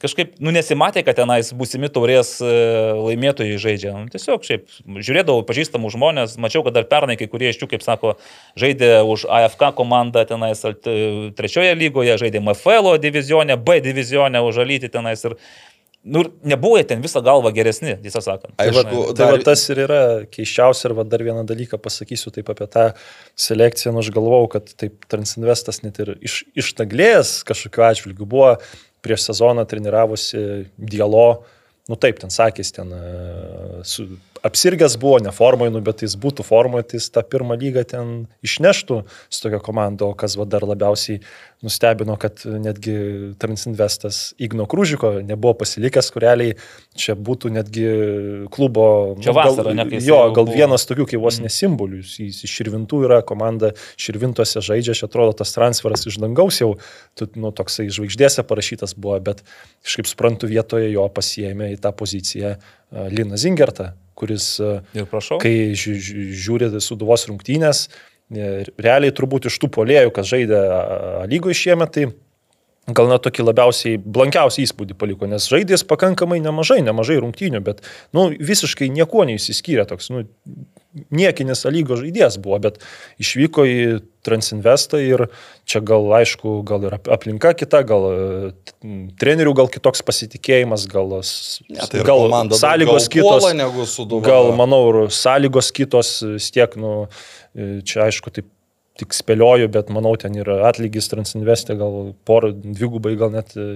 kažkaip, nu, nesimatė, kad tenais būsimi taurės e, laimėtojai žaidžia. Nu, tiesiog šiaip žiūrėdavau pažįstamų žmonės, mačiau, kad dar pernai kai kurie iš jų, kaip sako, žaidė už AFK komandą tenais e, trečioje lygoje, žaidė MFL divizione, B divizione už Alytį tenais ir, nu, nebuvo jie ten visą galvą geresni, tiesą sakant. Aišku. Tai dar- va, tas ir yra keiščiausia ir va, dar vieną dalyką pasakysiu taip apie tą selekciją, nu aš galvau, kad taip Transinvestas net ir iš, išnaglėjęs kažkokiu atžvilgiu buvo prieš sezoną treniravosi dialo, nu taip, ten sakys, ten e, su, apsirgęs buvo, ne formoje, nu, bet jis būtų formoje, tai jis tą pirmą lygą ten išneštų su tokia komanda, o kas va dar labiausiai nustebino, kad netgi Transinvestas Igno Krūžiko nebuvo pasilikęs, kureliai čia būtų netgi klubo... Čia vasarą, gal, ne, kai Jo, gal buvo. vienas tokių kaip vos nesimbolius. Jis iš Širvintų yra, komanda Širvintose žaidžia, čia atrodo tas transferas iš dangaus jau, tu, nu, toksai žvaigždėse parašytas buvo, bet kažkaip suprantu vietoje jo pasiemė į tą poziciją Lina Zingertą, kuris prašau. kai ži- ži- žiūri suduvos rungtynės, e, realiai turbūt iš tų polėjų, kas žaidė lygoje šiemet, tai gal net tokį labiausiai blankiausią įspūdį paliko, nes žaidė jis pakankamai nemažai, nemažai rungtynių, bet nu, visiškai niekuo neįsiskyrė toks, nu, niekinis lygo žaidėjas buvo, bet išvyko į Transinvestą ir čia gal aišku, gal ir ap- aplinka kita, gal e, trenerių gal kitoks pasitikėjimas, gal, Ne, tai gal komanda sąlygos daugiau kitos. Gal, manau, ir sąlygos kitos vis tiek, nu, e, čia aišku, taip tik spėlioju, bet manau, ten yra atlygis Transinvestė, gal porą, dvigubai, gal net e,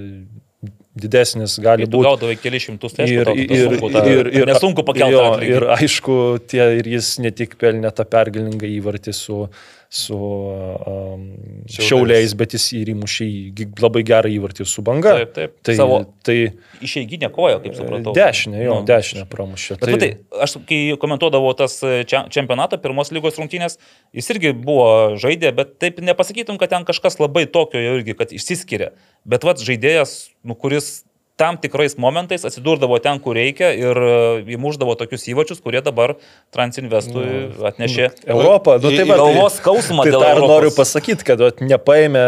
didesnis gali būti. gaudavai kelius šimtus, tai Ir, aišku, ir, sunku, tą- ir, ir, nesunku pakelti. jo, ir aišku, tie, ir jis ne tik pelnė tą pergalingą įvartį su, su um, Šiauliais. šiauliais, bet jis ir įmušė į labai gerą įvartį su banga. Taip, taip. Tai, Savo tai išeiginė koja, kaip supratau. dešinė, jo, Nu. dešinė pramušė. Bet tai, tai, aš kai komentuodavau tas e, čempionato pirmos lygos rungtynės, jis irgi buvo žaidė, bet taip nepasakytum, kad ten kažkas labai tokio irgi, kad išsiskiria. Bet vad žaidėjas, nu, kuris tam tikrais momentais atsidurdavo ten, kur reikia ir e, įmuždavo tokius įvačius, kurie dabar Transinvestui atnešė Europą, nu, tai va, tai- galvos skausmą Tai dėl dar Europos. noriu pasakyti, kad vat, nepaėmė,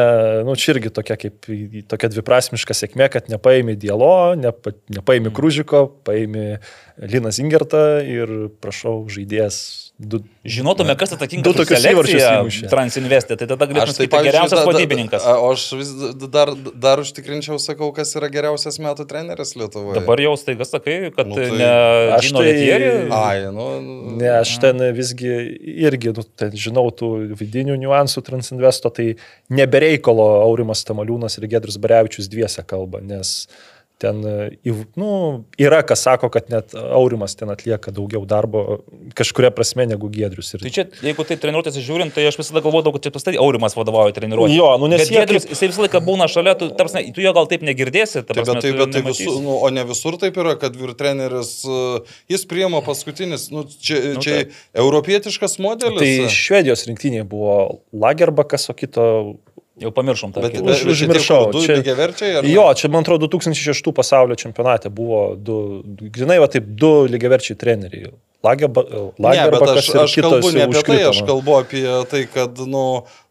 nu čia irgi tokia kaip tokia dviprasmiška sėkmė, kad nepaėmė Dielo, nepa, nepaėmė Krūžiko, paėmė Liną Zingertą ir prašau žaidėjas. Du, Žinotume, kas atsakingas Du už tokius įvarčius. Transinvestė, tai tada galėtume tai sakyti pavyzdžiui, geriausias da- da- vadybininkas. a, O aš vis dar, dar užtikrinčiau, sakau, kas yra geriausias metų treneris Lietuvoje. Dabar jau staiga sakai, kad Nu, tai- ne Aš Žino tai- Lietierį. Ai, nu. ne, aš ten visgi irgi, nu, ten žinau tų vidinių niuansų Transinvesto, tai nebereikalo Aurimas Tamaliūnas ir Gedrus Barevičius dviese kalba, nes ten, e, nu, yra, kas sako, kad net Aurimas ten atlieka daugiau darbo kažkuria prasme negu Giedrius. Ir... Tai čia, jeigu tai treniruotės žiūrint, tai aš visada galvodavau, kad čia pastai Aurimas vadovauja treniruotės. Jo, nu, nes Bet jie Giedrius, jisai visą laiką būna šalia, tu, tarpsne, tu jo gal taip negirdėsi, ta Taip, prasme, bet tai, tu bet tai visur, nu, o ne visur taip yra, kad vyr treneris, uh, jis priima paskutinis, nu, čia, Nu, čia taip. europietiškas modelis. Tai Švedijos rinktinėje buvo Lagerbakas, o kito... Jau pamiršom tą. Bet, bet, užmiršau, Du čia- lygiai verčiai? ar? Jo, čia man atrodo 2006 pasaulio čempionate buvo du- grinai va taip, du lygiaverčiai treneriai. Lagerbakas aš, ir aš kitas kalbu ne apie tai, aš kalbu apie tai, kad nu,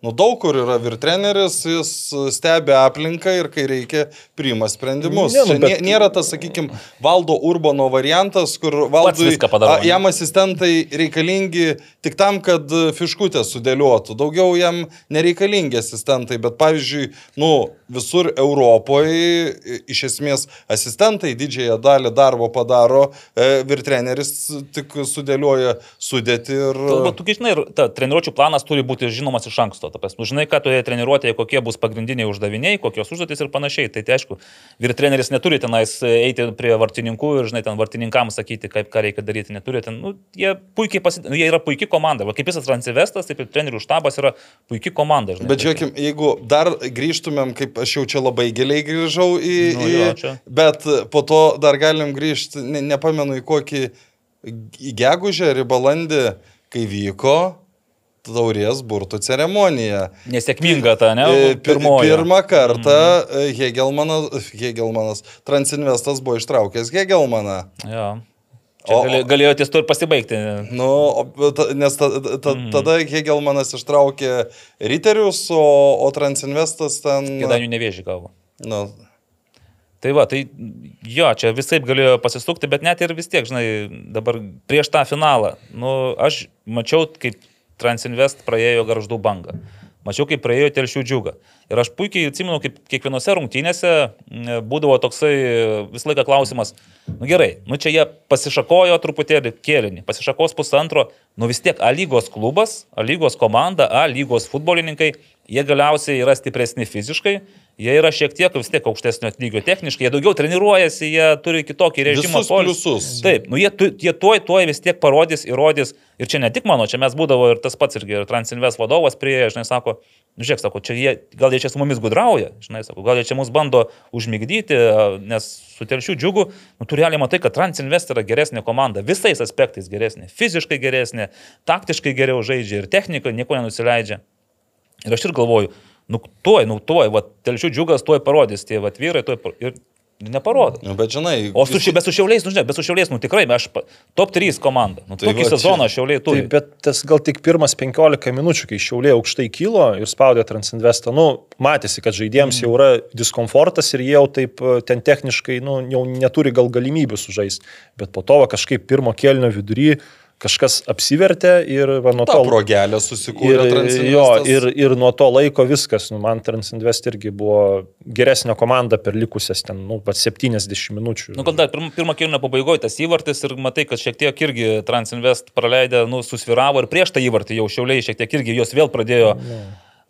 nu, daug kur yra vyr treneris, jis stebi aplinką ir kai reikia, priima sprendimus. Ne, nu, bet- nė- Nėra tas, sakykime, valdo Urbano variantas, kur valdui, padaro, a, jam asistentai reikalingi tik tam, kad fiškutę sudėliotų. Daugiau jam nereikalingi asistentai, bet pavyzdžiui, nu, visur Europoje iš esmės asistentai didžiąją dalį darbo padaro, e, vyr treneris tik sudėlioja sudėti ir... Galbūt, tu žinai, ir ta treniruočio planas turi būti žinomas iš anksto. Ta prasme, žinai, ką toje treniruotėje, kokie bus pagrindiniai uždaviniai, kokios užduotis ir panašiai. Tai, tai aišku, vyr treneris neturi tenais eiti prie vartininkų ir, žinai, ten vartininkams sakyti, kaip, ką reikia daryti. Neturi ten, nu, jie puikiai pasit... nu, jie yra puikiai komanda. Va, kaip visas transivestas, taip ir trenerių štabas yra puikiai komanda. Žinai, Bet Tai- žiūrėkim, jeigu dar grįžtumėm, kaip aš jau čia labai giliai grįžau į... Nu jo, čia. bet po to dar galim grįžti, ne, nepamenu į kokį, gegužę į balandį, kai vyko taurės burtų ceremonija. Nesėkminga ta, ne? E, pi- Pirmoji. Pirmą kartą mm. Hegelmanas, Hegelmanas, Transinvestas buvo ištraukęs Hegelmaną. Jo. Čia O- galėjo ties to ir pasibaigti. Nu, ta- nes ta, ta, Mhm. tada Hegelmanas ištraukė Riterius, o, o Transinvestas ten... Kėdainių nevėžį gavo. Nu, Tai va, tai jo, čia visai galėjo pasisukti, bet net ir vis tiek, žinai, dabar prieš tą finalą, nu, aš mačiau, kaip Transinvest praėjo garždų bangą. Mačiau, kaip praėjo telšių džiugą. Ir aš puikiai atsimenu, kaip kiekvienose rungtynėse būdavo toksai visą laiką klausimas, nu gerai, nu čia jie pasišakojo truputėlį kėlinį, pasišakos pusantro, nu vis tiek A lygos klubas, A lygos komanda, A lygos futbolininkai, jie galiausiai yra stipresni fiziškai, jie yra šiek tiek vis tiek aukštesnio lygio techniškai, jie daugiau treniruojasi, jie turi kitokį režimą. Visus poilsį. pliusus. Taip, nu jie, jie tuoj, tuoj vis tiek parodys, įrodys. Ir čia ne tik mano, čia mes būdavo ir tas pats irgi, ir Transinvest vadovas prie, žinai, sako, nu žiūrėk, sako, čia jie, gal jie čia su mumis gudrauja, žinai, sako, gal jie čia mus bando užmigdyti, nes su telšių džiugu, nu tu realiai matai, kad Transinvest yra geresnė komanda, visais aspektais geresnė, fiziškai geresnė, taktiškai geriau žaidžia ir technika nieko nenusileidžia. Ir aš ir galvoju, nu tuoj, nu tuoj, va, telšių džiugas tuoj parodys, tie va, vyrai tuoj par... ir neparodo. nu, bet žinai. O su, ši- bet su šiauliais, nu žinai, bet su šiauliais, nu tikrai, aš top 3 komanda. Nu, Tai tokį va čia- sezoną šiauliai turi. Taip, bet tas gal tik pirmas 15 minučių, kai šiaulė aukštai kilo ir spaudė Transinvestą, nu, matėsi, kad žaidėjams jau yra diskomfortas ir jie jau taip e, ten techniškai, nu, jau neturi gal galimybių sužaisti. Bet po to va, kažkaip pirmo kelnio vidury kažkas apsivertė ir va, nuo Ta to... progelė susikūrė Ir, jo, ir, ir nuo to laiko viskas, nu, man Transinvest irgi buvo geresnė komanda per likusias ten, nu, pat 70 minučių. Nu, kad dar pirmą, pirmą kelnio pabaigoje tas įvartis ir matai, kad šiek tiek irgi Transinvest praleidę, nu, susviravo ir prieš tą įvartį jau šiauliai šiek tiek irgi jos vėl pradėjo.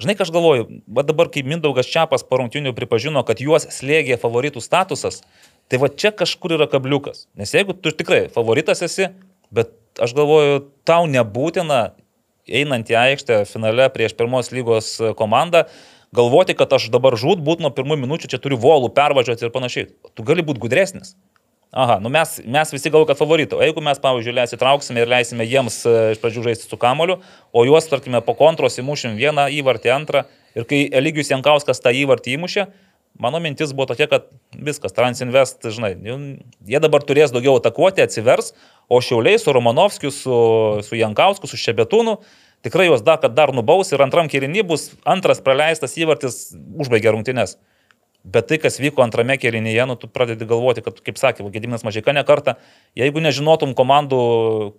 Žinai, ką aš galvoju, va dabar, kai Mindaugas Čiapas po rungtynių pripažino, kad juos slėgė favoritų statusas, tai va čia kažkur yra kabliukas. Nes jeigu tu tikrai favoritas esi, bet aš galvoju, tau nebūtina, einant į aikštę finale prieš pirmos lygos komandą, galvoti, kad aš dabar žūt būt nuo pirmų minučių, čia turiu volų pervažiuoti ir panašiai. Tu gali būti gudresnis. Aha, nu mes, mes visi galvojame, kad favorito. O jeigu mes, pavyzdžiui, leisitrauksime ir leisime jiems e, iš pradžių žaisti su kamoliu, o juos, tarkime, po kontros įmušim vieną įvartį, antrą, ir kai Eligijus Jankauskas tą įvartį įmušė, mano mintis buvo tokia, kad viskas, Transinvest, žinai, jau- jie dabar turės daugiau atakuoti, atsivers, o Šiauliai su Romanovskiu, su, su Jankausku, su Šebetūnu, tikrai juos dar, kad dar nubaus ir antram kirinį bus antras praleistas įvartis, užbaigė rungtynes. Bet tai, kas vyko antrame kėlinyje, nu, tu pradedi galvoti, kad, kaip sakė, Gediminas Mažika ne kartą, jeigu nežinotum komandų,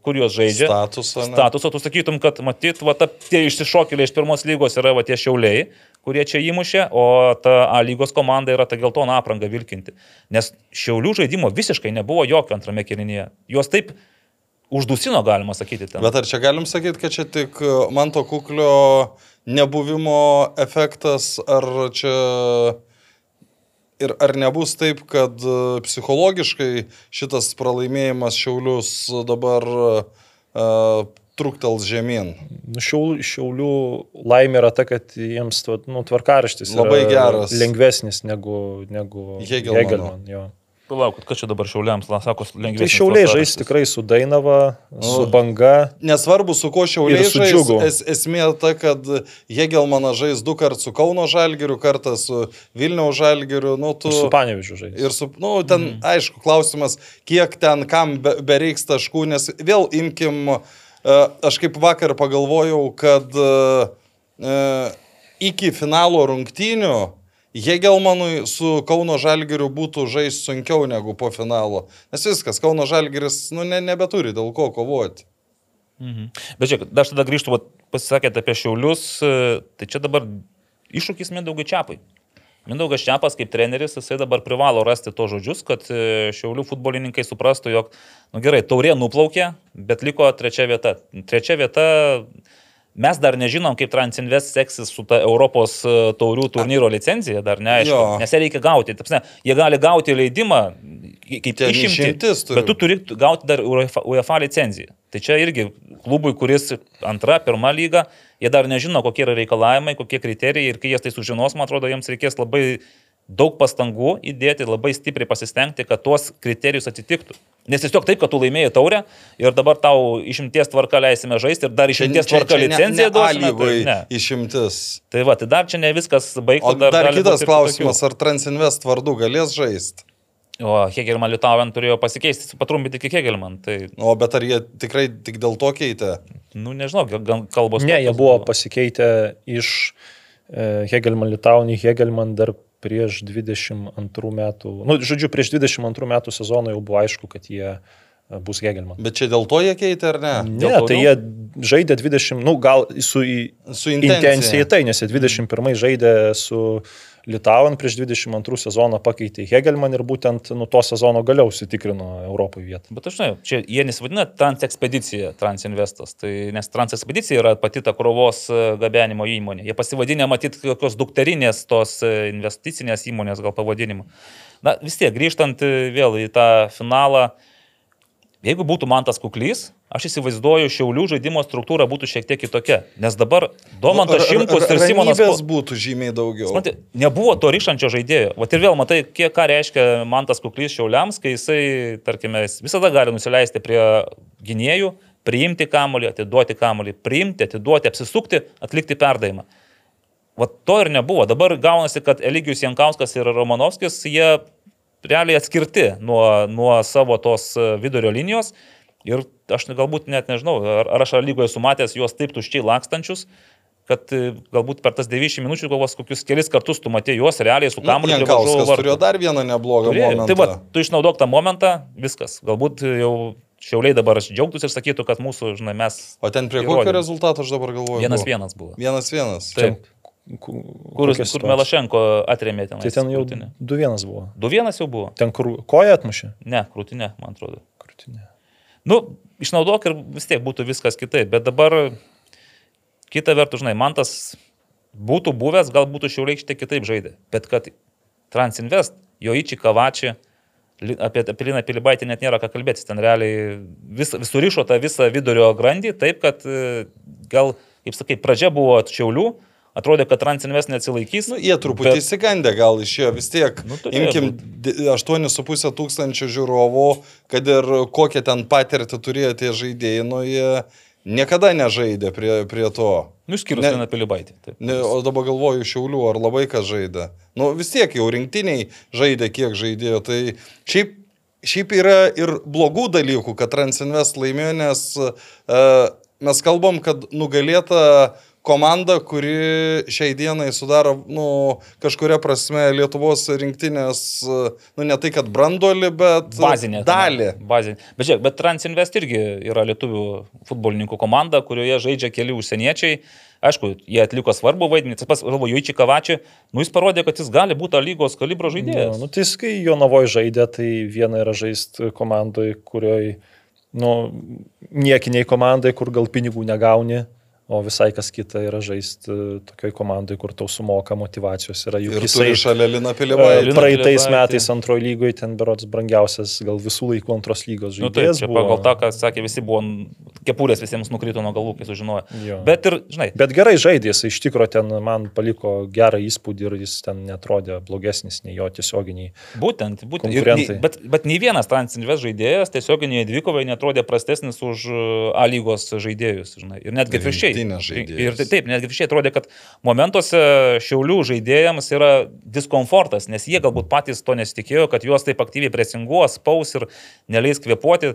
kur jos žaidžia, Statusą, ne? statusą, tu sakytum, kad matyt, va, ta, tie išsišokėliai iš pirmos lygos yra va, tie šiauliai, kurie čia įmušė, o ta A lygos komanda yra ta geltona apranga vilkinti. Nes šiaulių žaidimo visiškai nebuvo jokio antrame kėlinyje. Juos taip uždusino, galima sakyti. Ten. Bet ar čia galim sakyti, kad čia tik man to kuklio nebuvimo efektas, ar čia Ir ar nebus taip, kad e, psichologiškai šitas pralaimėjimas Šiaulius dabar uh, truktels žemyn? Nu, šiaulių, šiaulių laimė yra ta, kad jiems nu, tvarkaraštis Labai geras. lengvesnis negu, negu. Hegelman. jo. Palaukit, kas čia dabar šiauliams, la, sako, lengviau. Tai šiauliai žais tikrai su Dainava, su Banga. Nesvarbu, su kuo šiauliai su žais, es, esmė ta, kad Hegelmanas žais du kartus su Kauno Žalgiriu, kartą su Vilniaus Žalgiriu. Nu, tu... Ir su Panevižiu žais. Ir su, nu, ten, mm. aišku, klausimas, kiek ten kam be, bereiks taškų, nes vėl imkim, uh, aš kaip vakar pagalvojau, kad uh, uh, iki finalo rungtynių Hegelmanui su Kauno Žalgiriu būtų žaisti sunkiau negu po finalo. Nes viskas, Kauno Žalgiris, nu, ne, nebeturi dėl ko kovoti. Mhm. Bet žiūrėk, aš tada grįžtu, pasisakėte apie šiaulius, e, tai čia dabar iššūkis Mindaugui Čiapai. Mindaugas Čiapas kaip treneris, jisai dabar privalo rasti to žodžius, kad e, šiaulių futbolininkai suprastų, jog, na nu, gerai, taurė nuplaukė, bet liko trečia vieta. Trečia vieta, mes dar nežinom, kaip Transinvest seksis su ta Europos e, taurių turnyro licencija, dar neaišku, nes ją reikia gauti. Tapsne, jie gali gauti leidimą, kaip Ten išimti, išimtis turi bet tu turi gauti dar UEFA licenciją. Tai čia irgi klubui, kuris antra, pirma lyga, jie dar nežino, kokie yra reikalavimai, kokie kriterijai ir kai jie tai sužinos, man atrodo, jiems reikės labai daug pastangų įdėti, labai stipriai pasistengti, kad tuos kriterijus atitiktų. Nes tiesiog taip, kad tu laimėjai taurę ir dabar tau išimties tvarka leisime žaisti ir dar išimties tvarka licenciją duosime. Tai, ne. Išimtis. tai va, tai dar čia ne viskas baigta. O dar, dar kitas klausimas, kitokių. ar Transinvest vardu galės žaisti? O Hegelman Lietuvant turėjo pasikeisti, patrumpinti iki Hegelman. Tai, O bet ar jie tikrai tik dėl to keitė? nu nežinau, gal kalbos. Ne, jie buvo pasikeitę iš e, Hegelman Litaunį, Hegelman dar prieš 22 metų, nu, žodžiu, prieš 22 metų sezoną jau buvo aišku, kad jie e, bus Hegelman. Bet čia dėl to jie keitė ar ne? Ne, Dėl tai taurių? jie žaidė 20, nu gal su Su intencija. intencija tai, nes jie 21 žaidė su Litauen prieš 22 sezoną pakeitė Hegelman ir būtent nuo to sezono galiau užsitikrino Europoje vietą. Bet aš žinau, čia jie nesivadina Transekspedicija, Transinvestas, tai, nes Transekspedicija yra pati ta krovos e, gabenimo įmonė. Jie pasivadinę matyt kokios dukterinės tos e, investicinės įmonės gal pavadinimu. Na vis tiek, grįžtant e, vėl į tą finalą, jeigu būtų man tas kuklys, aš įsivaizduoju, šiaulių žaidimo struktūra būtų šiek tiek kitokia. Nes dabar Domantas ra- Šimkus ir Simonas... Po- būtų žymiai daugiau. Supranti, nebuvo to ryšančio žaidėjo. Vat ir vėl matai, kiek ką reiškia man tas kuklys šiauliams, kai jisai, tarkime, jis visada gali nusileisti prie gynėjų, priimti kamolį, atiduoti kamolį, priimti, atiduoti, apsisukti, atlikti perdavimą. Vat to ir nebuvo. Dabar gaunasi, kad Eligijus Jankauskas ir Romanovskis, jie realiai atskirti nuo, nuo savo tos e, vidurio linijos. Ir aš galbūt net nežinau, ar, ar aš ar lygoje sumatęs juos taip tuščiai lakstančius, kad e, galbūt per tas 90 minučių kovos kokius kelis kartus tu matė juos realiai su kamuoliu. varžovų Jankauskas turėjo dar vieną neblogą Turėjo. momentą. Tai va, tu išnaudok tą momentą, viskas. Galbūt jau šiauliai dabar džiaugtųsi ir sakytų, kad mūsų, žinai, mes O ten prie įrodėm. kokio rezultato aš dabar galvoju? vienas buvo? vienas buvo. Vienas vienas. Taip. Kur, Kur, kur Melašenko atremė ten. Tai ten jau 2-1 buvo. 2-1 jau buvo. Ten kur koja atmušė? Ne, krūtinė, man atrodo. Krūtinė. Nu, išnaudok ir vis tiek būtų viskas kitaip. Bet dabar, kita vertus, žinai, man tas būtų buvęs, gal būtų šiauriaikštė kitaip žaidė. Bet kad Transinvest, jo įči kavačiai, apie, apie Liną Pilibaitį net nėra ką kalbėti. Ten realiai vis, surišo tą visą vidurio grandį taip, kad e, gal, kaip sakai, pradžia buvo šiaulių, atrodė, kad Transinvest neatsilaikys. Nu, jie truputį bet- bet... įsigandę gal išėjo vis tiek. Nu, turėjo Imkim di- 8,5 tūkstančių žiūrovų, kad ir kokią ten patirtį turėjo tie žaidėjai, nu jie niekada nežaidė prie, prie to. Nu, išskyrus Ne- Liną Pilibaitį. Taip. Ne, o dabar galvoju šiaulių, ar labai kas žaidė. Nu vis tiek jau rinktiniai žaidė, kiek žaidėjo. Tai šiaip, šiaip yra ir blogų dalykų, kad Transinvest laimėjo, nes uh, mes kalbam, kad nugalėta komanda, kuri šiai dienai sudaro, nu, kažkuria prasme Lietuvos rinktinės, nu, ne tai, kad brandolį, bet Bazinė. dalį. Bazinė. Bet žiūrėk, bet Transinvest irgi yra lietuvių futbolininkų komanda, kurioje žaidžia keli užsieniečiai. Aišku, jie atliko svarbu vaidmenį. Tas pats, galvoju, Juiči Kavačiui, nu jis parodė, kad jis gali būti lygos kalibro Ja, žaidėjas. nu, tai jis, kai Jonavoje žaidė, tai viena yra žaisti komandoje, kurioje, nu, niekiniai komandai, kur gal pinigų negauni, O visai kas kita yra žaisti tokioj komandai, kur tau sumoka motivacijos. Yra juk Ir jisai šalia Lina e, Pilivaitį. Lina praeitais metais antrojo lygoje ten berots brangiausias gal visų laikų antros lygos Nu, žaidėjas. čia pagal tą, ką sakė, visi buvo, kepurės visiems nukrito nuo galvų, kai sužinojo. Jo. Bet ir, žinai, Bet gerai žaidė, jis iš tikrųjų ten man paliko gerą įspūdį ir jis ten netrodė blogesnis nei jo tiesioginiai. Būtent, būtent. Ir, Konkurentai. nei- bet, bet nei vienas Transinvest žaidėjas tiesioginėje dvikovai netrodė prastesnis už uh, A lygos žaidėjus. Žinai. Ir netgi atvirkščiai. Rinktinės žaidėjus. Ir tai- taip, netgi atvirkščiai atrodė, kad momentuose šiaulių žaidėjams yra diskomfortas, nes jie galbūt patys to nesitikėjo, kad juos taip aktyviai presinguos, spaus ir neleis kvepuoti.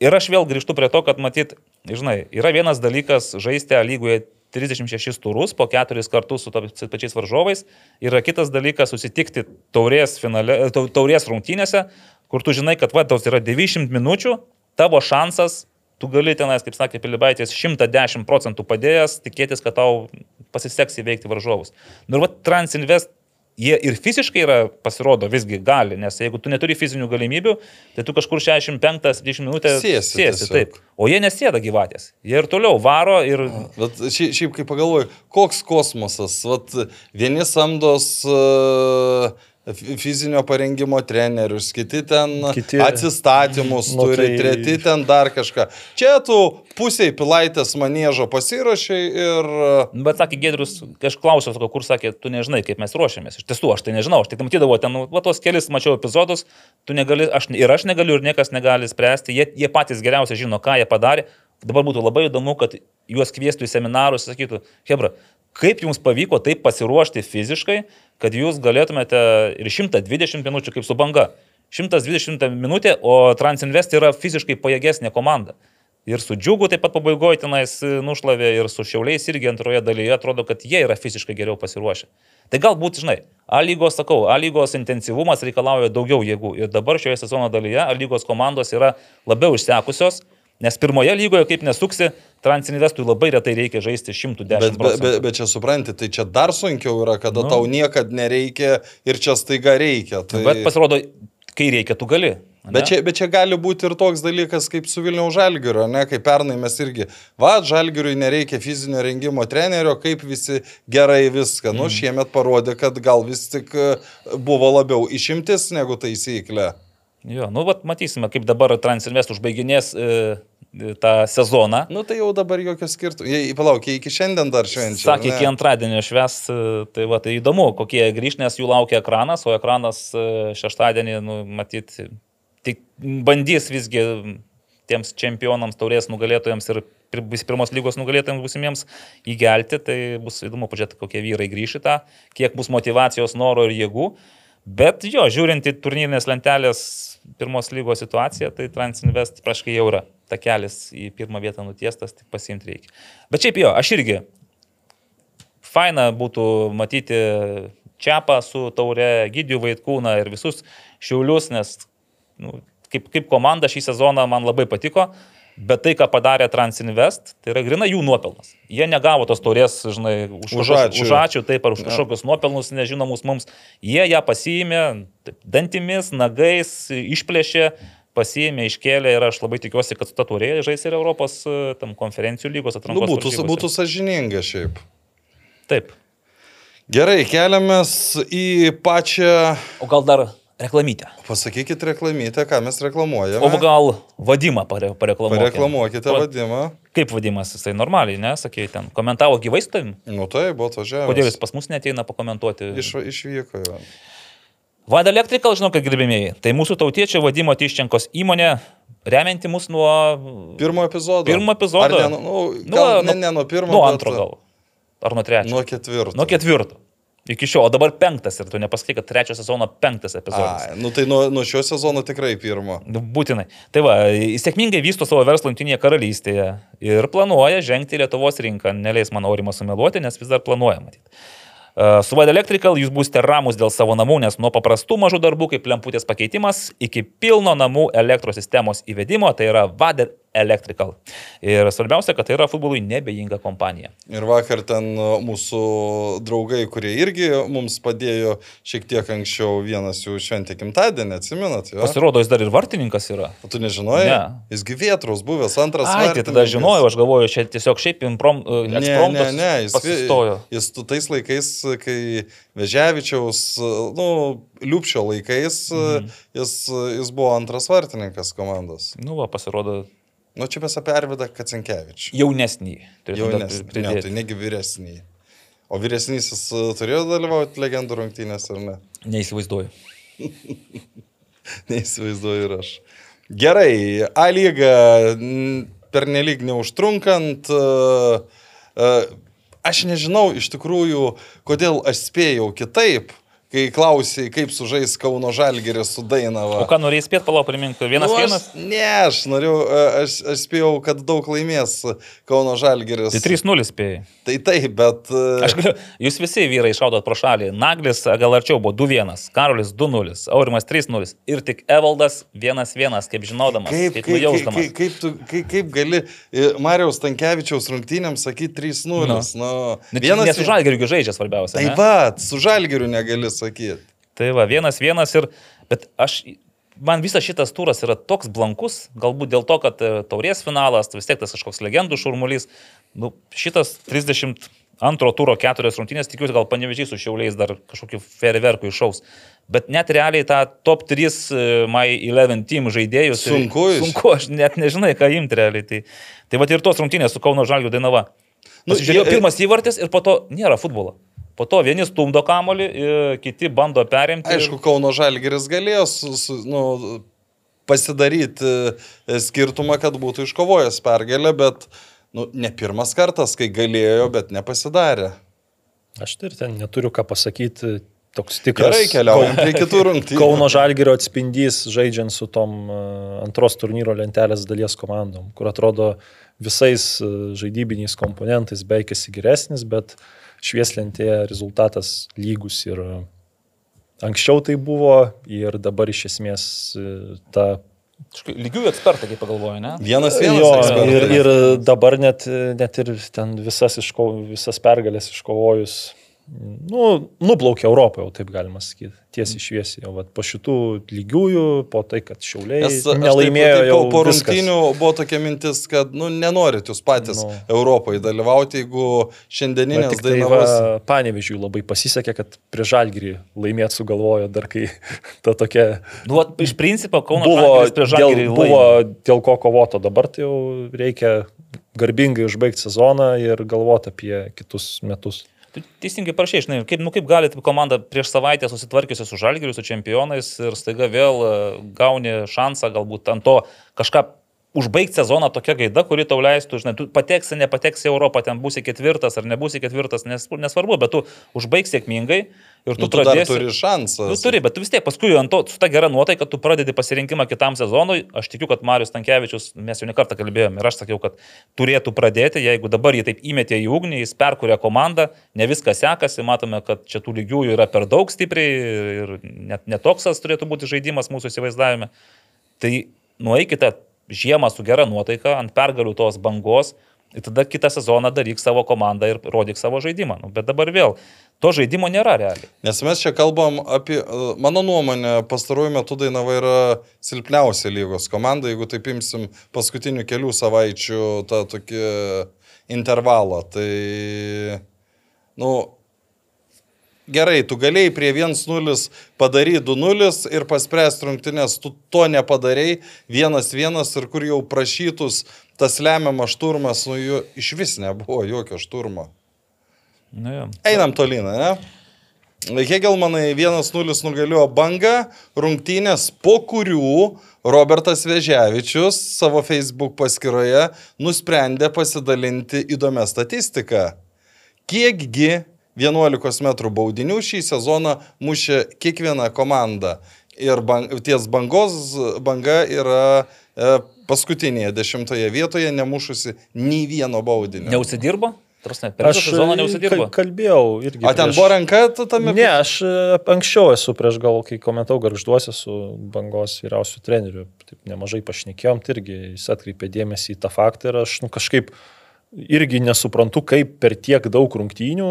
Ir aš vėl grįžtu prie to, kad matyt, žinai, yra vienas dalykas žaisti lygoje 36 turus po keturis kartus su pačiais varžovais, yra kitas dalykas susitikti taurės, finale, tau- taurės rungtynėse, kur tu žinai, kad va, tau yra 90 minučių, tavo šansas, tu gali tenais, kaip sakė Pilibaitis, 110 procentų padėjęs, tikėtis, kad tau pasiseks įveikti varžovus. Nu ir va, Transinvest jie ir fiziškai yra, pasirodo, visgi gali, nes jeigu tu neturi fizinių galimybių, tai tu kažkur 65-70 minutės Sėsi sėsi taip. O jie nesėda gyvatės. Jie ir toliau varo ir... Bet šiaip, šiaip kai pagalvoju, koks kosmosas, Vat, vieni samdos uh, fizinio parengimo trenerius, kiti ten Kiti- atsistatymus Nu, turi, tai- treti ten dar kažką. Čia tu pusiai pilaitės manėžo pasirašai ir... Nu, Bet sakė Gedrius, kai aš klausiau, kur sakė, tu nežinai, kaip mes ruošiamės. Iš tiesų, aš tai nežinau, aš tik matydavau ten, nu, va, tos kelis mačiau epizodus, tu negali, aš, ir aš negaliu, ir niekas negali spręsti, jie, jie patys geriausiai žino, ką jie padarė. Dabar būtų labai įdomu, kad juos kvieštų į seminarus sakytų, Hebra, kaip jums pavyko taip pasiruošti fiziškai, kad jūs galėtumėte ir 120 minučių kaip su banga. 120 minutė, o Transinvest yra fiziškai pajėgesnė komanda. Ir su džiugu taip pat pabaigoje tenais e, nušlavė ir su šiauliais irgi antroje dalyje atrodo, kad jie yra fiziškai geriau pasiruošę. Tai galbūt, žinai, A lygos, sakau, A lygos intensyvumas reikalauja daugiau jėgų. Ir dabar šioje sezono dalyje A lygos komandos yra labiau išsekusios, nes pirmoje lygoje, kaip nesuksi, Transinvestui labai retai reikia žaisti 110 Bet, bet, procentų. bet, bet čia supranti, tai čia dar sunkiau yra, kada Nu. nu. tau niekada nereikia ir čia staiga reikia. Tai... Bet pasirodo, kai reikia, tu gali. ane? Bet čia, bet čia gali būti ir toks dalykas kaip su Vilniaus Žalgiriu, ne, kaip pernai mes irgi, va, Žalgiriui nereikia fizinio rengimo trenerio, kaip visi gerai viską. Nu, šiemet parodė, kad gal vis tik e, buvo labiau išimtis negu taisyklė. Jo, nu, vat, matysime, kaip dabar Transinvest užbaiginės e, e, tą sezoną. Nu, tai jau dabar jokio skirtumo. Jei, palauk, jie iki šiandien dar švenčia. Sakė, iki antradienio šves, e, tai va, tai įdomu, kokie grįž, nes jų laukia ekranas, o ekranas e, šeštadienį, nu, matyt, tik bandys visgi tiems čempionams, taurės nugalėtojams ir bus pirmos lygos nugalėtojams būsimiems įgelti, tai bus įdomu pažiūrėti, kokie vyrai tą, kiek bus motivacijos, noro ir jėgų. Bet jo, žiūrint į turnyrinės lentelės pirmos lygos situaciją, tai Transinvest praškai jau yra takelis į pirmą vietą nutiestas, tik pasiimti reikia. Bet šiaip jo, aš irgi faina būtų matyti Čiapą su taure, Gydijų Vaitkūną ir visus šiaulius, nes nu, kaip, kaip komanda šį sezoną man labai patiko. Bet tai, ką padarė Transinvest, tai yra grina jų nuopelnas. Jie negavo tos taurės, žinai, už, Už ačiū. už ačiū, taip, ar už kažkokius nuopelnus nežinomus mums. Jie ją pasiėmė taip, dantimis, nagais, išplėšė, pasiėmė, iškėlė ir aš labai tikiuosi, kad su ta taurė žais ir Europos e, tam konferencijų lygos Nu, atrankos. būtų, varžybose. būtų sažininga šiaip. Taip. Gerai, keliamės į pačią, O gal dar reklamytę? pasakykit reklamytę, ką mes reklamuojame. O gal vadimą pare, pareklamuokime. Pareklamuokite O- vadimą. Kaip vadimas, jisai normaliai, ne, sakė, ten komentavo gyvai su tavim. Nu tai, buvo atvažiavęs. Kodėl jis pas mus neteina pakomentuoti? Iš, išvyko jo. Vada Electrical, žinau, kad gerbėmėjai, tai mūsų tautiečio vadimo Tiščenkos įmonė, remianti mus nuo Pirmo epizodo. Pirmo epizodo? Ar ne, nu, nu, gal, ne, nuo- ne nuo pirmo. nuo bet- antro gal. Ar nuo trečio? Nuo ketvirto. Nuo ketvirto. Iki šiol, o dabar penktas ir tu nepasakai, kad trečio sezono penktas epizodas. Ai, nu tai nuo, nuo šio sezono tikrai pirmo. Nu, Būtinai. Tai va, sėkmingai vysto savo verslą Junktinėje karalystėje ir planuoja žengti į Lietuvos rinką. Neleis man aurimą sumeluoti, nes vis dar planuoja matyti. Uh, Su Vada Electrical jūs būsite ramus dėl savo namų, nes nuo paprastų mažų darbų kaip lemputės pakeitimas iki pilno namų elektros sistemos įvedimo, tai yra Vada Electrical. Ir svarbiausia, kad tai yra futbolui nebejinga kompanija. Ir vakar ten e, mūsų draugai, kurie irgi mums padėjo šiek tiek anksčiau, vienas jų šventė gimtadienį, atsimenat? Jo? Pasirodo, jis dar ir vartininkas yra. O tu nežinojai? Ne. Jis gyvėtrus buvęs, antras. Ai, tai tada žinojau, aš galvoju, čia tiesiog šiaip improm, e, Ne, ne, ne, jis, pasistojo. jis tu tais laikais, kai Veževičiaus, nu, Liupšio laikais, mhm. jis, jis buvo antras vartininkas komandos. Nu, va, pasirodo, Nu, čia mes apie Arvidą Kacinkievičių. jaunesnį. Jau nes, ne, tai negi vyresnį. O vyresnysis e, turėjo dalyvauti legendų rungtynės ar ne? Neįsivaizduoju. *laughs* Neįsivaizduoju ir aš. Gerai, A lyga pernelyg neužtrunkant. e, e, Aš nežinau iš tikrųjų, kodėl aš spėjau kitaip, kai klausai, kaip sužais Kauno Žalgeris su Dainava. O ką norėjai spėti, palauk, primink, vienas Nu, vienas? Ne, aš norėjau, e, aš, aš spėjau, kad daug laimės Kauno Žalgeris. Tai 3-0 spėjai. Tai taip, bet... e, Aš galiu, jūs visi vyrai išaudot pro šalį. Naglis gal arčiau buvo 2-1, Karolis 2-0, Aurimas 3-0 ir tik Evaldas 1-1, kaip žinodamas, Kaip, kaip, kaip, kaip, kaip, tu, kaip, kaip gali e, Marijos Tankievičiaus rungtynėms sakyti 3-0? Nu. Nu, Nu, Vienas iš žalgerių žaidžia svarbiausia. Tai ne? va, su Žalgiriu negali sakyti. Tai va, vienas vienas ir, bet aš, man visas šitas turas yra toks blankus, galbūt dėl to, kad e, taurės finalas, vis tiek tas kažkoks legendų šurmulys, nu, šitas 32 turo keturios rungtynės, tikiuosi, gal panevežiai su šiauliais dar kažkokiu ferverku iššaus. Bet net realiai tą top 3 e, My 11 team žaidėjus. tai Sunku iš- Sunku, aš net nežinai, ką imti realiai. Tai, tai va ir tos rungtynės su Kauno Žalgiu Dainava. Nu, Pasižiūrėjau, jie- pirmas įvartis ir po to nėra futbolo. Po to vieni stumdo kamolį, e, kiti bando perimti. Aišku, Kauno Žalgiris galėjo nu, pasidaryti e, skirtumą, kad būtų iškovojęs pergalę, bet nu, ne pirmas kartas, kai galėjo, bet nepasidarė. Aš tai ir ten neturiu ką pasakyti. Toks tikras Gerai, keliaujam prie kitų rungtynių. Kauno Žalgirio atspindys žaidžiant su tom e, antros turnyro lentelės dalies komandom, kur atrodo visais e, žaidybiniais komponentais beveik esi geresnis, bet švieslentėje rezultatas lygus ir e, anksčiau tai buvo ir dabar iš esmės e, ta Lygių ekspertai, kaip pagalvoju, ne? Vienas vienas. Jo, ekspertai. ir, ir dabar net, net ir ten visas, iško, visas pergalės iškovojus, nu, nuplaukė Europą, jau taip galima sakyti, tiesiai šviesiai. O vat po šitų lygiųjų, po tai, kad šiauliai Nes nelaimėjo taip, taip, jau po, rungtynių buvo tokia mintis, kad nu, nenorit jūs patys Nu. Europoje dalyvauti, jeigu šiandieninės tai dainavos. panevežiui labai pasisekė, kad prie žalgyrį laimėti sugalvojo dar kai *laughs* ta tokia Nu, vat, iš principo, Kauno buvo, dėl, Žalgirį buvo dėl ko kovoto, dabar tai jau reikia garbingai užbaigti sezoną ir galvoti apie kitus metus. Tu teisingai parašai, žinai, kaip, nu, kaip gali komanda prieš savaitę susitvarkiusi su Žalgiriu, su čempionais ir staiga vėl e, gauni šansą galbūt ant to kažką užbaigti sezoną tokia gaida, kuri tau leistų, žinai, tu pateksi, nepateksi Europą, ten būsi ketvirtas ar nebūsi ketvirtas, nes, nesvarbu, bet tu užbaigsi sėkmingai ir tu, Nu, tu pradėsi. turi šansą. Nu, turi, bet tu vis tiek paskui ant to, su ta gera nuotaika, tu pradedi pasirinkimą kitam sezonui. Aš tikiu, kad Marius Tankievičius, mes jau nekartą kalbėjome ir aš sakiau, kad turėtų pradėti, jeigu dabar jį taip įmetė į ugnį, jis perkuria komandą, ne viskas sekasi, matome, kad čia tų lygiųjų yra per daug stipriai ir net netoksas turėtų būti žaidimas mūsų įsivaizdavime. Tai nueikite žiemą su gera nuotaika, ant pergalių tos bangos. Ir tada kitą sezoną daryk savo komandą ir rodyk savo žaidimą. Nu, bet dabar vėl, to žaidimo nėra realiai. Nes mes čia kalbam apie, e, mano nuomonė, pastaruoju metu Dainava yra silpniausia lygos komanda, jeigu taip imsim paskutinių kelių savaičių tą tokį intervalą. Tai, nu, gerai, tu galėjai prie 1-0 padaryti 2-0 ir paspręsti rungtynės, tu to nepadarėjai 1-1 ir kur jau prašytus tas lemiamas šturmas, nu jų iš vis nebuvo jokio šturmo. Nu, jo. Einam toliną, ne? Hegelmanai 1-0 nugalėjo bangą, rungtynės, po kurių Robertas Veževičius savo Facebook paskyroje nusprendė pasidalinti įdomią statistiką. Kiekgi 11 m baudinių šį sezoną mušė kiekviena komanda. Ir bang, ties bangos banga yra e, paskutinėje dešimtoje vietoje, nemušusi nei vieno baudinio. Neusidirbo? Tarsi, per visą sezoną neužsidirbo. kal- kalbėjau irgi. O ten prieš- buvo ranka tu tame? Ne, aš e, anksčiau esu prieš gal, kai komentau garžduose su bangos vyriausiu treneriu, taip nemažai pašnekėjom, tai irgi jis atkreipė dėmesį į tą faktą ir aš nu, kažkaip irgi nesuprantu, kaip per tiek daug rungtynių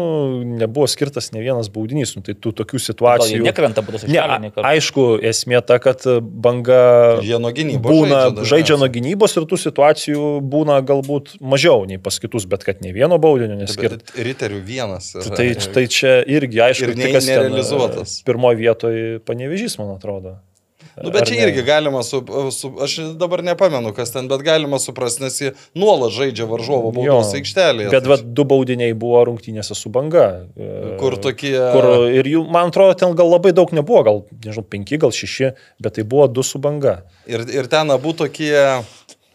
nebuvo skirtas ne vienas baudinys. Nu, tai tų tokių situacijų. nekrenta, bet Ne, aišku, esmė ta, kad banga gynybos būna, žaidžia žaidžia nuo gynybos ir tų situacijų būna galbūt mažiau nei pas kitus, bet kad ne vieno baudinio neskirta. Bet Riterių vienas. yra. Tai, tai čia irgi aišku, Ir tai ne- kas ten, nerealizuotas. Pirmoje vietoje panevežys, man atrodo. Nu, bet čia ne? irgi galima, su, su, aš dabar nepamenu, kas ten, bet galima suprasti, nes jie nuolat žaidžia varžovo baudos aikštelėje. Bet va, du baudiniai buvo rungtynėse su banga. e, Kur tokie- Kur ir jų, man atrodo, ten gal labai daug nebuvo, gal, nežinau, penki, gal šeši, bet tai buvo du su banga. Ir, ir ten abu tokie,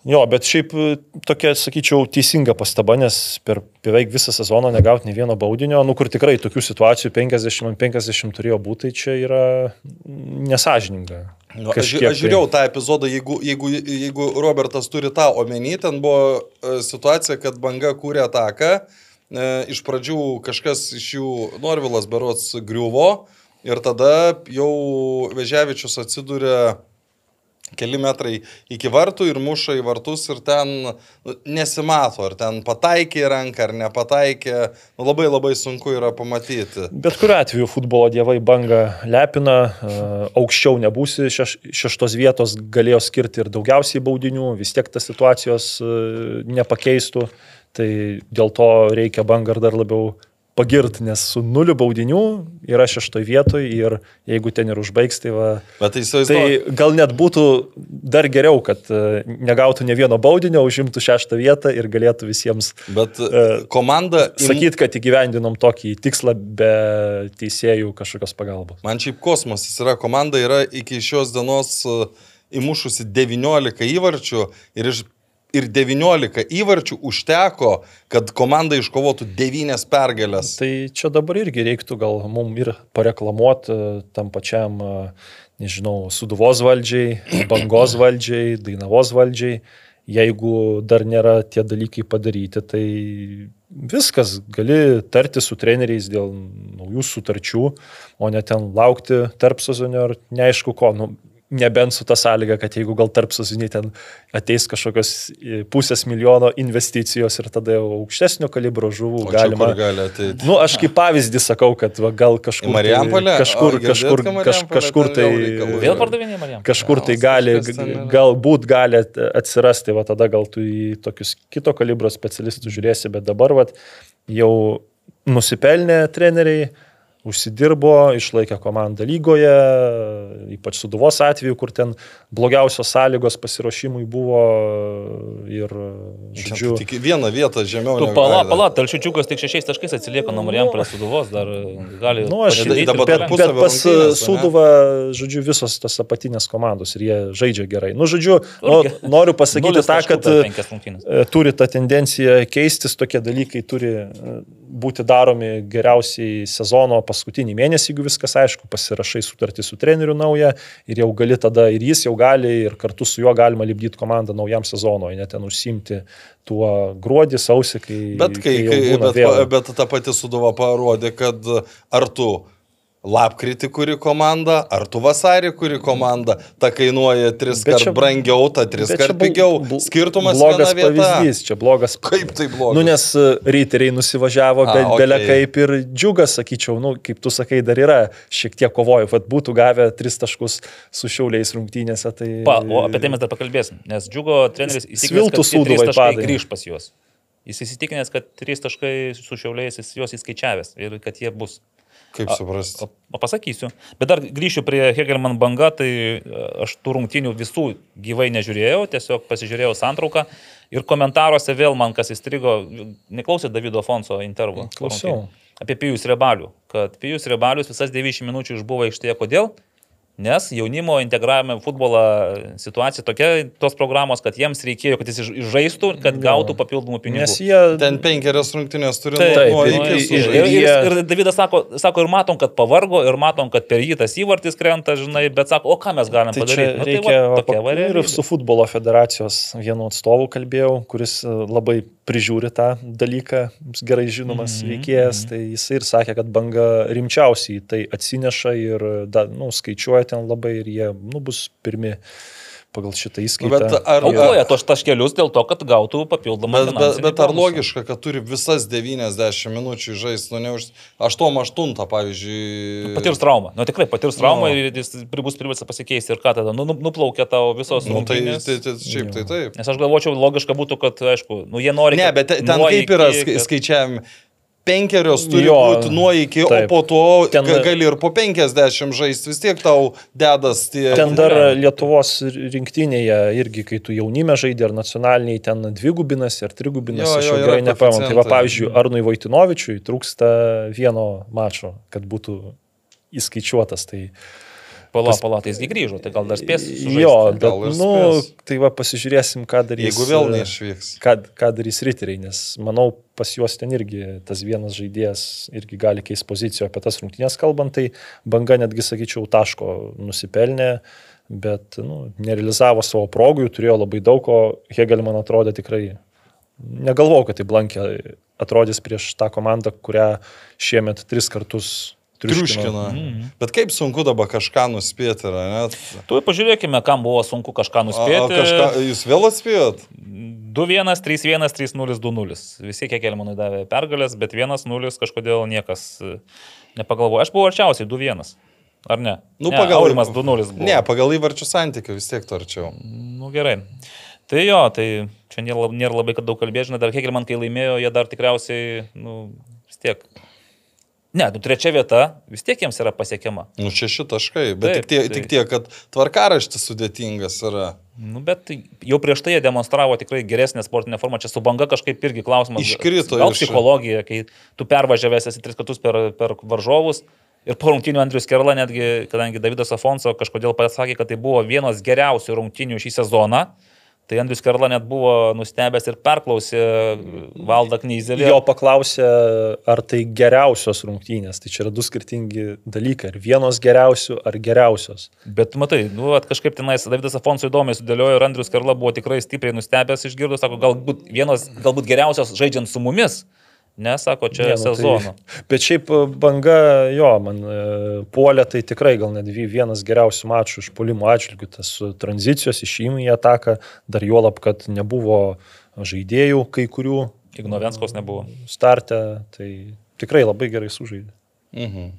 Jo, bet šiaip e, tokia, sakyčiau, teisinga pastaba, nes per beveik visą sezoną negauti ne vieno baudinio, nu kur tikrai tokių situacijų 50 ant 50 turėjo būti, tai čia yra nesažininga. nu, aš, aš žiūrėjau tą epizodą, jeigu, jeigu, jeigu Robertas turi tą omeny, ten buvo e, situacija, kad banga kūrė ataką, e, iš pradžių kažkas iš jų, Norvilas berots, griuvo ir tada jau Veževičius atsidūrė keli metrai iki vartų ir muša į vartus ir ten nu, nesimato, ar ten pataikė į ranką ar nepataikė, nu, labai labai sunku yra pamatyti. Bet kuriu atveju futbolo dievai banga lepina, e, aukščiau nebūsi, šeš, šeštos vietos galėjo skirti ir daugiausiai baudinių, vis tiek tas situacijos e, nepakeistų, tai dėl to reikia bangą dar labiau pagirti, nes su nuliu baudinių yra šeštoje vietoje ir jeigu ten ir užbaigs, tai va. Tai Tai gal net būtų dar geriau, kad e, negautų ne vieno baudinio, užimtų šeštą vietą ir galėtų visiems Bet e, komanda... sakyti, kad įgyvendinom tokį tikslą be teisėjų kažkokios pagalbos. Man šiaip kosmosas yra, komanda yra iki šios dienos e, įmušusi 19 įvarčių ir, iš, ir 19 įvarčių užteko, kad komanda iškovotų 9 pergalės. Tai čia dabar irgi reiktų gal mum ir pareklamuoti e, tam pačiam, e, nežinau, Suduvos valdžiai, *clears throat* Bangos valdžiai, Dainavos valdžiai. Jeigu dar nėra tie dalykai padaryti, tai viskas, gali tarti su treneriais dėl naujų sutarčių, o ne ten laukti tarp sezonio ar neaišku ko. Nu, Nebent su ta sąlyga, kad jeigu gal tarp sezonį ten ateis kažkokios e, pusės milijono investicijos ir tada jau aukštesnio kalibro žuvų O galima. gali ateiti. Nu, aš kaip pavyzdį sakau, kad va, gal kažkur... Tai, kažkur, O, kažkur, kad kaž, Marijampolė kažkur tai... vėl pardavinėjai Marijam. Kažkur tai Gal gali, galbūt gali at- atsirasti, va tada gal tu į tokius kito kalibro specialistus žiūrėsi, bet dabar va, jau nusipelnė treneriai, užsidirbo, išlaikė komandą lygoje, ypač Suduvos atveju, kur ten blogiausios sąlygos pasiruošimui buvo ir, žodžiu, Tik vieną vietą žemiau. Tu pala, pala, Talšiučiukas tik šešiais taškais atsilieka nuo Marijampolės suduvos, dar gali... Nu, aš dabar bet, bet pas? Suduvą, žodžiu, visos tos apatinės komandos ir jie žaidžia gerai. Nu, žodžiu, nu, noriu pasakyti tą, kad e, turi tą tendenciją keistis, tokie dalykai turi e, būti daromi geriausiai sezono paskutinį mėnesį, jeigu viskas aišku, pasirašai sutartį su treneriu naują ir jau gali tada ir jis jau gali ir kartu su juo galima lipdyti komandą naujam sezonui, net ten užsimti tuo gruodį, sausį, kai... Bet, kai, kai, bet, vėl. bet ta pati suduva parodė, kad ar tu lapkritį kuri komanda, ar tu vasarį kuri komanda, ta kainuoja tris kart brangiau, ta tris kart pigiau. Skirtumas blogas pavyzdys, čia blogas. Kaip tai blogas? Nu, nes e, ryteriai nusivažiavo, bet okei. belia kaip ir džiugas, sakyčiau, nu, kaip tu sakai, dar yra šiek tiek kovoju, kad būtų gavę tris taškus su šiauliais rungtynėse. Tai... Pa, o apie tai mes dar pakalbėsim, nes džiugo treneris trys Sūduvai padai. grįž pas juos. Jis įsitikinęs, kad trys taškai su šiauliais jis juos įskaičiavęs ir kad jie bus. Kaip suprasti? Pasakysiu. Bet dar grįšiu prie Hegelman banga, tai e, aš tų rungtynių visų gyvai nežiūrėjau, tiesiog pasižiūrėjau santrauką ir komentaruose vėl man kas įstrigo, neklausė Davido Fonso intervų. po Klausiau. rungtynių. Apie Pijus Rebalių, kad Pijus Rebalius visas 90 minučių išbuvo aikštėje. Kodėl? Nes jaunimo integravime futbolą situacija tokia, tos programos, kad jiems reikėjo, kad jis žaistų, kad gautų papildomų pinigų. Nes jie... Ten penkerias rungtynės turi Taip, nuo, nuo taip, iki ir- su Ir, ir- ir, Davidas sako, sako, ir matom, kad pavargo, ir matom, kad per jį tas įvartis krenta, žinai, bet sako, o ką mes galim Tai padaryti? Nu, reikia, tai va, va, tokia pa- varė. ir su futbolo federacijos vienu atstovu kalbėjau, kuris e, labai prižiūri tą dalyką, gerai žinomas Mhm, veikėjas, mhm. tai jisai ir sakė, kad banga rimčiausiai tai atsineša ir da, nu, skaičiuoja ten labai ir jie nu, bus pirmi pagal šitą įskaitą. Bet ar- Aukoja tos taškelius dėl to, kad gautų papildomą. Bet, bet, bet ar logiška, kad turi visas 90 minučių žaisti, nu ne už 8-8, pavyzdžiui. Patirs traumą. Nu tikrai patirs traumą Nu. ir jis bus priversta pasikeisti. Ir ką tada? Nu, nu, nuplaukia tavo visos Nu, tai, tai, tai šiaip tai taip. Nes aš galvočiau, logiška būtų, kad, aišku, nu, jie nori. Ne, kad bet te- ten kaip iki, yra kad- skai- skaičiavimi. Penkerios turi Jo, būti nuo iki, taip. o po to Ten- gali ir po 50 žaisti, vis tiek tau dedas tie... Ten dar Lietuvos rinktinėje irgi, kai tu jaunime žaidži ar nacionaliniai, ten dvigubinasi ar trigubinasi, Jo, aš jo, jau yra gerai nepamenu. Tai va, pavyzdžiui, Arnui Vaitinovičiui trūksta vieno mačo, kad būtų įskaičiuotas. Tai, Pala, pala, tai jisgi grįžo, tai gal dar spės. sužaisti. jo, bet, gal ir nu, spės. tai va, pasižiūrėsim, ką darys. Jeigu vėl e, neišvyks. ką, ką darys riteriai, nes manau, pas juos ten irgi tas vienas žaidėjas irgi gali keisti poziciją apie tas rungtynės kalbant, tai banga netgi, sakyčiau, taško nusipelnė, bet nu, nerealizavo savo progų, jų turėjo labai daug, o Hegel man atrodė tikrai, negalvojau, kad tai blankė atrodys prieš tą komandą, kurią šiemet tris kartus triuškino. Triuškina. Bet kaip sunku dabar kažką nuspėti, yra, net? Tu pažiūrėkime, kam buvo sunku kažką O, o nuspėti. kažką, jūs vėl atspėjot? 2-1, 3-1, 3-0, 2-0. Visi kiek Elmanui davė pergalės, bet 1-0 kažkodėl niekas e, nepagalvojo. Aš buvau arčiausiai 2-1. Ar ne? Nu, ne, pagal- Aurimas 2-0 buvo. Ne, pagal įvarčių santykių vis tiek to arčiau. Nu gerai. Tai jo, tai čia nėra, nėra labai kad daug kalbėti, žinai, dar Hegelman, kai laimėjo, jie dar tikriausiai, nu, vis tiek. Ne, nu trečia vieta vis tiek jiems yra pasiekiama. Nu, šeši taškai, bet Taip, tik, tie, tai- tik tie, kad tvarkaraštis sudėtingas yra. Nu, bet jau prieš tai jie demonstravo tikrai geresnę sportinę formą. Čia su banga kažkaip irgi klausimas. Iškrito Gal psichologija, kai tu pervažiavęs esi tris kartus per, per varžovus. Ir po rungtinių Andrius Kerla netgi, kadangi Davidas Afonso kažkodėl pasakė, kad tai buvo vienos geriausių rungtinių šį sezoną, tai Andrius Kerla net buvo nustebęs ir perklausė Valdą Knyzelį. Jo paklausė, ar tai geriausios rungtynės. Tai čia yra du skirtingi dalykai. Ar vienos geriausių, ar geriausios. Bet matai, nu, kažkaip tenais Davidas Afonso įdomiai sudėliojo ir Andrius Karla buvo tikrai stipriai nustebęs išgirdus, sako, galbūt vienos, galbūt geriausios žaidžiant su mumis. Nesako, čia Ne, nu, sezono. Tai, *laughs* bet šiaip e, banga, jo, man e, puolė tai tikrai gal net vi- vienas geriausių mačų iš polimo atžvilgių. Tas su tranzicijos išėjimų į ataką, dar juolab, kad nebuvo žaidėjų kai kurių Ignovenskos nebuvo. startę, tai tikrai labai gerai sužaidė. Mhm.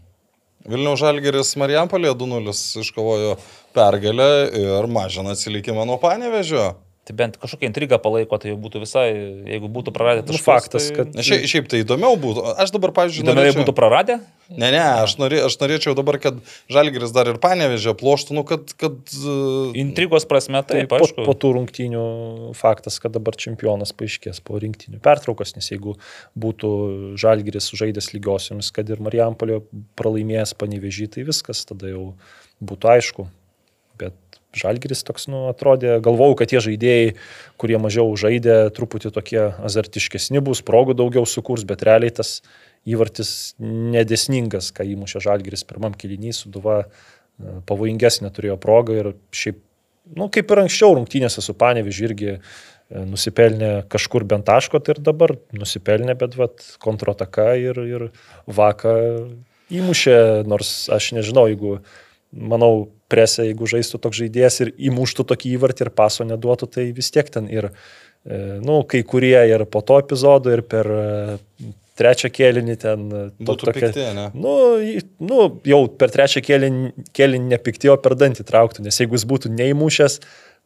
Vilnių Žalgeris Marijampolė 2-0 iškovojo pergalę ir mažina atsilikimą nuo Panevežio. Tai bent kažkokia intriga palaiko, tai jau būtų visai, jeigu būtų praradę Nu, taškus. faktas, tai... kad- Na, šiaip, šiaip tai įdomiau būtų. Aš dabar, pavyzdžiui, Įdomiai norėčiau... būtų praradę? Ne, ne, aš, norė, aš norėčiau dabar, kad Žalgeris dar ir Panevežė ploštų, nu, kad... kad uh, Intrigos prasme, Tai taip, po, aišku. po tų rungtynių faktas, kad dabar čempionas paaiškės po rinktinių pertraukos, nes jeigu būtų Žalgiris žaidęs lygiosiomis, kad ir Marijampolio pralaimėjęs panevežį, tai viskas tada jau būtų aišku. Žalgiris toks, nu, atrodė, galvau, kad tie žaidėjai, kurie mažiau žaidė, truputį tokie azartiškesni bus, progų daugiau sukurs, bet realiai tas įvartis nedesningas, ką įmušė Žalgiris pirmam kilinys, suduva e, pavojingesnė turėjo progą ir šiaip, nu, kaip ir anksčiau rungtynėse su Panevižiu irgi e, nusipelnė kažkur bent taško, tai ir dabar nusipelnė, bet vat, kontrataka ir, ir vaka įmušė, nors aš nežinau, jeigu, manau, presė, jeigu žaistų toks žaidėjas ir įmuštų tokį įvartį ir paso neduotų, tai vis tiek ten ir, e, nu, kai kurie ir po to epizodo, ir per e, trečią kėlinį ten e, to- būtų tokia... pikti, ne? Nu, nu, jau per trečią kėlinį, kėlinį nepiktėjo per dantį trauktų, nes jeigu jis būtų neįmušęs,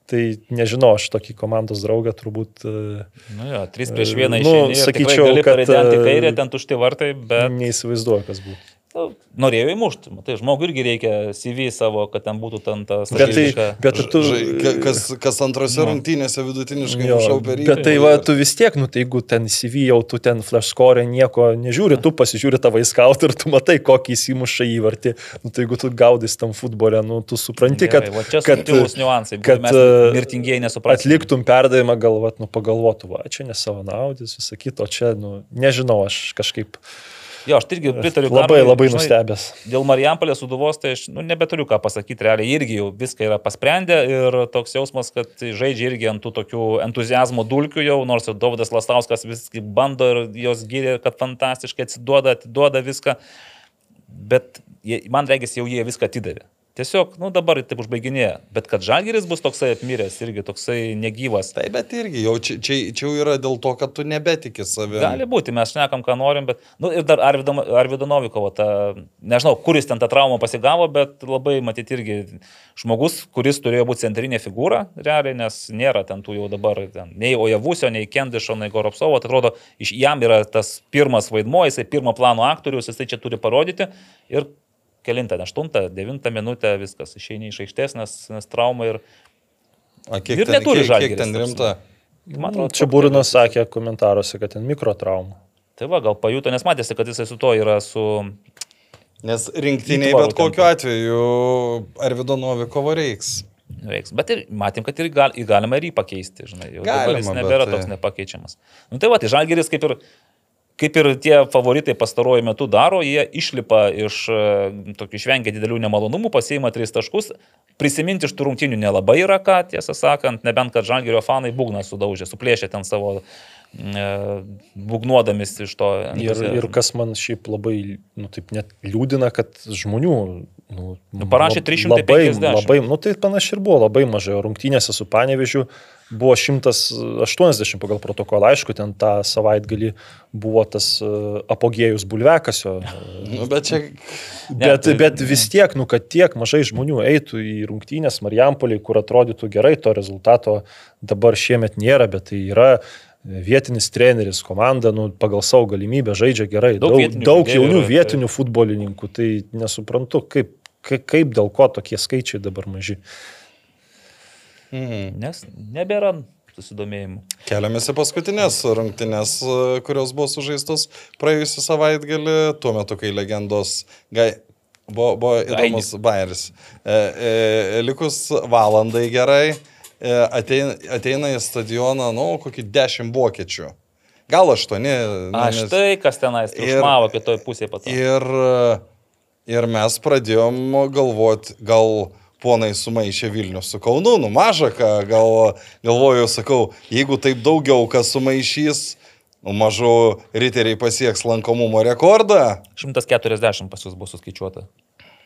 tai nežinau, aš tokį komandos draugą turbūt Nu jo, 3 prieš 1 Nu, išėjai. sakyčiau, kad, kairę, ten tušti vartai, bet neįsivaizduoju, kas būtų. Nu, norėjo įmušti. Matai, žmogui irgi reikia CV savo, kad ten būtų ten tas... Bet tai, bet tu... Žai, ka- kas, kas antrose rungtynėse vidutiniškai mušau per jį. bet tai va, tu vis tiek, nu tai jeigu ten CV jau tu ten flash score nieko nežiūri, tu pasižiūri tavo įskaut ir tu matai, kokį įsimuša įvartį. Nu, tai jeigu tu gaudys tam futbole, nu tu supranti, kad, Gerai, va čia kad, niuansai, kad, kad e, mirtingieji nesuprantame. atliktum perdavimą, galvat, nu pagalvotų, va, čia ne savo naudis, visą kitą, o čia, nu, nežinau, aš kažkaip Jo, aš irgi pritariu. Labai, Karoliui, labai žinai, nustebęs. Dėl Marijampolės suduvos, tai aš nu, nebeturiu ką pasakyti, realiai irgi jau viską yra pasprendę ir toks jausmas, kad žaidžia irgi ant tų tokių entuzijazmo dulkių jau, nors ir Davidas Lastauskas viskai bando ir jos gyrė, kad fantastiškai atsiduoda, atiduoda viską, bet jie, man regis jau jie viską atidavė. Tiesiog, nu dabar taip užbaiginėja, bet kad Žalgiris bus toksai apmiręs, irgi toksai negyvas. Tai bet irgi, jau čia, čia, čia yra dėl to, kad tu nebetiki savimi. Gali būti, mes šnekam, ką norim, bet, nu, ir dar Arvido Novikovo, ta, nežinau, kuris ten tą traumą pasigavo, bet labai matyti irgi žmogus, kuris turėjo būti centrinė figūra, realiai, nes nėra ten tų jau dabar, ten, nei Ojavusio, nei Kendišo, nei Goropsovo, tai atrodo, iš jam yra tas pirmas vaidmuo, jisai pirmo plano aktorius, jisai čia turi parodyti ir kelintą, 8, 9 minutę viskas išeini iš aikštės, nes, nes trauma ir... A, kiek Ir ten, neturi Žalgiris, kiek ten ta rimta? Man atrodo, Čia Būrinas sakė komentaruose, kad ten mikrotrauma. Tai va, gal pajuto, nes matėsi, kad jisai su to yra su... Nes rinktiniai bet kokiu ten. atveju Arvido Novikovo reiks. Reiks. Bet ir matėm, kad ir gal, ir galima ir jį pakeisti, žinai. Jau dabar Galima, jis bet nebėra tai- toks nepakeičiamas. Nu tai va, tai Žalgeris kaip ir, kaip ir tie favoritai pastaruoju metu daro, jie išlipa iš, e, tokių išvengia didelių nemalonumų, pasiima tris taškus. Prisiminti iš tų rungtinių nelabai yra ką, tiesą sakant, nebent kad Žalgerio fanai būgną sudaužė, suplėšė ten savo būgnuodamis iš to. Ir, ir kas man šiaip labai, nu taip net liūdina, kad žmonių... Nu, Nu, parašė lab- 350. Labai, labai, nu tai panašiai ir buvo, labai mažai. Rungtynėse su Panevežiu buvo 180 pagal protokolą. Aišku, ten tą savaitgalį buvo tas uh, apogėjus bulvekasio. *laughs* Nu, bet čia Bet, tai- bet vis tiek, nu, kad tiek mažai žmonių eitų į rungtynės Marijampoliai, kur atrodytų gerai, to rezultato dabar šiemet nėra, bet tai yra vietinis treneris, komanda, nu, pagal savo galimybę žaidžia gerai. Daug Daug, vietinių daug jaunų yra, vietinių futbolininkų, tai nesuprantu, kaip, kaip, kaip dėl ko tokie skaičiai dabar maži. mhm. Nes nebėra susidomėjimų. keliamės į paskutinės rungtynės, kurios buvo sužaistos praėjusią savaitgalį, tuo metu, kai legendos gai... buvo, buvo įdomus bairis. E, e, likus valandai gerai, ateina, ateina į stadioną, nu, kokį dešimt vokiečių. Gal aštuoni. nu, A, nes- štai kas tenais triukšmavo kitoje pusėje pat. Ir, ir mes pradėjom galvoti, gal ponai sumaišė Vilnių su Kaunu, nu maža ką, gal, galvoju, sakau, jeigu taip daugiau kas sumaišys, nu mažu riteriai pasieks lankomumo rekordą, 140 pas jūs bus suskaičiuota.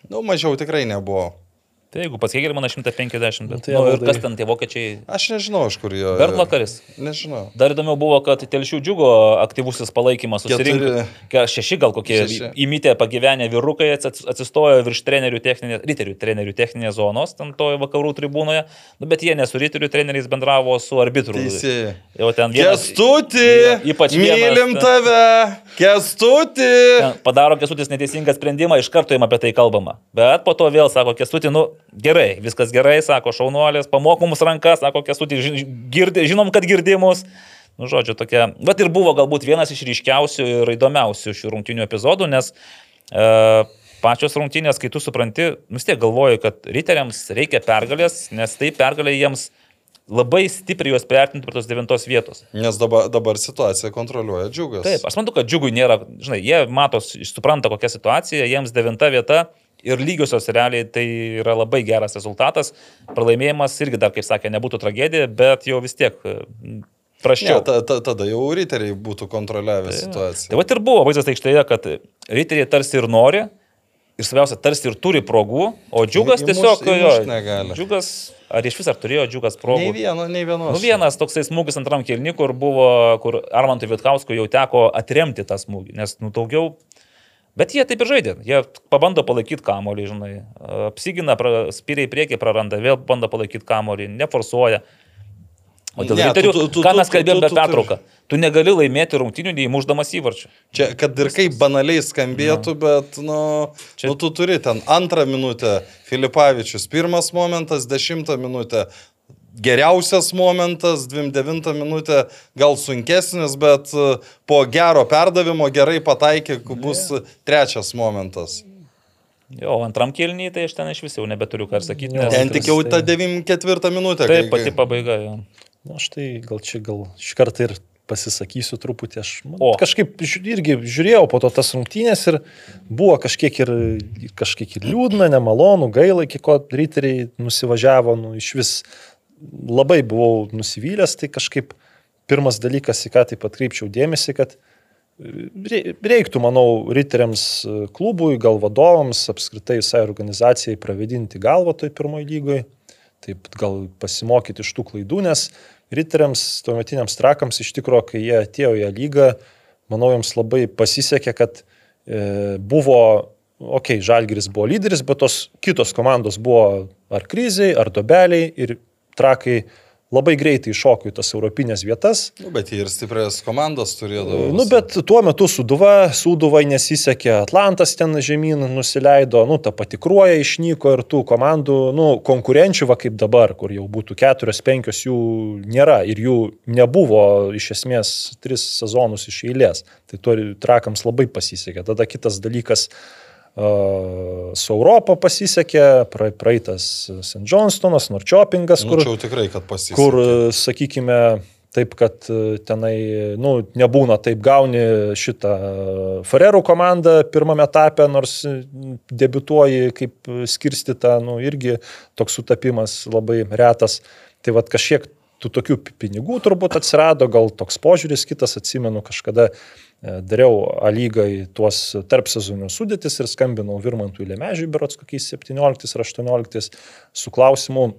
nu mažiau tikrai nebuvo. Tai jeigu pas Hegelmaną 150, bet... tai Nu, ir kas ten tie vokiečiai? Aš nežinau, iš kur jo. Bertlakaris. Nežinau. Dar įdomiau buvo, kad Telšių džiugo aktyvusis palaikymas susirinko. Keturi. Ke- Šeši gal kokie Šeši. įmytę pagyvenę vyrukai atsis- atsistojo virš trenerių techninės, riterių trenerių techninės zonos, ten toje vakarų tribūnoje, nu, bet jie ne su riterių treneriais bendravo su arbitru. Teisėjai. Jau ten vienas, Kestuti, Ypač vienas, mylim ten- tave, kestuti. padaro kesutis neteisingą sprendimą, iš karto jam apie tai kalbama. Bet po to vėl sako kesuti, nu gerai, viskas gerai, sako šaunuolis, pamok mums rankas, sako kesuti, girdi, žinom, kad girdimus. Nu, žodžiu, tokia. Bet ir buvo galbūt vienas iš ryškiausių ir įdomiausių šių rungtinių epizodų, nes e, pačios rungtinės, kai tu supranti, vis tiek galvoju, kad riteriams reikia pergalės, nes tai pergalė jiems labai stipriai juos priartinti prie tos devintos vietos. Nes dabar, dabar situaciją kontroliuoja džiugas. Taip, aš manau, kad džiugui nėra, žinai, jie mato, supranta kokią situaciją, jiems devinta vieta ir lygiosios realiai tai yra labai geras rezultatas. Pralaimėjimas irgi dar, kaip sakė, nebūtų tragedija, bet jau vis tiek e, Ne, praščiau. ta, ta, tada jau riteriai būtų kontroliavę situaciją. Tai va ir buvo vaizdas aikštėje, kad riteriai tarsi ir nori, ir svarbiausia, tarsi ir turi progų, o džiugas Įmuš- tiesiog įmušt jo. negali. Džiugas, ar iš vis ar turėjo džiugas Nei progų? vieno, nei vienos. Nu vienas toksai smūgis antram kelniui, kur buvo, kur Armantui Vitkauskui jau teko atremti tą smūgį, nes nu daugiau. Bet jie taip ir žaidė. Jie pabando palaikyti kamolį, žinai. Apsigina, pra- spyria į priekį, praranda, vėl bando palaikyti kamolį, neforsuoja. O dėl Ne, riterių, ką mes kalbėjome tu- pertrauką, tu negali laimėti rungtinių neįmuždamas įvarčių. Čia, kad ir kaip banaliai skambėtų, bet, nu, Čia- nu, tu turi ten antrą minutę Filipavičius, pirmas momentas, dešimtą minutę. Geriausias momentas, 29 minutė, gal sunkesnis, bet e, po gero perdavimo gerai pataikė, bus trečias momentas. Jo, antram kelniui tai aš ten iš vis jau nebeturiu ką sakyti. Nes... Ten tik jau tai- ta 94 minutė. Taip, kai- pati pabaiga. Jo. Na, štai gal čia gal iš karto ir pasisakysiu truputį. Aš man, O. kažkaip irgi žiūrėjau po to tas rungtynės ir buvo kažkiek ir, kažkiek ir liūdna, nemalonu, gaila, iki ko riteriai nusivažiavo, nu, iš vis labai buvau nusivylęs, tai kažkaip pirmas dalykas, į ką taip atkreipčiau dėmesį, kad rei- reiktų, manau, riteriams e, klubui, gal vadovams, apskritai visai organizacijai pravedinti galvą toj pirmoji lygoje, taip gal pasimokyti iš tų klaidų, nes riteriams, tuometiniams trakams iš tikrųjų, kai jie atėjo į lygą, manau, jiems labai pasisekė, kad e, buvo, okei, okay, Žalgiris buvo lyderis, bet tos kitos komandos buvo ar kriziai, ar dobeliai ir trakai labai greitai iššoko į tas europinės vietas. Nu, bet jie ir stiprias komandas turėdavo. Nu, bet tuo metu Suduva, Suduvai nesisekė, Atlantas ten žemyn nusileido, nu, ta patikruoja išnyko ir tų komandų, nu, konkurenčių, va kaip dabar, kur jau būtų keturios, penkios jų nėra ir jų nebuvo iš esmės tris sezonus iš eilės. Tai tuo trakams labai pasisekė. Tada kitas dalykas. Uh, su Europą pasisekė, pra, praeitas St. Johnstonas, Norčiopingas, Nu, kur, jau tikrai, kur, sakykime, taip, kad e, tenai, nu, nebūna taip gauni šitą Ferrerų komandą pirmame etape, nors e, debituoji kaip skirstyta, nu, irgi toks sutapimas labai retas. Tai vad kažkiek tų tokių pinigų turbūt atsirado, gal toks požiūris kitas, atsimenu, kažkada e, dariau A lygai tuos tarp sezoninių sudėtis ir skambinau Virmantui Lemežiui, berots kokiais 17 ar 18 su klausimu,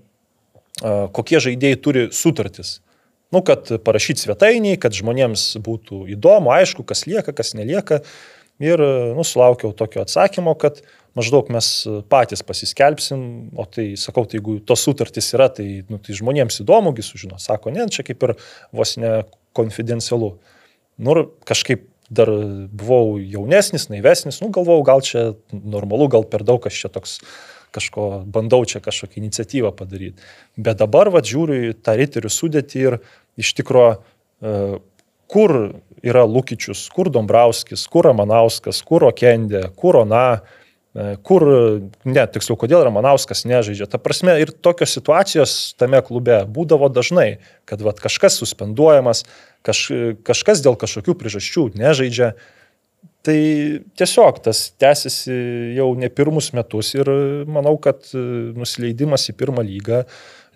a, kokie žaidėjai turi sutartis. Nu, kad parašyti svetainiai, kad žmonėms būtų įdomu, aišku, kas lieka, kas nelieka. Ir nu, sulaukiau tokio atsakymo, kad maždaug mes patys pasiskelbsim, o tai, sakau, tai jeigu tos sutartys yra, tai, nu, tai žmonėms įdomugi sužino. Sako, ne, čia kaip ir vos ne konfidencialu. Nu, kažkaip dar buvau jaunesnis, naivesnis, nu, galvojau, gal čia normalu, gal per daug aš čia toks kažko, bandau čia kažkokią iniciatyvą padaryti. Bet dabar, va, žiūriu į tą riterių sudėtį ir iš tikrųjų, kur yra Lukičius, kur Dombrauskis, kur Ramanauskas, kur Okendė, kur Ona, e, kur, ne, tiksliau, kodėl Ramanauskas nežaidžia. Ta prasme, ir tokios situacijos tame klube būdavo dažnai, kad vat, kažkas suspenduojamas, kaž, kažkas dėl kažkokių priežasčių nežaidžia. Tai tiesiog tas tęsiasi jau ne pirmus metus ir manau, kad e, nusileidimas į pirmą lygą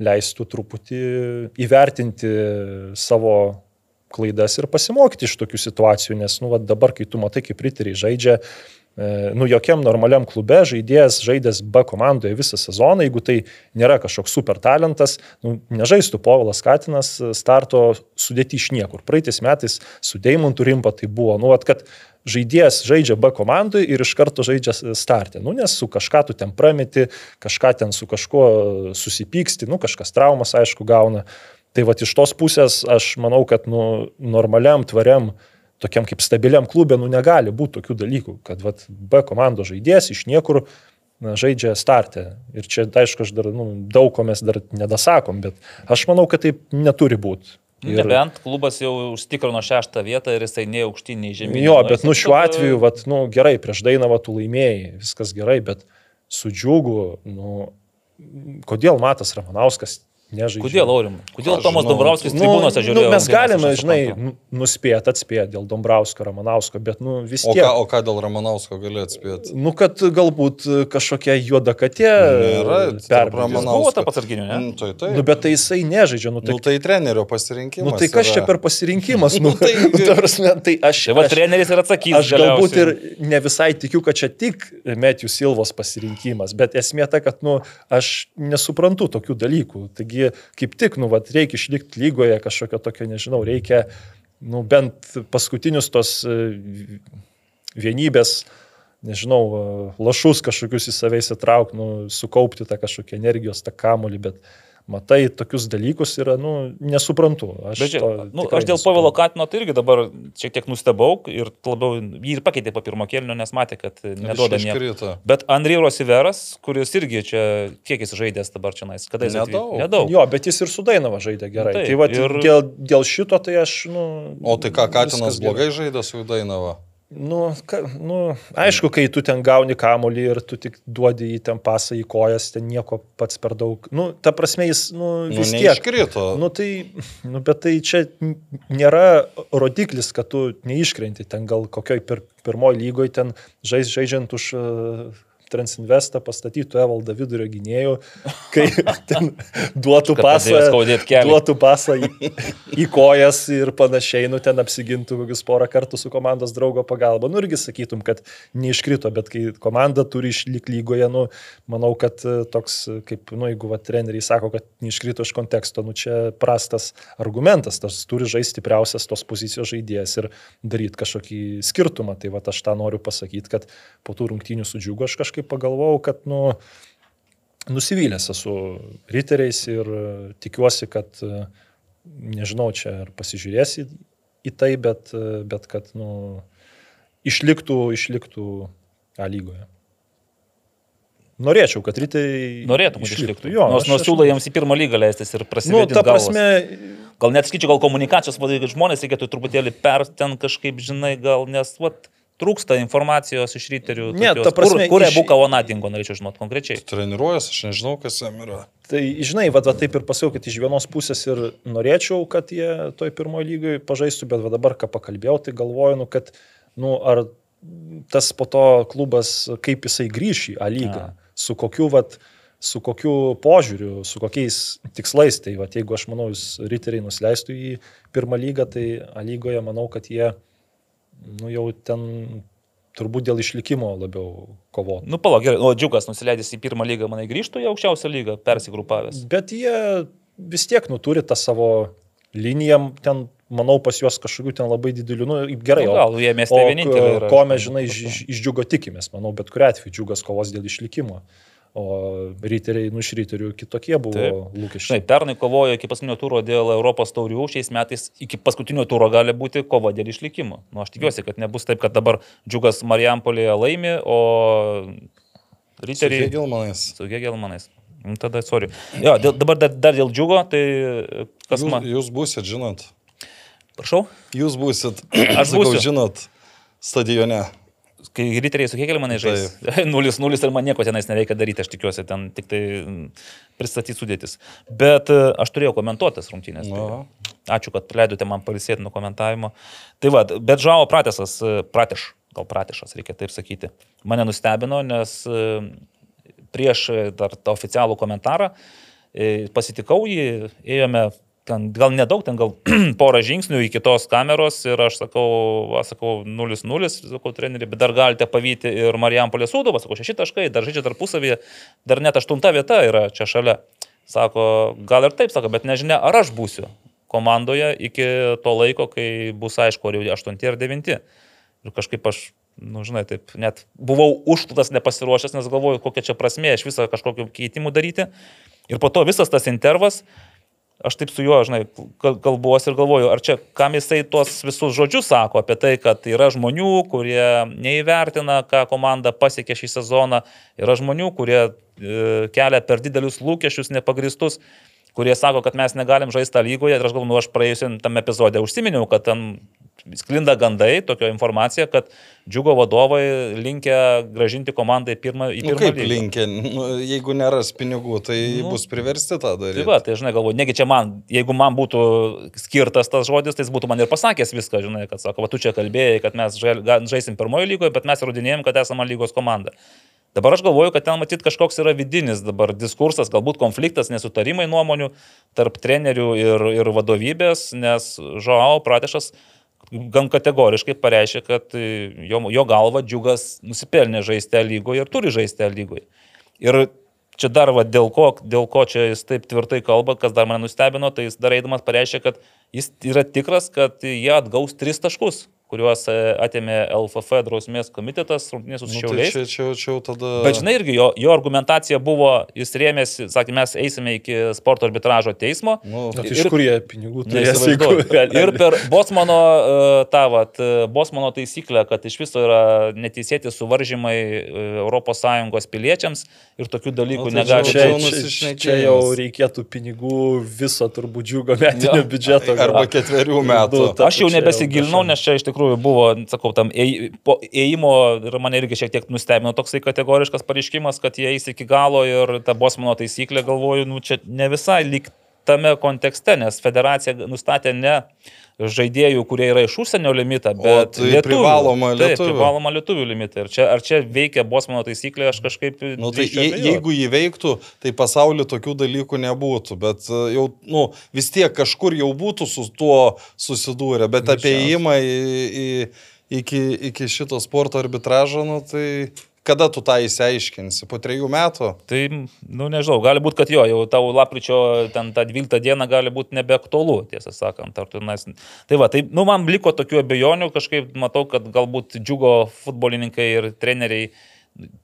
leistų truputį įvertinti savo klaidas ir pasimokyti iš tokių situacijų, nes nu, va, dabar, kai tu matai, kaip riteriai žaidžia, e, nu, jokiam normaliam klube žaidėjas žaidęs B komandoje visą sezoną, jeigu tai nėra kažkoks super talentas, nu, nežaistų Povilas Katinas starto sudėti iš niekur. Praeitais metais su Deimontu Rimpa tai buvo, nu, at, kad žaidėjas žaidžia B komandai ir iš karto žaidžia startę. Nu, nes su kažką tu ten prameti, kažką ten su kažkuo susipyksti, nu, kažkas traumas, aišku, gauna. Tai va iš tos pusės aš manau, kad nu, normaliam, tvariam, tokiam kaip stabiliam klubė, nu negali būti tokių dalykų, kad va, B komandos žaidėjas iš niekur na, žaidžia startę. Ir čia, aišku, aš dar nu, daug ko mes dar nedasakom, bet aš manau, kad taip neturi būti. Ir... Nebent klubas jau užtikrino šeštą vietą ir jisai nei aukštyn, nei žemyn. Jo, bet nu šiuo atveju, vat, nu, gerai, prieš Dainavą tu laimėjai, viskas gerai, bet su džiugu, nu, kodėl Matas Ramanauskas nežaidžia? Kodėl, Aurim? Kodėl Aš Tomas žinau. Dombrovskis Nu, tribūnose žiūrėjo? nu, mes galime, žinai, nu- nuspėti, atspėti dėl Dombrausko, Ramanausko, bet nu, vis O tiek. ką, o ką dėl Ramanausko gali atspėti? Nu, kad galbūt kažkokia juoda katė tarp perbėgo. Ramanausko. Buvo tarp atsarginių, ne? Mm, tai, tai. Nu, bet tai jisai nežaidžia, nu, tai, nu, tai trenerio pasirinkimas. nu, tai kas čia yra. per pasirinkimas, *laughs* nu, Nu, tai- nu, *laughs* ta prasme, tai aš... Tai va aš- treneris ir atsakys. Aš galbūt ir ne visai tikiu, kad čia tik Metijų Silvos pasirinkimas, bet esmė ta, kad, nu, aš nesuprantu tokių dalykų. Taigi, kaip tik, nu, vat, reikia išlikti lygoje kažkokio tokio, nežinau, reikia, nu, bent paskutinius tos e, vienybės, nežinau, e, lašus kažkokius į save įsitraukti, nu, sukaupti tą kažkokią energijos, tą kamolį, bet matai, tokius dalykus yra, nu, nesuprantu. Aš, Bet to nu, aš dėl. Pavilo Katino tai irgi dabar šiek tiek nustebau ir labiau jį ir pakeitė po pirmo kelnio, nes matė, kad neduoda nieko. Bet Andrei Rosiveras, kuris irgi čia, kiek jis žaidęs dabar čia nais, kada jis? Nedaug. Nedaug. Jo, bet jis ir su Dainava žaidė gerai. Taip, tai va, ir- ir... dėl, dėl šito tai aš, nu... O tai ką, Katinas blogai žaidė su Dainava? Nu, ka, nu, aišku, kai tu ten gauni kamolį ir tu tik duodi į ten pasą į kojas, ten nieko pats per daug. Nu, ta prasme, jis, nu, Nu, vis tiek. neiškrito. Nu, tai, nu, bet tai čia nėra rodiklis, kad tu neiškrenti. Ten gal kokioj pir, pirmoji lygoje ten žais, žaidžiant už uh, Transinvestą pastatytų Evaldą vidurio gynėjų, kai *laughs* ten duotų pasą, duotų pasą į, į kojas ir panašiai, nu ten apsigintų kokius porą kartų su komandos draugo pagalba. Nu irgi sakytum, kad neiškrito, bet kai komanda turi išlikti lygoje, nu, manau, kad e, toks, e, kaip, nu, jeigu va, treneriai sako, kad neiškrito iš konteksto, nu čia prastas argumentas, tas turi žaisti stipriausias tos pozicijos žaidėjas ir daryti kažkokį skirtumą. Tai va aš tą noriu pasakyti, kad po tų rungtynių su džiugu aš kažkaip pagalvojau, kad, nu, nusivylęs esu riteriais ir e, tikiuosi, kad, e, nežinau, čia ar pasižiūrės į, tai, bet, e, bet kad, nu, išliktų, išliktų A lygoje. Norėčiau, kad riteriai. Norėtum, kad išliktų. Jo, nors aš- nors aš- siūlo jiems į pirmą lygą leistis ir Nu, prasidėti. ta prasme, Gal net skaičiu, gal komunikacijos vadai, kad žmonės reikėtų truputėlį per ten kažkaip, žinai, gal nes, vat, trūksta informacijos iš ryterių. Ne, tokios. ta prasme, kur, kur iš- Ebuka Onadingo, norėčiau žinoti konkrečiai. Treniruojas, aš nežinau, kas jam yra. Tai, žinai, va, va taip ir pasakiau, kad iš vienos pusės ir norėčiau, kad jie toj pirmoji lygai pažaistų, bet va dabar, ką pakalbėjau, tai galvoju, nu, kad, nu, ar tas po to klubas, kaip jisai grįš į A lygą, A. su kokiu, va, su kokiu požiūriu, su kokiais tikslais. Tai va, jeigu aš manau, jūs riteriai nusileistų į pirmą lygą, tai A lygoje manau, kad jie, nu, jau ten turbūt dėl išlikimo labiau kovotų. Nu, palauk, gerai, o Džiugas nusileidęs į pirmą lygą, manai, grįžtų į aukščiausią lygą, persigrupavęs. Bet jie vis tiek nu, turi tą savo liniją, ten, manau, pas juos kažkokių ten labai didelių, nu, gerai, Nu, gal jie mieste vieninteliai ko žinai, mes, žinai, iš, iš, džiugo tikimės, manau, bet kuriu atveju džiugas kovos dėl išlikimo. O ryteriai, nu, iš ryterių kitokie buvo Taip. lūkesčiai. Žinai, pernai kovojo iki paskutinio turo dėl Europos taurių, šiais metais iki paskutinio turo gali būti kova dėl išlikimo. Nu, aš tikiuosi, kad nebus taip, kad dabar Džiugas Marijampolėje laimi, o ryteriai... Gilmanais. Su Gegelmanais. Nu, tada, sorry. Jo, dėl, dabar dar, dar dėl džiugo, tai kas Jūs, man... jūs būsit, žinot. Prašau, Jūs būsit, Aš sakau, būsiu. žinot, stadione. Kai ryteriai su Gegelmanai žais. 0-0 *laughs* ir man nieko tenais nereikia daryti, aš tikiuosi, ten tik tai mm, pristatyti sudėtis. Bet e, aš turėjau komentuoti tas rungtynės. Nu. Tai ačiū, kad leidote man palisėti nuo komentavimo. Tai va, bet Žao Pratesas, e, Prateš, gal Pratešas reikia taip sakyti, mane nustebino, nes e, prieš dar tą oficialų komentarą pasitikau jį, ėjome ten gal nedaug, ten gal *clears throat* porą žingsnių iki tos kameros ir aš sakau, va, sakau 0-0, sakau treneri, bet dar galite pavyti ir Marijampolės Sūdovą, sakau 6 taškai, dar žaidžia tarpusavėje, dar net 8 vieta yra čia šalia. Sako, gal ir taip, sako, bet nežinia, ar aš būsiu komandoje iki to laiko, kai bus aišku, ar jau 8 ar 9. Ir kažkaip aš, nu, žinai, taip, net buvau užtutas nepasiruošęs, nes galvoju, kokia čia prasmė iš viso kažkokiu keitimu daryti. Ir po to visas tas intervas, aš taip su juo, žinai, kal- kalbuosi ir galvoju, ar čia, kam jisai tuos visus žodžius sako apie tai, kad yra žmonių, kurie neįvertina, ką komanda pasiekė šį sezoną, yra žmonių, kurie e, kelia per didelius lūkesčius nepagristus kurie sako, kad mes negalim žaisti tą lygoje. Ir aš galvoju, nu, aš praėjusiam tam epizodė užsiminiau, kad ten sklinda gandai, tokia informacija, kad džiugo vadovai linkia gražinti komandą į pirmą, į Nu, pirmą kaip lygą. linkė, nu, jeigu neras pinigų, tai Nu. nu, bus priversti tą daryti. Tai va, tai žinai, galvoju, negi čia man, jeigu man būtų skirtas tas žodis, tai jis būtų man ir pasakęs viską, žinai, kad sako, va tu čia kalbėjai, kad mes žaisim pirmojo lygoje, bet mes įrodinėjom, kad esame lygos komanda. Dabar aš galvoju, kad ten matyt kažkoks yra vidinis dabar diskursas, galbūt konfliktas, nesutarimai nuomonių tarp trenerių ir, ir vadovybės, nes Žoao Pratešas gan kategoriškai pareiškė, kad e, jo, jo galva džiugas nusipelnė žaisti lygoje ir turi žaisti lygoje. Ir čia dar va, dėl ko, dėl ko čia jis taip tvirtai kalba, kas dar mane nustebino, tai jis dar eidamas pareiškė, kad jis yra tikras, kad jie atgaus tris taškus, kuriuos e, atėmė LFF drausmės komitetas rungtynės su Nu, tai Šiauliais. čia, čia, čia jau tada... Bet žinai, irgi jo, jo argumentacija buvo, jis rėmėsi, sakė, mes eisime iki sporto arbitražo teismo. Nu, tai Ir- iš kur jie pinigų jeigu- Ir per Bosmano, e, tą, vat, e, Bosmano taisyklę, kad iš viso yra neteisėti suvaržymai ES piliečiams ir tokių dalykų Nu, tai negali Čia, jau būti. čia, nusišnekėjimas. čia jau reikėtų pinigų viso turbūt džiugo metinio Jo. biudžeto. Arba ketverių metų. Nu, ta- Aš jau čia nebesigilinau, nes čia iš tikrųjų tikrųjų buvo, sakau, tam ėjimo ir mane irgi šiek tiek nustebino toksai kategoriškas pareiškimas, kad jie eis iki galo ir ta bosmano taisyklė, galvoju, nu čia ne visai lyg tame kontekste, nes federacija nustatė ne žaidėjų, kurie yra iš užsienio limitą, bet tai lietuvių. privaloma Taip, lietuvių. privaloma lietuvių limitą. Ir čia, ar čia veikia bosmano taisyklė, aš kažkaip... Nu, tai je, jeigu jį veiktų, tai pasaulyje tokių dalykų nebūtų, bet e, jau, nu, vis tiek kažkur jau būtų su tuo susidūrę, bet apie įimą į, į, iki, iki šito sporto arbitražo, nu, tai kada tu tą įsiaiškinsi? Po trejų metų? Tai, nu nežinau, gali būti, kad jo, jau tau lapkričio ten tą 12 dieną gali būti nebeaktualu, tiesą sakant. Tu, nes... Tai va, tai, nu man liko tokių abejonių, kažkaip matau, kad galbūt džiugo futbolininkai ir treneriai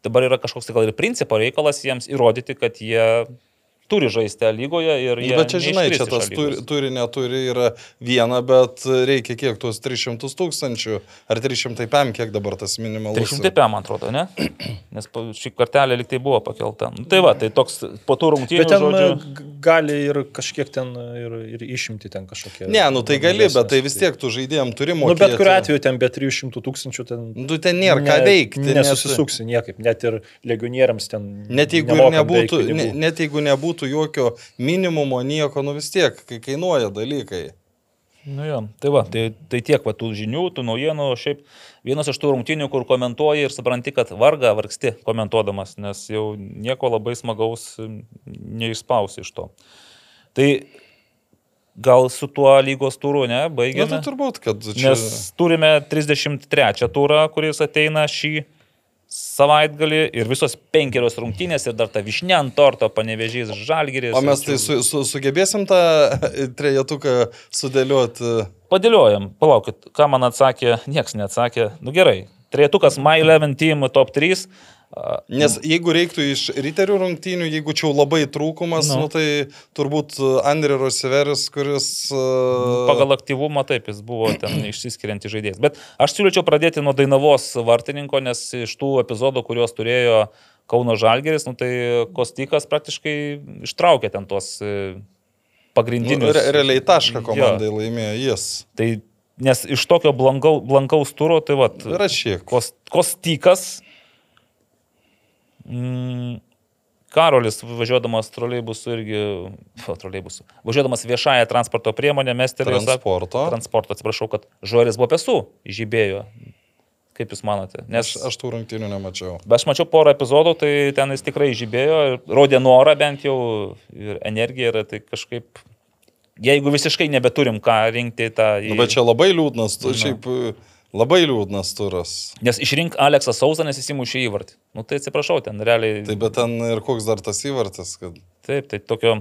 dabar yra kažkoks tai gal ir principo reikalas jiems įrodyti, kad jie turi žaisti A lygoje ir jie... Bet čia, žinai, čia tas turi, turi, neturi yra viena, bet reikia kiek tuos 300 tūkstančių, ar 300 pėm, kiek dabar tas minimalus. 300 PM, man atrodo, ne? *clears throat* Nes šį kartelę liktai buvo pakelta. Nu, tai va, tai toks po tų rungtynių, Bet ten žodžiu, g- gali ir kažkiek ten ir, ir išimti ten kažkokie. Ne, nu tai gali, bet tai vis tiek tu žaidėjim turi Nu, mokėti. bet kuriu atveju ten be 300 tūkstančių ten... Nu, ten nėra ką veikti. net- Nesusisuksi niekaip, net ir legionieriams ten. Net jeigu, nebūtų, ne, net jeigu nebūtų jokio minimumo, nieko, nu vis tiek, kai kainuoja dalykai. Nu jo, tai va, tai, tai tiek va tų žinių, tų naujienų, šiaip vienas iš tų rungtynių, kur komentuoji ir supranti, kad varga vargsti komentuodamas, nes jau nieko labai smagaus neišspausi iš to. Tai gal su tuo lygos turu, ne, Na baigėme. tai turbūt, kad čia... Nes turime 33 turą, kuris ateina šį savaitgalį ir visos penkerios rungtynės ir dar ta višne ant torto, panevežys žalgeris. O mes tai su, su, sugebėsim tą *laughs* trejetuką sudėlioti. Padėliojam, palaukit, ką man atsakė, nieks neatsakė. Nu gerai, trejetukas My 11 Team top 3. Nes jeigu reiktų iš riterių rungtynių, jeigu čia jau labai trūkumas, Nu. nu. nu, tai turbūt Andrė Rosiveris, kuris... uh, Pagal aktyvumą taip, jis buvo ten *clears throat* išsiskirianti žaidėjas. Bet aš siūlyčiau pradėti nuo Dainavos vartininko, nes iš tų epizodų, kuriuos turėjo Kauno Žalgeris, nu, tai Kostikas praktiškai ištraukė ten tuos e, Nu, pagrindinius. re, realiai tašką Jo. komandai laimėjo jis. Tai nes iš tokio blankau, blankaus turo, tai va, Rašyk. Kos, Kostikas, mm, Karolis važiuodamas troleibusu irgi, o, troleibusu, važiuodamas viešąją transporto priemonę, mestelėjo Transporto. transporto, atsiprašau, kad žuoris buvo pesų, žibėjo. Kaip Jūs manote? Nes Aš, aš tų rungtynių nemačiau. Bet aš mačiau porą epizodų, tai ten jis tikrai žibėjo rodė norą bent jau ir energiją ir tai kažkaip, jeigu visiškai nebeturim ką rinkti tą... į- Nu, bet čia labai liūdnas, tu, Nu. šiaip labai liūdnas turas. Nes išrink Aleksą Sausą, nes jis įmušė įvartį. Nu tai atsiprašau, ten realiai. Tai bet ten ir koks dar tas įvartis, kad... Taip, tai tokio.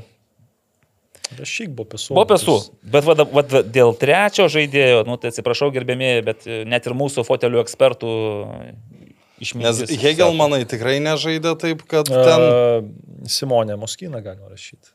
Rašyk buvo pesų. Buvo pesų. Bet va, va, dėl trečio žaidėjo, nu tai atsiprašau gerbėmėjai, bet e, net ir mūsų fotelių ekspertų Nes išmintis. Hegelmanai tikrai nežaidė taip, kad ten... Ten... Simonė Moskina galima rašyti.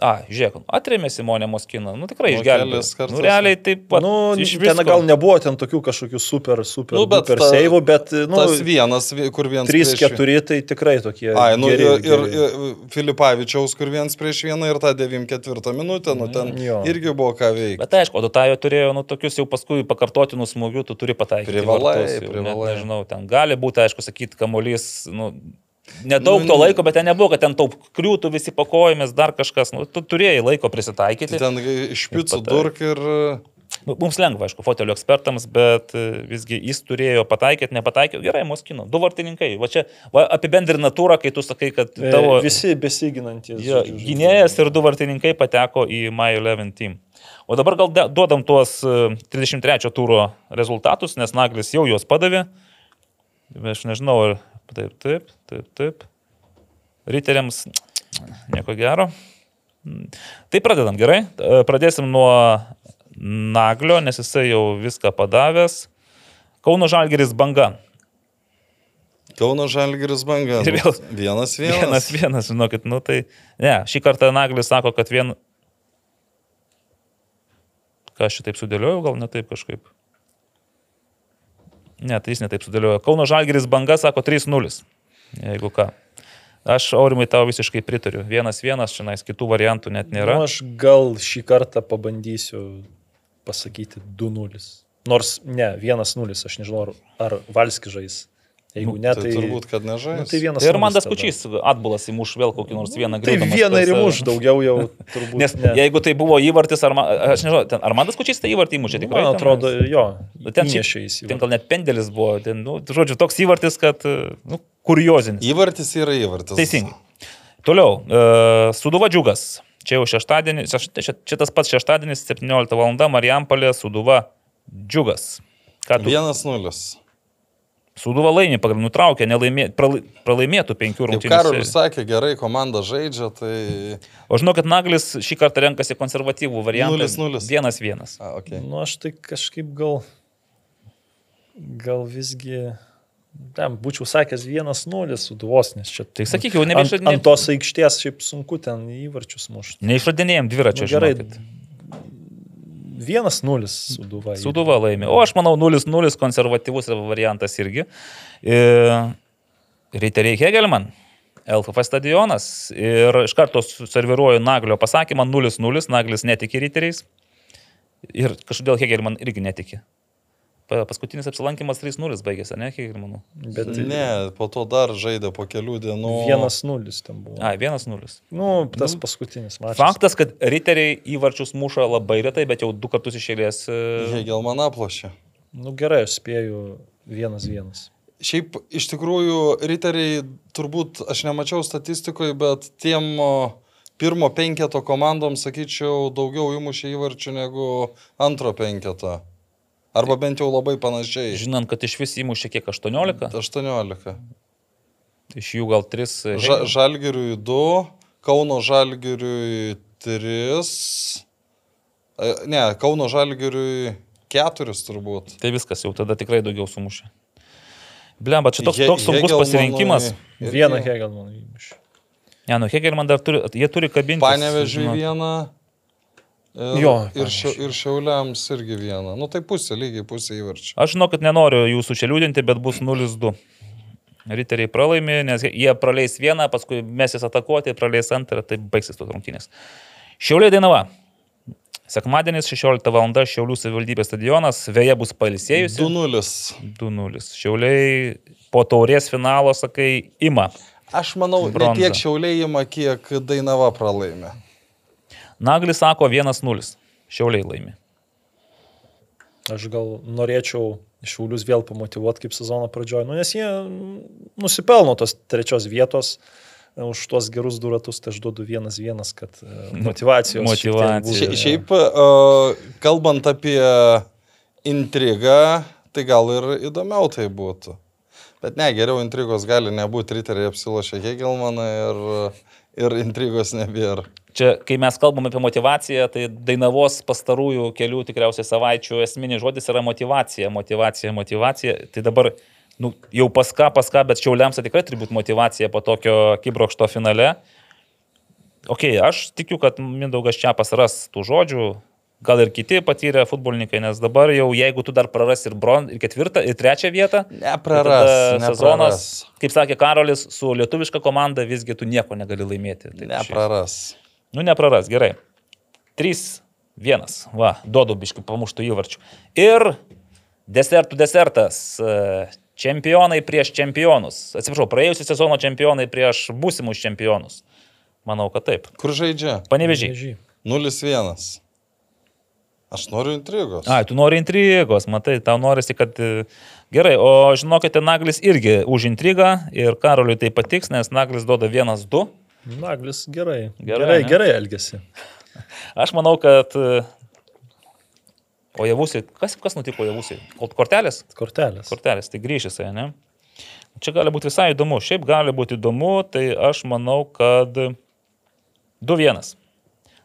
A, žiūrėk, atrėmė Simonė Moskina. Nu tikrai Nu, išgelbėjo. Nu realiai taip pat. nu, iš ten visko. gal nebuvo ten tokių kažkokių super, super, Nu, bet super ta- seivų, bet, nu, Tas vienas, vi- kur vienas... prieš- 3-4 tai tikrai tokie. Ai, nu geri, ir, ir, geri. ir Filipavičiaus, kur vienas prieš vieną ir tą 94 minutę, nu ten Jo. irgi buvo ką veikti. Bet aišku, o Dutajo turėjo, nu, tokius jau paskui pakartotinų smūgių, tu turi pataikyti. Privalai, vartus jau, net privalai. Nežinau, ten gali būti, aišku, sakyti, kamuolys, nu, nedaug Nu, to ne- laiko, bet ten nebuvo, kad ten taup kriūtų visi pakojomis, dar kažkas, nu, tu turėjai laiko prisitaikyti. Tai ten iš picų pataik- durk ir... Nu, mums lengva, aišku, fotelio ekspertams, bet e, visgi jis turėjo pataikyti, nepataikė, gerai, Moskino, du vartininkai. Va čia va, apibendrina turą, kai tu sakai, kad E, tavo... Visi besiginantys. Jo, žodžiu, gynėjas ir du vartininkai pateko į My 11 team. O dabar gal duodam tuos e, 33 turo rezultatus, nes Naglis jau juos padavė. Aš nežinau, ar taip, taip, taip, taip. Riteriams nieko gero. Tai pradedam gerai. E, Pradėsim nuo Naglio, nes jisai jau viską padavęs. Kauno Žalgeris banga. Kauno Žalgiris banga. Ir vėl- Vienas vienas. Vienas, vienas, žinokit, nu tai. Ne, šį kartą Naglis sako, kad vien... Ką aš šitaip sudėliojau, gal ne taip kažkaip. Ne, tai jis netaip sudėliojo. Kauno Žalgeris banga sako 3-0. Jeigu ką. Aš aurimai tau visiškai pritariu. Vienas vienas, čia nais kitų variantų net nėra. Nu, aš gal šį kartą pabandysiu pasakyti 2-0. Nors ne, 1-0, aš nežinau, ar, ar Valski žais. Jeigu nu, ne, tai, tai turbūt, kad nežais. Nu, tai vienas. Tai ir man daskučys atbulas įmuš vėl kokį nors vieną grįžimą. Tai vieną ir įmuš daugiau jau turbūt. Nes ne. jeigu tai buvo įvartis, ar, man, aš nežinau, ten, ar man daskučys tai įvartį įmušė nu, tikrai. Man atrodo, nu, ten, jo. Ten, šiaip, ten gal net pendelis buvo, ten, nu, žodžiu, toks įvartis, kad, nu, kuriozinis. Įvartis yra įvartis. Teisingai. Toliau, e, uh, Suduva džiugas. Čia jau šeštadienis, šeš, tai čia, čia tas pats šeštadienis, 17 val. Marijampolė, Suduva džiugas. 1-0. Sūduva laimė, pagrindų nutraukė, nelaimė, pralaimėtų penkių rungtynių. Karolis sakė, gerai, komanda žaidžia, tai... O žinau, kad Naglis šį kartą renkasi konservatyvų variantą. 0-0. 1-1. Okay. Nu, aš tai kažkaip gal... Gal visgi... Tam būčiau sakęs 1-0 suduvos, nes čia... Tai sakyk, jau nebeišradinėjom. Ant, ant tos aikštės šiaip sunku ten įvarčius mušti. Neišradinėjom dviračio. Nu, gerai. Žinokit. 1-0 suduva. Suduva laimė. O aš manau 0-0 konservatyvus variantas irgi. E, Riteriai Hegelman. LFF stadionas. Ir iš karto serviruoju Naglio pasakymą 0-0. Naglis netiki riteriais. Ir kažkodėl Hegelman irgi netiki. Pa- Paskutinis apsilankimas 3-0 baigėsi, ne, Hegelmanų? Bet Ne, po to dar žaidė po kelių dienų. 1-0 ten buvo. A, 1-0. Nu, tas paskutinis mačas. Faktas, kad riteriai įvarčius muša labai retai, bet jau du kartus išėlės. e, Hegel man aplošė. Nu gerai, aš spėju 1-1. Šiaip iš tikrųjų, riteriai turbūt, aš nemačiau statistikoje, bet tiem pirmo penketo komandom, sakyčiau, daugiau įmušė įvarčių negu antro penketo. Arba bent jau labai panašiai. Žinant, kad iš vis įmušė kiek 18, 18. iš jų gal 3. Ža žalgiriui 2, Kauno žalgiriui 3. Ne, Kauno žalgiriui 4 turbūt. Tai viskas, jau tada tikrai daugiau sumušė. Blemba, čia toks, He- toks sunkus Hegelmanui pasirinkimas. Vieną Hegelmaną įmušė. Ne, nu, Hegelman dar turi, jie turi kabinti. Panevežiui vieną. Ir, Jo, ir, šia, ir Šiauliams irgi vieną. Nu tai pusė, lygiai pusė įvarčių. Aš žinau, kad nenoriu jūsų čia liūdinti, bet bus 0-2. Riteriai pralaimi, nes jie praleis vieną, paskui mes jas atakuoti, praleis antrą, tai baigsis tos rungtynės. Šiauliai Dainava. Sekmadienis 16 val. Šiaulių savivaldybės stadionas, vėja bus pailsėjusi. 2-0. 2-0. Šiauliai po taurės finalo, sakai, ima. Aš manau, ne Bronza. tiek šiaulėjimą, kiek Dainava pralaimė. Naglis sako 1-0. Šiauliai laimi. Aš gal norėčiau Šiaulius vėl pamotivuoti kaip sezono pradžioje, nu, nes jie mm, nusipelno tos trečios vietos e, už tuos gerus du ratus, tai aš duodu vienas vienas, kad e, *laughs* motivacijos. šiek tiek Motyvacija. būtų. Šia, šiaip, uh, kalbant apie intrigą, tai gal ir įdomiau tai būtų. Bet ne, geriau intrigos gali nebūti, riteriai apsilošia Hegelmaną ir, ir intrigos nebėra. Čia, kai mes kalbame apie motivaciją, tai Dainavos pastarųjų kelių tikriausiai savaičių esminis žodis yra motivacija, motivacija, motivacija. Tai dabar nu, jau pas ką, pas ką, bet šiauliams tikrai turi būti motivacija po tokio kibrokšto finale. Ok, aš tikiu, kad Mindaugas Čiapas ras tų žodžių, gal ir kiti patyrę futbolininkai, nes dabar jau jeigu tu dar praras ir, bron, ir ketvirtą, ir trečią vietą, Nepraras. tai tada sezonas, nepraras. kaip sakė Karolis, su lietuviška komanda visgi tu nieko negali laimėti. Taip. Nepraras. Nu, nepraras, gerai. 3, 1. Va, duodu biškių pamuštų įvarčių. Ir desertų desertas. e, Čempionai prieš čempionus. Atsiprašau, praėjusią sezono čempionai prieš būsimus čempionus. Manau, kad taip. Kur žaidžia? Panevežiai. Nežy. 0-1. Aš noriu intrigos. Ai, tu nori intrigos, matai, tau norisi, kad... e, Gerai, o žinokite, Naglis irgi už intrigą ir Karoliui tai patiks, nes Naglis duoda 1-2. Naglis gerai. Gerai, Gerai, ne? gerai elgesi. *laughs* Aš manau, kad... e, O javusiai, kas, kas nutiko javusiai? Kortelės? Kortelės. kortelės, tai jisai, ne? Čia gali būti visai įdomu. Šiaip gali būti įdomu, tai aš manau, kad 2-1.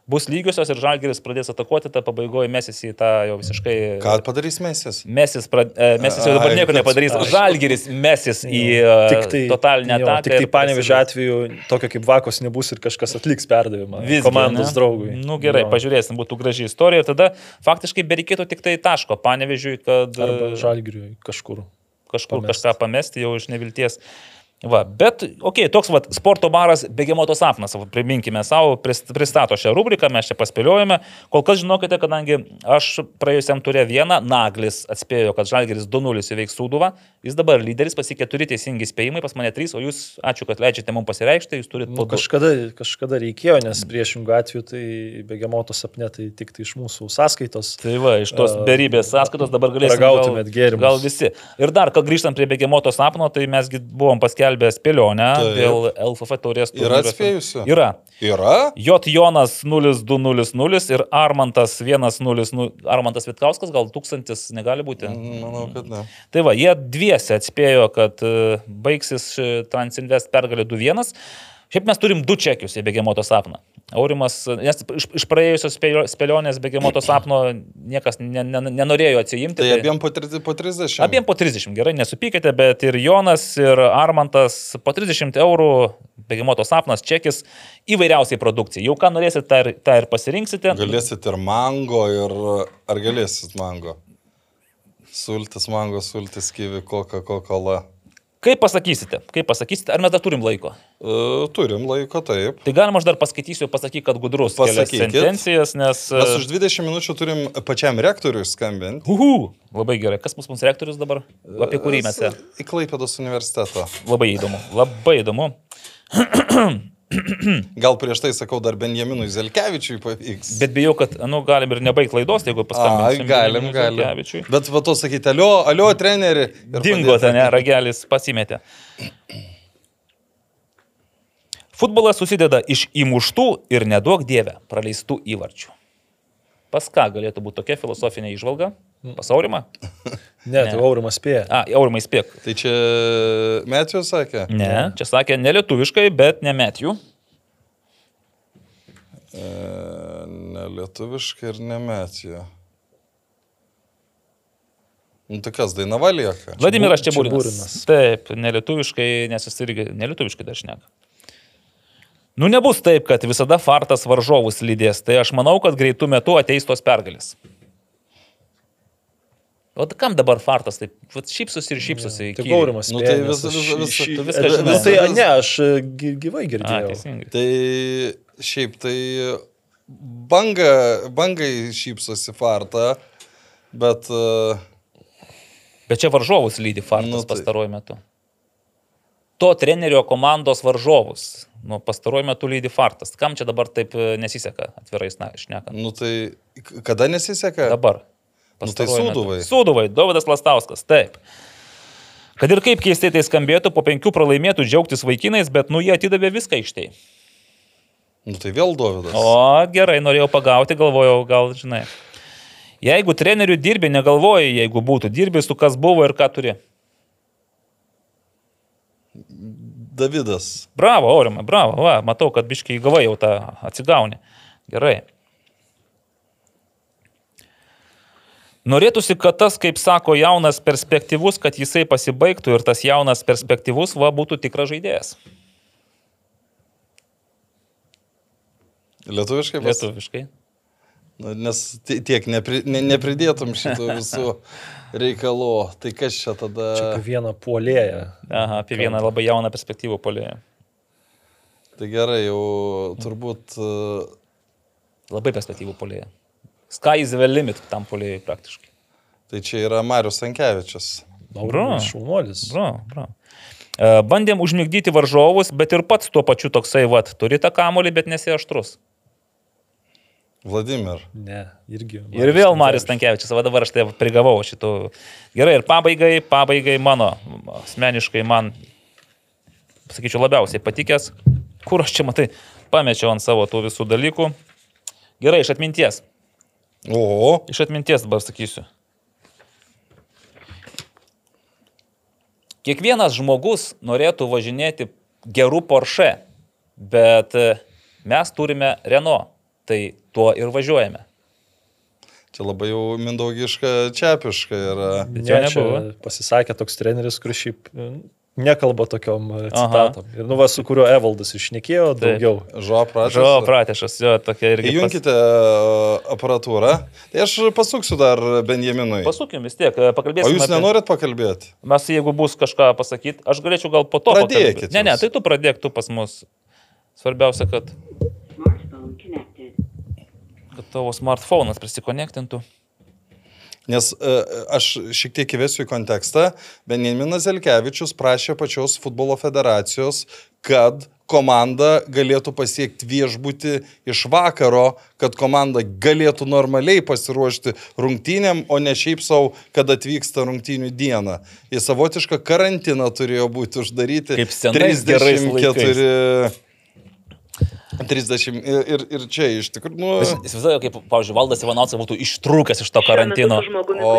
Bus lygiosios ir Žalgeris pradės atakuoti, tą pabaigoje mesis į tą jau visiškai... Ką padarys Mesis? Mesis, prad... e, mesis jau dabar Ai, nieko kad- nepadarys. ai. Žalgeris mesis į Tik e, tai, totalinę ataką. Tik tai prasidės. atveju tokio kaip vakos nebus ir kažkas atliks perdavimą Visgi, komandos ne? draugui. Nu gerai, Jo. pažiūrėsim, būtų graži istorija ir tada faktiškai bereikėtų tik tai taško panevežiui, kad... Arba e, žalgiriui kažkur. kažkur pamest. kažką pamesti jau iš nevilties. Va, bet, okei, okay, toks va, sporto baras Begemoto sapnas, va, priminkime savo, prist- pristato šią rubriką, mes čia paspėliojame. Kol kas žinokite, kadangi aš praėjusiam turė vieną, Naglis atspėjo, kad Žalgeris 2-0 įveiks Sūduvą, jis dabar lyderis, pasi keturi teisingi spėjimai, pas mane trys, o jūs, ačiū, kad leidžiate mums pasireikšti, jūs turite Nu, kažkada, kažkada reikėjo, nes priešingų atveju tai begemoto sapne tai tik tai iš mūsų sąskaitos. Tai va, iš tos A, beribės sąskaitos dabar galėsime. ragautumėt gėrimus. Gal visi. Ir dar, kad grįžtant prie Begemoto sapno, tai mesgi buvom paskelbę spėlionę Taip. dėl LFF taurės. Yra turnyro. atspėjusių? Yra. Yra? J. Jonas 0200 ir Armantas 100. Armantas Vitkauskas gal tūkstantis negali būti. Manau, kad ne. Tai va, jie dviese atspėjo, kad e, baigsis Transinvest pergalė 2-1. Šiaip mes turim du čekius į Begemoto sapną. Aurimas, nes iš, iš praėjusios spėlio- spėlionės Begemoto sapno niekas ne, ne, nenorėjo atsijimti. Tai abiem po, tri- po 30. Abiem po 30, gerai, nesupykite, bet ir Jonas, ir Armantas po 30 eurų, Begemoto sapnas, čekis įvairiausiai produkcijai. Jau ką norėsit, tą ir, tą ir pasirinksite. Galėsit ir mango, ir ar galėsit mango? Sultis, mango, sultis, kivi, koka, kokola. Kaip pasakysite, kaip pasakysite, ar mes dar turim laiko? Uh, turim laiko, taip. Tai galima aš dar paskaitysiu, pasakyk, kad gudrus. Pasakykit. sentencijas, nes... Mes už 20 minučių turim pačiam rektoriui skambinti. Uhu, labai gerai. Kas mums rektorius dabar? Apie kurį mes? e- Į Klaipėdos universitetą. Labai įdomu. Labai įdomu. *clears throat* *clears throat* Gal prieš tai sakau dar Benjaminui Zelkevičiui pavyks. Bet bijau, kad, nu, galim ir nebaigti laidos, jeigu paskambinsim. galim, Benjaminui galim. Zelkevičiui. Bet va to sakyti, alio, alio, treneri. Dingo ten, ragelis pasimetė. Futbolas susideda iš įmuštų ir nedaug dievę praleistų įvarčių. Pas ką galėtų būti tokia filosofinė išvalga? Pas Aurimą? *laughs* Ne, tai Aurimas spėja. A, Aurimai spėk. Tai čia Metijus sakė? Ne, čia sakė ne lietuviškai, bet ne metijų. E, ne lietuviškai ir ne Metijų. Nu, tokias dainava lieka. Vladimiras. Čiaburinas. Taip, nelietuviškai, nes jis irgi nelietuviškai dar šneka. Nu, nebus taip, kad visada fartas varžovus lydės. Tai aš manau, kad greitų metų ateis tos pergalės. O tai kam dabar fartas? Taip, vat šypsosi ir šypsosi. Tik įkyriai. Aurimas Nu, tai vis- aš vis- šį- vis- šį- tu viską žinai. Nu, tai ne, aš e, gy- gyvai A, girdėjau. teisingai. Tai šiaip tai banga, bangai šypsosi fartą, bet uh, Bet čia varžovus lydi fartas Nu, nu, tai- tai... pastaruoju metu. To trenerio komandos varžovus. Nu, pastaruoju metu lydi fartas. Kam čia dabar taip e, nesiseka, atvirai šnekant? nu, tai kada nesiseka? Dabar. Nu, tai Pastaruoju metu. Sūduvai, Dovydas Lastauskas, taip. Kad ir kaip keistai tai skambėtų, po penkių pralaimėtų džiaugtis vaikinais, bet nu jie atidavė viską iš tai. Nu, tai vėl Dovydas. O gerai, norėjau pagauti, galvojau, gal žinai. Jeigu trenerių dirbi, negalvoji, jeigu būtų dirbi su kas buvo ir ką turi. Davidas. Bravo, Aurimai, bravo, va, matau, kad biškiai gavai jau tą atsigauni. Gerai. Norėtųsi, kad tas, kaip sako, jaunas perspektyvus, kad jisai pasibaigtų ir tas jaunas perspektyvus, va, būtų tikras žaidėjas. Lietuviškai pas- Lietuviškai. Nu, nes ti- tiek nepri, ne, nepridėtum šitų visų *laughs* reikalų. Tai kas čia tada? Čia apie vieną puolėją. Aha, apie vieną labai jauną perspektyvų polėje. Tai gerai, jau turbūt uh, Labai perspektyvų polėje. Sky is the limit tam polėjai praktiškai. tai čia yra Marius Sankevičius. Aurimas šaunuolis. Bra, bra. E, Bandėm užmigdyti varžovus, bet ir pats tuo pačiu toksai, vat, turi tą kamolį, bet nesi aštrus. Vladimir. Ne, irgi. Ir vėl Marius Tankievičius, va dabar aš tai prigavau šitų. Gerai, ir pabaigai, pabaigai mano, asmeniškai man, sakyčiau, labiausiai patikęs, kur aš čia matai, pamečiau ant savo tų visų dalykų. Gerai, iš atminties. O, Iš atminties dabar sakysiu. Kiekvienas žmogus norėtų važinėti gerų Porsche, bet e, mes turime Renault, tai tuo ir važiuojame. čia labai jau mindaugiška, čiapiška yra. Bet Ne, jo čia nebuvo. pasisakė toks treneris, kuris šiaip e, nekalba tokiom e, citatom. Ir nu va, su kuriuo Evaldas išnekėjo daugiau. Žo pradžios. Žo, pratešas, jo, tokia irgi. pas- Įjunkite e, aparatūrą. Tai aš pasuksiu dar Benjaminui. Pasukim vis tiek, e, O pakalbėsime. jūs apie- nenorit pakalbėti? Mes, jeigu bus kažką pasakyti, aš galėčiau gal po to. Pradėkit pakalbėt. Ne, ne, jūs. tai tu pradėk, tu pas mus. Svarbiausia, kad, kad tavo smartphone'as prisikonektintų. Nes e, aš šiek tiek įvesiu į kontekstą. Benjaminas Zelkevičius prašė pačios futbolo federacijos, kad komanda galėtų pasiekti viešbutį iš vakaro, kad komanda galėtų normaliai pasiruošti rungtynėm, o ne šiaip savo, kad atvyksta rungtynių dieną. Į savotišką karantiną turėjo būti uždaryti. Kaip gerais 34 30 ir, ir, ir čia iš tikrųjų, nu, Įsivaizduoju, kaip, pavyzdžiui, Valdas Ivanauskas būtų ištrūkęs iš to karantino. Žmogumi, O.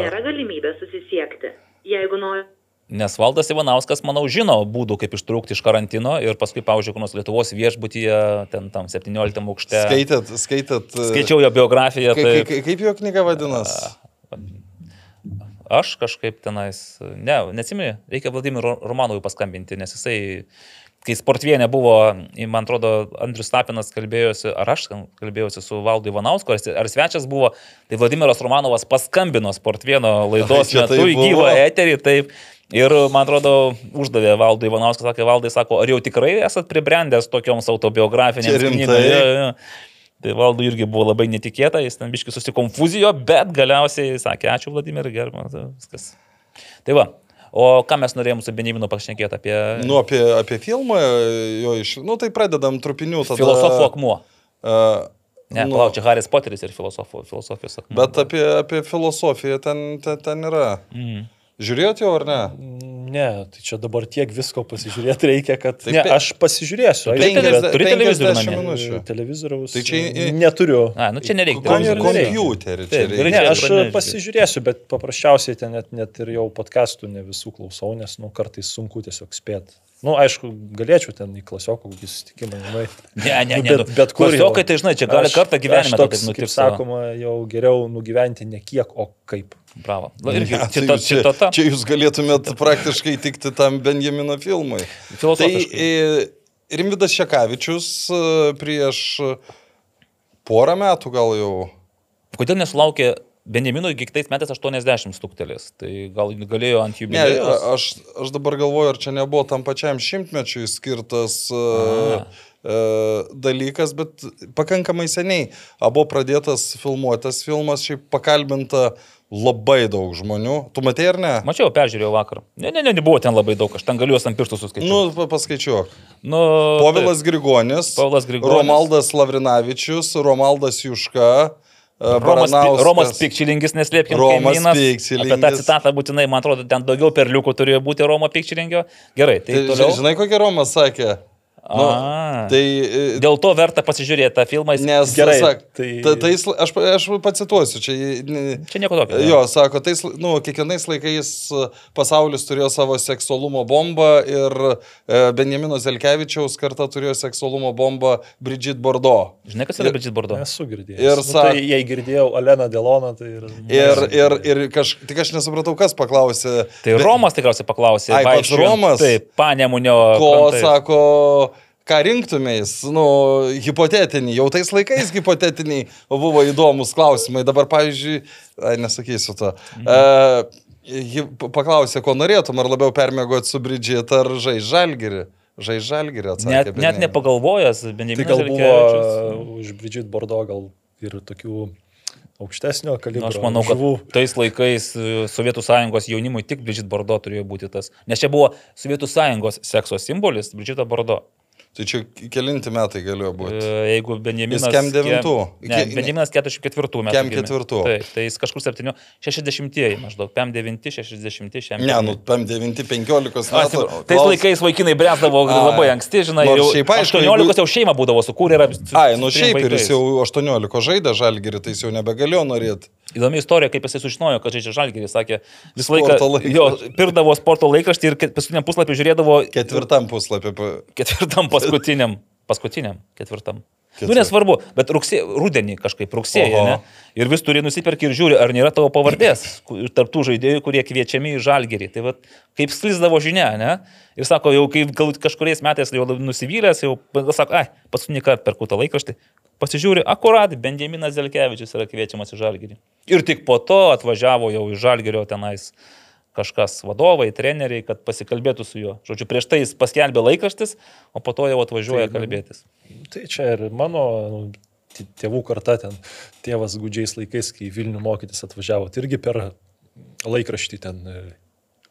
nėra galimybės susisiekti. Jeigu nori. Nes Valdas Ivanauskas, manau, žino būdų, kaip ištrūkti iš karantino ir paskui, pavyzdžiui, kur nors Lietuvos viešbutyje, ten tam 17 aukšte. skaitėt, skaitėt. e, Skaičiau jo biografiją. Kaip, Tai... kaip, kaip jo knyga vadinasi? Aš kažkaip tenais, ne, neatsimeni, reikia Vladimirui Romanovui paskambinti, nes jisai, kai sportvienė buvo, man atrodo, Andrius Tapinas kalbėjosi, ar aš kalbėjosi su Valdu Ivanausku, ar, ar svečias buvo, tai Vladimiras Romanovas paskambino sportvieno laidos Ai, metu taip į gyvą eterį, taip. Ir, man atrodo, uždavė Valdui Ivanauskas, sakė, Valdai, sako, ar jau tikrai esat pribrendęs tokioms autobiografinėms knygoms? Tai valdų irgi buvo labai netikėta, jis ten biškai susikonfuzijo, bet galiausiai sakė, ačiū Vladimirai, gerbiamas, viskas. Tai va, o ką mes norėjom su Benjaminu pašnekėti apie Nu, apie, apie filmą, jo iš... Nu, tai pradedam trupinių tada. filosofų akmuo. Uh, Ne, nu, palauk, čia Haris Poteris ir filosofų, filosofijos akmuo. bet apie, apie filosofiją ten, ten, ten yra. Mm. Žiūrėjot jau ar ne? Ne, tai čia dabar tiek visko pasižiūrėti reikia, kad... Tai Ne, aš pasižiūrėsiu. Turi aišku, televiz- bet- turi televizorių 50 namie? minučių. Televizoriaus Tai čia neturiu. A, nu čia nereikia. Kom, kompiuterį čia Taip, reikia. Ne, aš pranešti. pasižiūrėsiu, bet paprasčiausiai ten net, net ir jau podcastų ne visų klausau, nes, nu, kartais sunku tiesiog spėti. Nu, aišku, galėčiau ten į klasiokų kokį susitikimą nueiti. Ne, ne, Nu, ne. bet- bet kur. Klasiokai, tai žinai, čia gali Aš- kartą gyvenime toks, kaip sakoma, jau geriau nugyventi ne kiek, o kaip. Bravo. Na, irgi Ne, *laughs* tai cita, jūs čia, citata. čia jūs galėtumėt praktiškai tikti tam Benjamino filmui. Tai e, Rimvidas Šekavičius e, prieš porą metų gal jau. Kodėl nesulaukė Benjaminui kitais metais 80 stuktelės? Tai gal galėjo ant jų Ne, a- aš, aš dabar galvoju, ar čia nebuvo tam pačiam šimtmečiui skirtas uh, uh, dalykas, bet pakankamai seniai. Abu pradėtas filmuotas filmas, šiaip pakalbinta labai daug žmonių. Tu matei ar ne? Mačiau, peržiūrėjau vakar. Ne, ne, ne, nebuvo ten labai daug, aš ten galiu juos ant pirštų suskaičiuoti. Nu, pa- paskaičiuok. nu, Povilas Grigonis, Povilas Grigonis. Romaldas Lavrinavičius, Romaldas Juška, uh, Romas. Romas Pikčilingis, neslėpkim, Romas kaimynas. Pikčilingis. Apie tą citatą būtinai, man atrodo, ten daugiau perliukų turėjo būti Romo Pikčilingio. Gerai, tai, Tai, toliau. žinai, kokia Romas sakė? Nu, tai e, Dėl to verta pasižiūrėti tą filmą. jis- Nes, Gerai, sak, tai- tai... tais, aš, aš pacituosiu, čia... Čia nieko tokio. Jo, sako, tais, nu, kiekvienais laikais e, pasaulis turėjo savo seksualumo bombą ir e, Benjamino Zelkevičiaus karta turėjo seksualumo bombą Bridget Bordeaux. Žinai, kas yra Bridget Bordo? Esu girdėjęs. Ir nu, sak- tai jei girdėjau Aleną Deloną, tai ir... Ir, ir, ir kaž, tik aš nesupratau, kas paklausė. Tai Romas tikriausiai paklausė. Ai, pats Romas? Taip, panemunio. Ko krantais. sako, ką rinktumės, nu, hipotetiniai, jau tais laikais hipotetiniai buvo įdomus klausimai, dabar, pavyzdžiui, ai, nesakysiu to. Mhm. E, ji paklausė, ko norėtum, ar labiau permėgoti su Bridžit, ar žai žalgiri. Žai žalgiri atsakė. Net, net nepagalvojęs, Tai Benjaminas gal buvo už Bridget Bordo gal ir tokių aukštesnio Nu, kalibro. aš manau, kad žuvų. tais laikais e, Sovietų sąjungos jaunimui tik Bridget Bordo turėjo būti tas. Nes čia buvo Sovietų sąjungos sekso simbolis Bridžita Bordo. Tai čia kelinti metai galėjo būti. E, Jeigu Benjaminas... Jis kem devintų? Ne, Ke- ne. Benjaminas 44 metų. Kem gimė. ketvirtų? Taip, tai jis kažkur 7, 60 maždaug. PM 9, 60, šiam. Ne, nu, tam 9-15 metų. A, atsiprašau, Tais laikais vaikinai bręsdavo Ai. labai anksti, žinai, Nors jau šiaip aišku, 18 jeigu- jau šeima būdavo sukūrę Ai, nu šiaip ir jis jau 18 žaidė žalgirį, tai jis jau nebegalėjo norėti. Įdomi istorija, kaip jisai sužinojo, kad čia žalgeris, sakė, visą laiką jo, pirdavo sporto laikraštį ir paskutiniam puslapį žiūrėdavo Ketvirtam puslapį. ketvirtam paskutiniam, paskutiniam, ketvirtam. Nu, nesvarbu, bet rugsė, rudenį kažkaip ne? Ir vis turi nusipirkti ir žiūri, ar nėra tavo pavardės ku- tarp tų žaidėjų, kurie kviečiami į žalgerį. Tai vat, kaip sklisdavo žinia, ne? Ir sako, jau kai gal kažkuriais metais jau nusivylęs, jau sako, ai, paskutinį kartą perku tą laikraštį, pasižiūri, akurat, Benjaminas Zelkevičius yra kviečiamas į žalgerį. Ir tik po to atvažiavo jau į žalgerio tenais kažkas vadovai, treneriai, kad pasikalbėtų su juo. Žodžiu, prieš tai jis paskelbė laikraštis, o po to jau atvažiuoja Tai, kalbėtis. Tai čia ir mano nu, tėvų karta ten, tėvas gudžiais laikais, kai Vilnių mokytis atvažiavo, tai irgi per laikraštį ten e,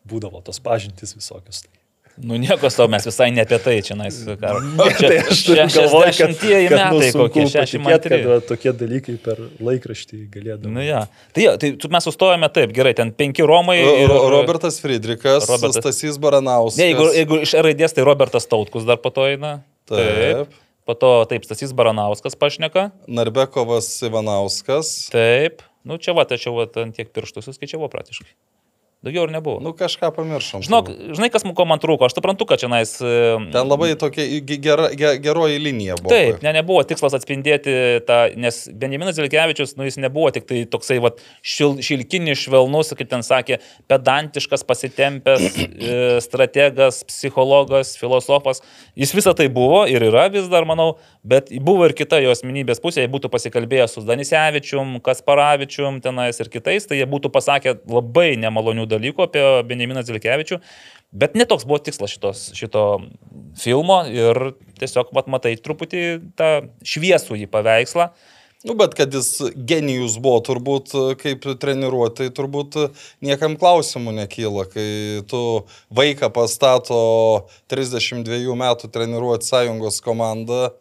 būdavo tos pažintys visokios. Tai. Nu nieko savo, mes visai ne apie tai čia, nais, karo. Tai aš turiu galvoj, kad, kad, nu, metai sunku kokie, patikėt, šešiasdešimt kad va, tokie dalykai per laikraštį galėdavo. Nu ja. Tai, jo, tai tu- mes sustojame taip, gerai, ten penki Romai ir... Robertas Friedrichas, Robertas- Stasys Baranauskas. Ne, jeigu, jeigu iš raidės, tai Robertas Tautkus dar po to eina. Taip. Po to taip, Stasys Baranauskas pašneka. Narbekovas Ivanauskas. Taip. Nu čia va, tačiau ant tiek pirštų suskaičiavo praktiškai. Daugiau ir nebuvo. Nu, kažką pamiršom. Žinok, žinai, kas ko man trūko, aš suprantu, kad čia nais... Ten labai tokia ge- gera, ge, geroji linija buvo. Taip, ne, nebuvo tikslas atspindėti tą, nes Benjaminas Zelkevičius, nu, jis nebuvo tik tai toksai vat, šil, šilkinis, švelnus, kaip ten sakė, pedantiškas, pasitempęs *coughs* e, strategas, psichologas, filosofas. Jis visą tai buvo ir yra vis dar, manau, bet buvo ir kita jo asmenybės pusė, jei būtų pasikalbėję su Danisevičium, Kasparavičium tenais ir kitais, tai jie būtų pasakę labai nemalonių dalykų apie Benjaminą Zelkevičių. Bet netoks buvo tikslas šitos, šito filmo ir tiesiog, mat, matai truputį tą šviesų į paveikslą. Nu, bet kad jis genijus buvo, turbūt kaip treniruotai, turbūt niekam klausimų nekyla, kai tu vaiką pastato 32 metų treniruoti sąjungos komandą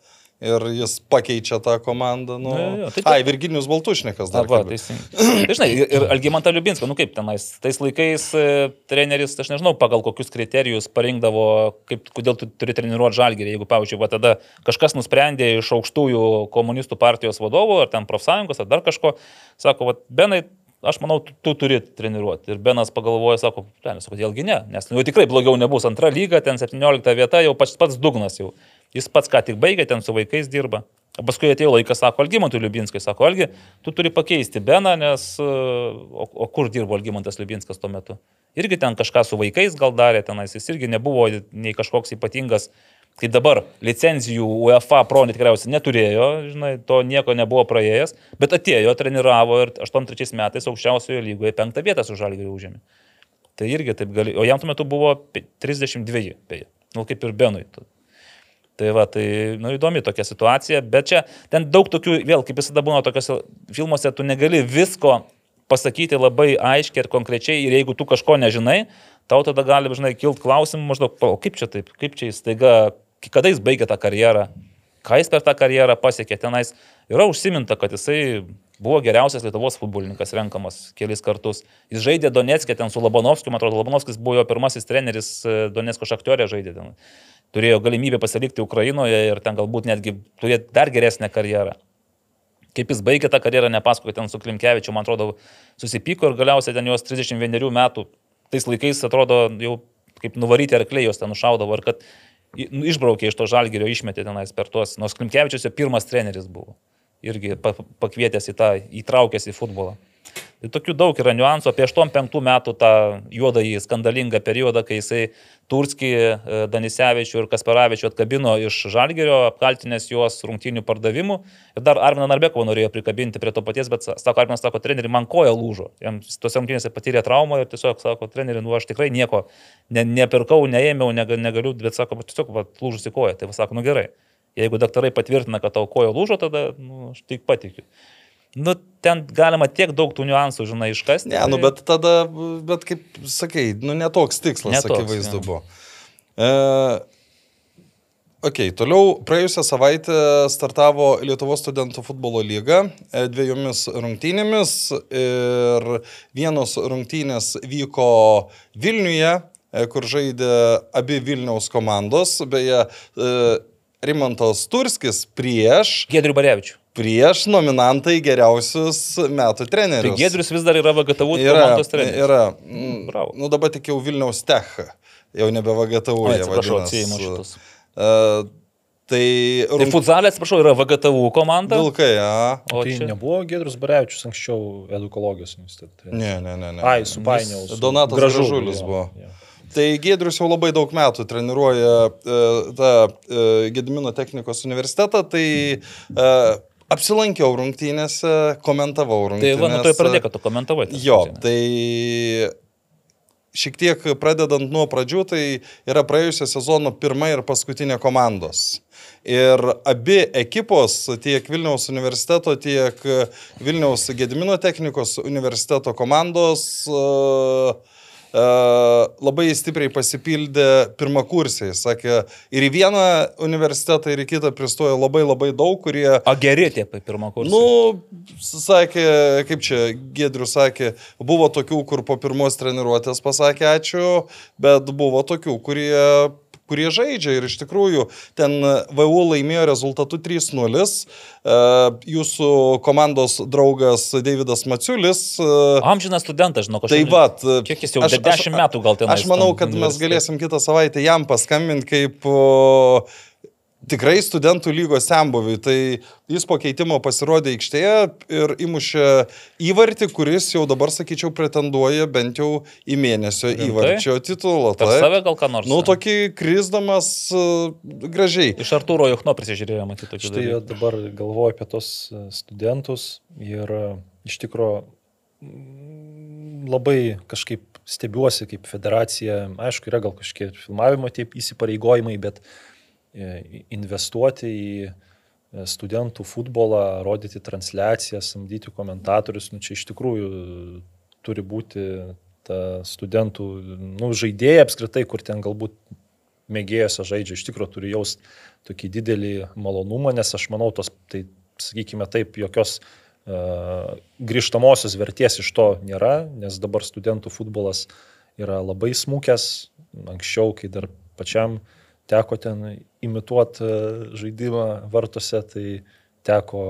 ir jis pakeičia tą komandą. Nu... Jo, jo, jo, tai Ai, taip. Virginijus Baltušnikas dar. Kalbėjo. teisingai. *clears throat* Tai žinai, *clears throat* ir- Algimanta Liubinska, nu kaip tenais, tais laikais e, treneris, aš nežinau, pagal kokius kriterijus parinkdavo, kaip, kodėl tu turi treniruoti žalgerį, jeigu, pavyzdžiui, va tada kažkas nusprendė iš aukštųjų komunistų partijos vadovų, ar ten profsąjungos, ar dar kažko, sako, va, Benai, aš manau, tu, tu turi treniruoti. Ir Benas pagalvoja, sako, ten, kodėlgi ne, nes nu, jau tikrai blogiau nebus. Antra lyga, ten 17 vieta, jau pats, pats dugnas jau. Jis pats ką tik baigė, ten su vaikais dirba. Paskui atėjo laikas, sako Algimantui Liubinskai, sako, Algi, tu turi pakeisti Beną, nes... e, O, o kur dirbo Algimantas Liubinskas tuo metu? Irgi ten kažką su vaikais gal darė, tenais jis irgi nebuvo nei kažkoks ypatingas, kai dabar licenzijų UEFA Pro tikriausiai neturėjo, žinai, to nieko nebuvo praėjęs, bet atėjo, treniravo ir 83 metais aukščiausioje lygoje penktą vietą su Žalgiriu užėmė. Tai irgi taip gali, o jam tuo metu buvo pe- 32, beje, nu kaip ir Benui. Tai va, tai nu, įdomi tokia situacija, bet čia ten daug tokių, vėl kaip visada būna tokiuose filmuose, tu negali visko pasakyti labai aiškiai ir konkrečiai ir jeigu tu kažko nežinai, tau tada gali, žinai, kilt klausimų maždaug, o kaip čia taip, kaip čia jis taiga, kada jis baigė tą karjerą, ką jis per tą karjerą pasiekė tenais. Yra užsiminta, kad jisai buvo geriausias Lietuvos futbolininkas renkamas kelis kartus. Jis žaidė Donetskė ten su Labanovskiu, man atrodo, Labanovskis buvo jo pirmasis treneris e, Donetsko šaktorė žaidė ten. Turėjo galimybę pasilikti Ukrainoje ir ten galbūt netgi turėti dar geresnę karjerą. Kaip jis baigė tą karjerą, nepasako, ten su Klimkevičiu, man atrodo, susipyko ir galiausiai ten jos 31 metų, tais laikais atrodo jau kaip nuvaryti arklėjos ten nušaudavo ir kad nu, išbraukė iš to žalgerio, išmetė tenais per tuos, nors Klimkevičius pirmas treneris buvo. Irgi pa- pakvietęs į tą, įtraukęs į futbolą. Tai tokių daug yra niuansų. Apie 85 metų tą juodąjį skandalingą periodą, kai jisai Turskį, e, Danisevičių ir Kasparavičių atkabino iš Žalgerio, apkaltinęs juos rungtynių pardavimu. Ir dar Arminą Narbekovą norėjo prikabinti prie to paties, bet sa- sako, Arminas sako, treneri, man koja lūžo. Jam tose rungtynėse patyrė traumą ir tiesiog sako, treneri, nu aš tikrai nieko ne, nepirkau, neėmiau, nega- negaliu, bet sako, "Bet tiesiog va, lūžusi koja. Tai va, sako, nu gerai. Jeigu daktarai patvirtina, kad tau koja lūžo, tada nu, aš tik patikiu. Nu, ten galima tiek daug tų niuansų, žinai, iškasti. Ne, nu bet tada, bet kaip sakai, nu netoks tikslas, Netoks, akivaizdu buvo. E, ok, toliau praėjusią savaitę startavo Lietuvos studentų futbolo lyga e, dviejomis rungtynėmis ir vienos rungtynės vyko Vilniuje, e, kur žaidė abi Vilniaus komandos, beje, e, Rimantas Turskis prieš, Gedrių Barevičių. prieš nominantą į geriausius metų Tai trenerius. Gedrius vis dar yra VGTV Yra, komandos treneris. yra. mm, Bravo. Nu dabar tik jau Vilniaus tech, jau nebe VGTU. Atsiprašau, vadinas. atsijima šitus. E, Tai, Tai rung... futzalė, atsiprašau, yra VGTU komanda. Vilkai, a. O tai čia... nebuvo Gedrus Barevičius anksčiau edukologijos universitete. Ne, ne, ne. ne. Ai, supainiau. Su Donatas Gražulis jo, buvo. jo. Tai Gedrius jau labai daug metų treniruoja e, tą e, Gedimino technikos universitetą, tai e, apsilankiau rungtynėse, komentavau Tai rungtynėse. va, nu tai pradėk, kad tu komentavai. Jo, rungtynes. tai šiek tiek pradedant nuo pradžių, tai yra praėjusio sezono pirma ir paskutinė komandos. Ir abi ekipos, tiek Vilniaus universiteto, tiek Vilniaus Gedimino technikos universiteto komandos uh, labai stipriai pasipildė pirmakursiai. Sakė, ir į vieną universitetą, ir į kitą pristojo labai labai daug, kurie A geri tie pirmą kursą. Nu, sakė, kaip čia Gedrius sakė, buvo tokių, kur po pirmos treniruotės pasakė ačiū, bet buvo tokių, kurie kurie žaidžia ir iš tikrųjų ten VU laimėjo rezultatu 3-0. E, Jūsų komandos draugas Davidas Maciulis. e, Amžinas studentas, žinau, Tai kažkaip. va, Kiek jis jau 10 metų gal ten Aš manau, kad mes galėsim kitą savaitę jam paskambinti kaip o, tikrai studentų lygos sembuviui. Tai jis po keitimo pasirodė aikštėje ir įmušė įvartį, kuris jau dabar, sakyčiau, pretenduoja bent jau į mėnesio Rimtai? įvarčio titulą. Taip. save gal ką nors. Nu, tokį krisdamas uh, gražiai. Iš Artūro Juchno prisižiūrėjo, matyti, tokių Štai dabar galvoju apie tos e, studentus ir e, iš tikrųjų labai kažkaip stebiuosi, kaip federacija, aišku, yra gal kažkiek filmavimo taip įsipareigojimai, bet e, investuoti į e, studentų futbolą, rodyti transliaciją, samdyti komentatorius, nu čia iš tikrųjų turi būti ta studentų nu, žaidėjai apskritai, kur ten galbūt mėgėjose žaidžia, iš tikrųjų turi jaust tokį didelį malonumą, nes aš manau, tos, tai sakykime taip, jokios uh, grįžtamosios vertės iš to nėra, nes dabar studentų futbolas yra labai smūkęs, anksčiau, kai dar pačiam teko ten imituoti žaidimą vartose, tai teko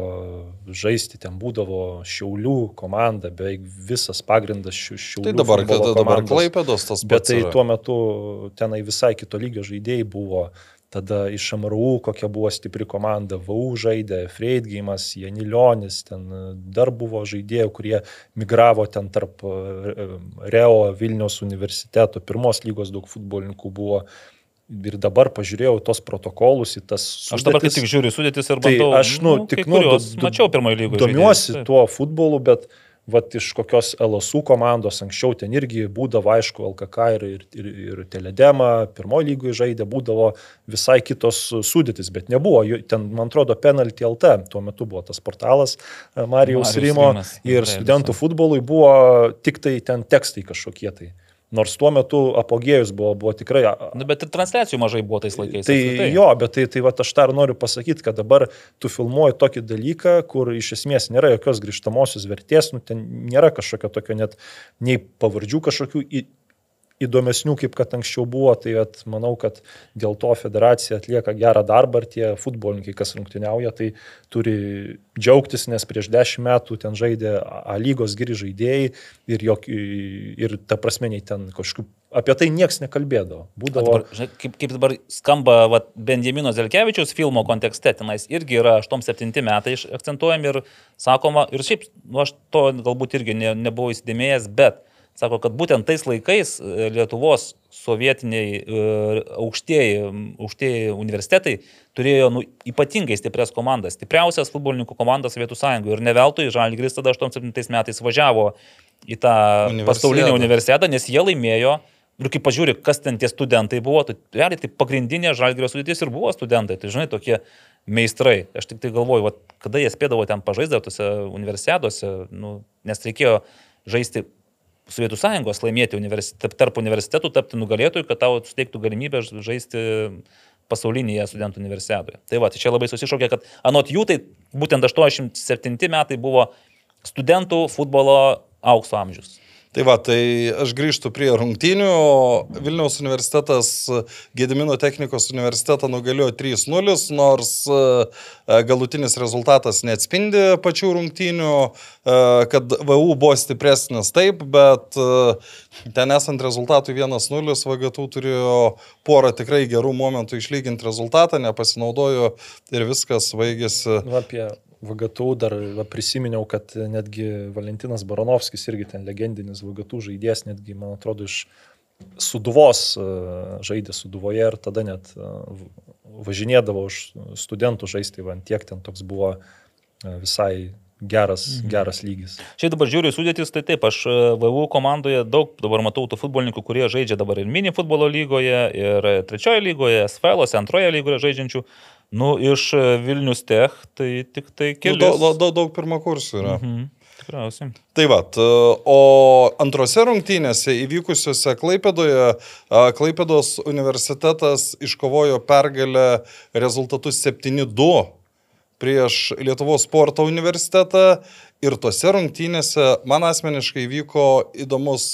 žaisti, ten būdavo Šiaulių komanda, beveik visas pagrindas šių Šiaulių. Tai dabar, kad futbolo dabar klaipėdos tas pats. Bet tai yra. tuo metu tenai visai kito lygio žaidėjai buvo. Tada iš MRU kokia buvo stipri komanda, VU žaidė, Freidgeimas, Janilionis, ten dar buvo žaidėjų, kurie migravo ten tarp e, Reo Vilniaus universiteto, pirmos lygos daug futbolininkų buvo. Ir dabar pažiūrėjau tos protokolus į tas... Aš dabar sudėtis. tik žiūriu sudėtis ir Tai bandau. aš, nu, tik, nu, kurios, do- mačiau pirmojo lygoje. Domiuosi tuo futbolu, bet vat, iš kokios LSU komandos anksčiau ten irgi būdavo, aišku, LKK ir, ir, ir, ir Teledema, pirmojo lygoje žaidė, būdavo visai kitos sudėtis, bet nebuvo. Ten, man atrodo, Penalty LT, tuo metu buvo tas portalas e, Marijos Marijaus Rimo Rimas, ir tikrai studentų visą. futbolui buvo tik tai ten tekstai kažkokie tai. Nors tuo metu apogėjus buvo, buvo tikrai Nu, bet ir transliacijų mažai buvo tais laikais. Tai apskritai. jo, bet tai, tai va, aš ir noriu pasakyti, kad dabar tu filmuoji tokį dalyką, kur iš esmės nėra jokios grįžtamosios vertės, nu, ten nėra kažkokio tokio net nei pavardžių kažkokių įdomesnių, kaip kad anksčiau buvo, tai at, manau, kad dėl to federacija atlieka gerą darbą ir tie futbolininkai, kas rungtyniauja, tai turi džiaugtis, nes prieš dešimt metų ten žaidė A lygos geri žaidėjai ir, jok, ir ta prasme, nei ten kažkokių, apie tai niekas nekalbėdavo. Būdavo... Dabar, žinai, kaip, kaip dabar skamba vat, Benjamino Zelkevičiaus filmo kontekste, tenais irgi yra 8-7 metai akcentuojami ir sakoma, ir šiaip, nu, aš to galbūt irgi ne, nebuvau įsidėmėjęs, bet sako, kad būtent tais laikais e, Lietuvos sovietiniai e, aukštieji, aukštieji universitetai turėjo nu, ypatingai stiprias komandas, stipriausias futbolininkų komandas Sovietų sąjungoje ir ne veltui Žalgris tada 87 metais važiavo į tą Universiadą. pasaulinį universitetą, nes jie laimėjo Ir kai pažiūri, kas ten tie studentai buvo, tai realiai tai pagrindinė žalgerio sudėtis ir buvo studentai. Tai žinai, tokie meistrai. Aš tik tai galvoju, vat, kada jie spėdavo ten pažaisdavo tose universiaduose, nu, nes reikėjo žaisti Sovietų sąjungos, laimėti universitet, tarp universitetų, tapti nugalėtojų, kad tau suteiktų galimybę žaisti pasaulinėje studentų universiadoje. Tai va, tai čia labai susišaukė, kad anot jų tai būtent 87 metai buvo studentų futbolo aukso amžius. Tai va, tai aš grįžtu prie rungtynių. Vilniaus universitetas Gedimino technikos universitetą nugalėjo 3-0, nors e, galutinis rezultatas neatspindi pačių rungtynių, e, kad VU buvo stipresnis taip, bet e, ten esant rezultatui 1-0, VGT turėjo porą tikrai gerų momentų išlyginti rezultatą, nepasinaudojo ir viskas baigėsi. Nu, apie VGTU dar prisiminiau, kad netgi Valentinas Baronovskis, irgi ten legendinis VGTU žaidėjas, netgi, man atrodo, iš Suduvos e, žaidė Suduvoje ir tada net e, važinėdavo už studentų žaisti, van tiek ten toks buvo e, visai geras, mhm. geras lygis. Šiaip dabar žiūriu sudėtis, tai taip, aš VU komandoje daug dabar matau tų futbolininkų, kurie žaidžia dabar ir mini futbolo lygoje, ir trečioje lygoje, SFL, antroje lygoje žaidžiančių. Nu, iš e, Vilnius Tech, tai tik tai keli. Nu, daug, daug, daug, daug pirmo kursų yra. Mhm. Tikriausiai. Tai va, o antrose rungtynėse įvykusiuose Klaipėdoje, Klaipėdos universitetas iškovojo pergalę rezultatus 7-2 prieš Lietuvos sporto universitetą. Ir tose rungtynėse man asmeniškai vyko įdomus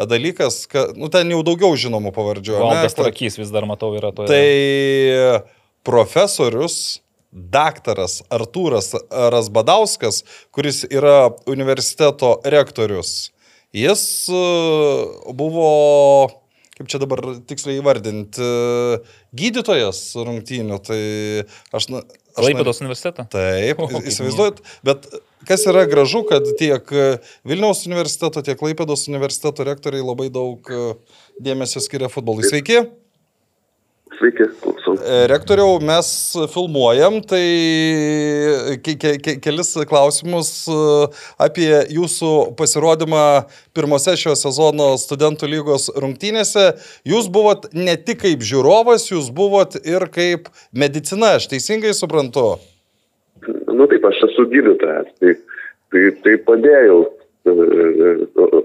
dalykas, kad, nu, ten jau daugiau žinomų pavardžių. Valdas Trakys vis dar matau yra toje. Tai profesorius daktaras Artūras Rasbadauskas, kuris yra universiteto rektorius. Jis e, buvo, kaip čia dabar tiksliai įvardinti, gydytojas rungtynių. Tai aš... aš Klaipėdos universitetą? Taip, įsivaizduojat, bet kas yra gražu, kad tiek Vilniaus universiteto, tiek Klaipėdos universiteto rektoriai labai daug dėmesio skiria futbolui. Sveiki. Sveiki, klausau. E, rektoriau, mes filmuojam, tai ke ke ke kelis klausimus e, apie jūsų pasirodymą pirmose šio sezono studentų lygos rungtynėse. Jūs buvot ne tik kaip žiūrovas, jūs buvot ir kaip medicina, aš teisingai suprantu. Nu taip, aš esu gydytojas, tai, tai, tai padėjau. E,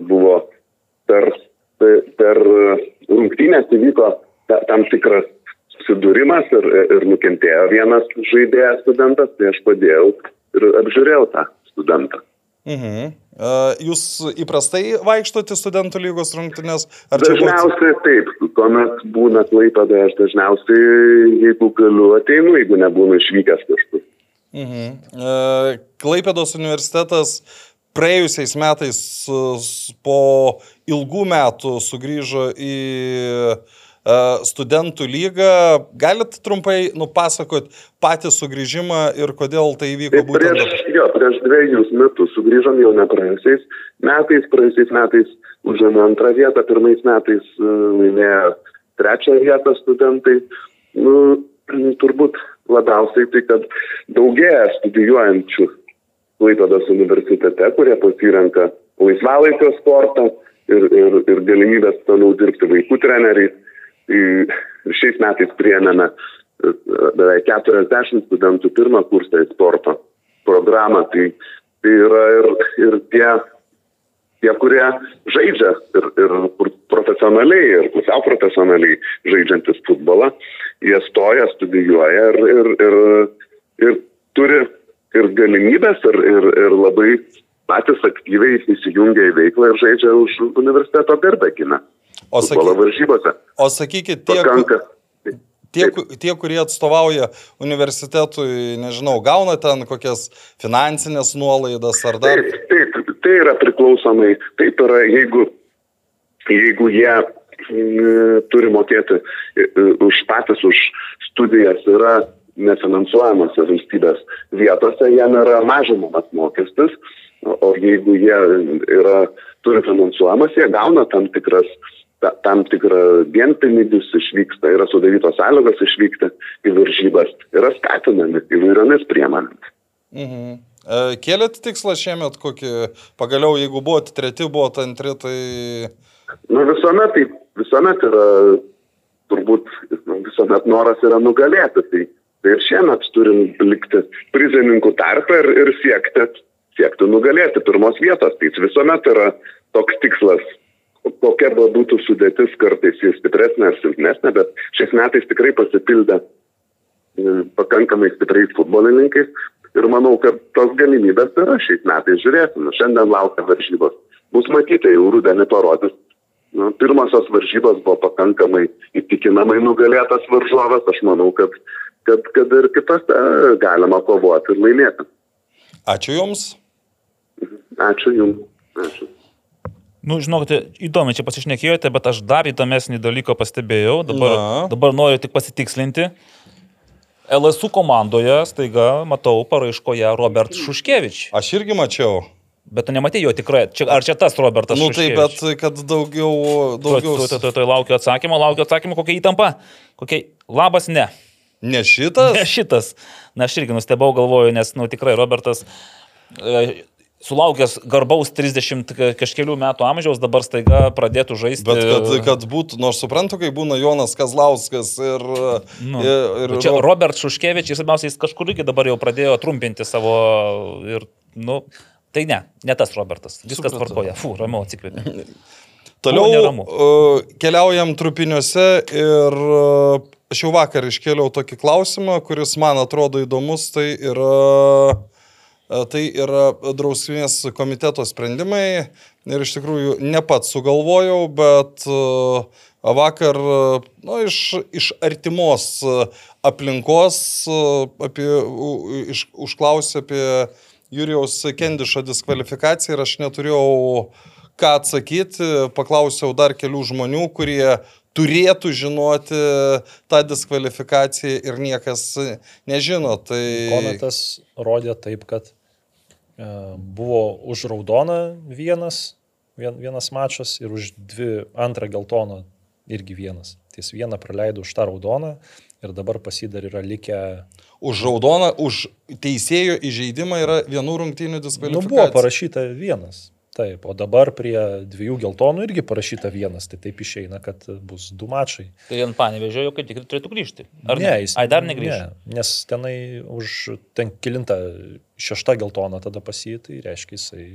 buvo per, per rungtynės įvyko tam tikras susidūrimas ir, ir nukentėjo vienas žaidėjas studentas, tai aš padėjau ir apžiūrėjau tą studentą. Mhm. Jūs įprastai vaikštote studentų lygos rungtynės? Dažniausiai būt... taip, kuomet būna klaipada, aš dažniausiai, jeigu galiu, ateinu, jeigu nebūnu išvykęs kažkur. Mhm. Klaipėdos universitetas praėjusiais metais po ilgų metų sugrįžo į E, studentų lygą. Galit trumpai nupasakot patį sugrįžimą ir kodėl tai įvyko tai būtent prieš, dabar? Jo, prieš dviejus metus sugrįžom jau ne praėjusiais metais, praėjusiais metais užėmė antrą vietą, pirmais metais e, laimėjo trečią vietą studentai. Nu, turbūt labiausiai tai, kad daugėja studijuojančių Klaipėdos universitete, kurie pasirenka laisvalaikio sportą ir, ir, ir galimybės toliau dirbti vaikų treneriais šiais metais priėmėme e, beveik 40 studentų pirmą kursą į sporto programą. Tai, tai yra ir, ir tie, tie, kurie žaidžia ir, ir profesionaliai, ir pusiau profesionaliai žaidžiantis futbolą, jie stoja, studijuoja ir, ir, ir, ir turi ir galimybės, ir, ir, ir labai patys aktyviai įsijungia į veiklą ir žaidžia už universiteto garbę gina. O, saky... o sakykit, tie, Pakanka. tie, tie, kurie atstovauja universitetui, nežinau, gauna ten kokias finansinės nuolaidas ar dar? Taip, taip, tai yra priklausomai, taip yra, jeigu, jeigu jie m, turi mokėti už patys, už studijas, yra nefinansuojamose valstybės vietose, jiem yra mažinamas mokestis, o jeigu jie yra, turi finansuojamas, jie gauna tam tikras ta, tam tikrą dienpinigius išvyksta, yra sudarytos sąlygos išvykti į varžybas, yra skatinami įvairiomis priemonėmis. Mhm. E, kėlėt tikslą šiemet kokį, pagaliau jeigu buvot treti, buvot antri, tai... Nu visuomet, tai visuomet yra, turbūt nu, visuomet noras yra nugalėti, tai, tai ir šiemet turim likti prizininkų tarpą ir, ir siekti, siekti nugalėti pirmos vietos, tai visuomet yra toks tikslas kokia būtų sudėtis, kartais jis stipresnė ar silpnesnė, bet šiais metais tikrai pasipildė e, pakankamai stipriais futbolininkais ir manau, kad tos galimybės yra šiais metais. Žiūrėsime, šiandien laukia varžybos bus matyti, jau rudenį parodys. Nu, pirmosios varžybos buvo pakankamai įtikinamai nugalėtas varžovas, aš manau, kad, kad, kad ir kitose galima kovoti ir laimėti. Ačiū Jums. Ačiū Jums. Ačiū. Nu, žinokite, įdomi čia pasišnekėjote, bet aš dar įdomesnį dalyką pastebėjau. Dabar, Na. dabar noriu tik pasitikslinti. LSU komandoje staiga matau paraiškoje Robert Šuškevič. Aš irgi mačiau. Bet tu nematei jo tikrai. Čia, ar čia tas Robertas Nu tai, bet kad daugiau... Daugiau... tuoj, tuoj, tuoj laukiu atsakymą, laukiu atsakymą, kokia įtampa. Kokia... Labas, ne. Ne šitas? Ne šitas. Na, aš irgi nustebau, galvoju, nes, nu, tikrai Robertas e, sulaukęs garbaus 30 ka- kažkelių metų amžiaus, dabar staiga pradėtų žaisti. Bet kad, kad būtų, nors suprantu, kai būna Jonas Kazlauskas ir... Nu, ir, ir ir čia Robert Šuškevič, ir svarbiausia, jis kažkur irgi dabar jau pradėjo trumpinti savo ir, nu, tai ne, ne tas Robertas. Viskas tvarkoja. Fu, ramiau atsikvėpė. Toliau uh, keliaujam trupiniuose ir uh, aš jau vakar iškėliau tokį klausimą, kuris man atrodo įdomus, tai yra, uh, tai yra drausminės komiteto sprendimai ir iš tikrųjų ne pats sugalvojau, bet uh, vakar uh, nu, iš, iš artimos aplinkos apie, iš, užklausė apie Jurijaus Kendišo diskvalifikaciją ir aš neturėjau ką atsakyti, paklausiau dar kelių žmonių, kurie turėtų žinoti tą diskvalifikaciją ir niekas nežino. Tai... Kometas rodė taip, kad e, buvo už raudoną vienas, vien, vienas mačas ir už dvi antrą geltoną irgi vienas. Ties vieną praleido už tą raudoną ir dabar pasidar yra likę. Už raudoną, už teisėjo įžeidimą yra vienų rungtynių Nu, diskvalifikacija. buvo parašyta vienas. Taip, o dabar prie dviejų geltonų irgi parašyta vienas, tai taip išeina, kad bus du mačai. Tai ant panevežio jau kaip tik turėtų grįžti. Ar ne? jis- Ai, dar negrįžti. Ne, nes tenai už ten kilintą šeštą geltoną tada pasiai, tai reiškia jisai